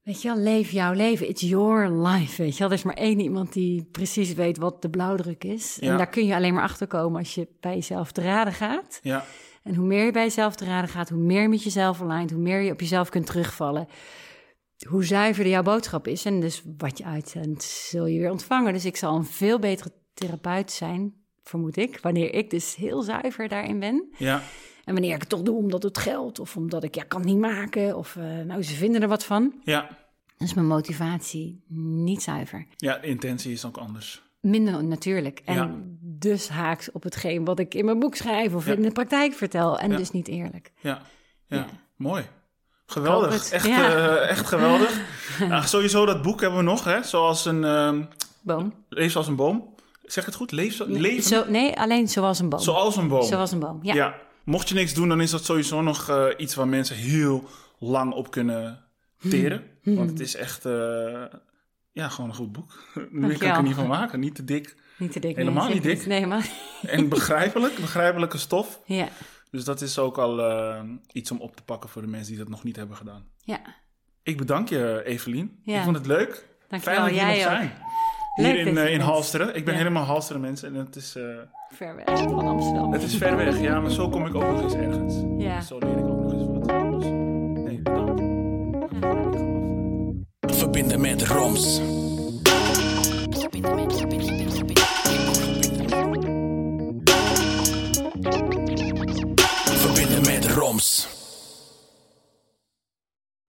Weet je wel, leef jouw leven. It's your life, weet je wel. Er is maar één iemand die precies weet wat de blauwdruk is. Ja. En daar kun je alleen maar achter komen als je bij jezelf te raden gaat. ja, En hoe meer je bij jezelf te raden gaat, hoe meer je met jezelf aligned, hoe meer je op jezelf kunt terugvallen, hoe zuiverder jouw boodschap is. En dus wat je uitzendt, zul je weer ontvangen. Dus ik zal een veel betere therapeut zijn, vermoed ik, wanneer ik dus heel zuiver daarin ben. ja, En wanneer ik het toch doe omdat het geld, of omdat ik, ja, kan het niet maken, of eh, nou, ze vinden er wat van. ja. Dan is mijn motivatie niet zuiver. Ja, de intentie is ook anders. Minder natuurlijk. En Ja. dus haaks op hetgeen wat ik in mijn boek schrijf of Ja. in de praktijk vertel. En Ja. dus niet eerlijk. Ja. Ja. mooi. Geweldig, echt, Ja. eh, echt geweldig. [LAUGHS] nou, sowieso dat boek hebben we nog, hè? Zoals een, ehm Boom. leef zoals een boom. Zeg het goed? Leef zo, leven Zo, nee, alleen zoals een boom. zoals een boom. Zoals een boom, ja. Ja. Mocht je niks doen, dan is dat sowieso nog eh, iets waar mensen heel lang op kunnen teren. Hmm. Want het is echt, eh, ja, gewoon een goed boek. [LAUGHS] Meer kan ik er niet van maken. Niet te dik. Niet te dik. Helemaal nee, niet dik. Nee, helemaal En begrijpelijk, begrijpelijke stof. [LAUGHS] Ja, Dus dat is ook al eh, iets om op te pakken voor de mensen die dat nog niet hebben gedaan. ja. Ik bedank je, Evelien. Ja. Ik vond het leuk. Dankjewel, Fijn dat je hier nog zijn. Leuk Hier in, eh, in. Halsteren. Ik ben Ja. helemaal Halsteren mensen. En het is, eh, Ver weg van Amsterdam. het is ver weg, ja. Maar zo kom ik ook nog eens ergens. Ja. Zo leer ik ook nog eens wat. Dus, nee, bedankt. Verbinden met Roms. Verbinden met Bombs.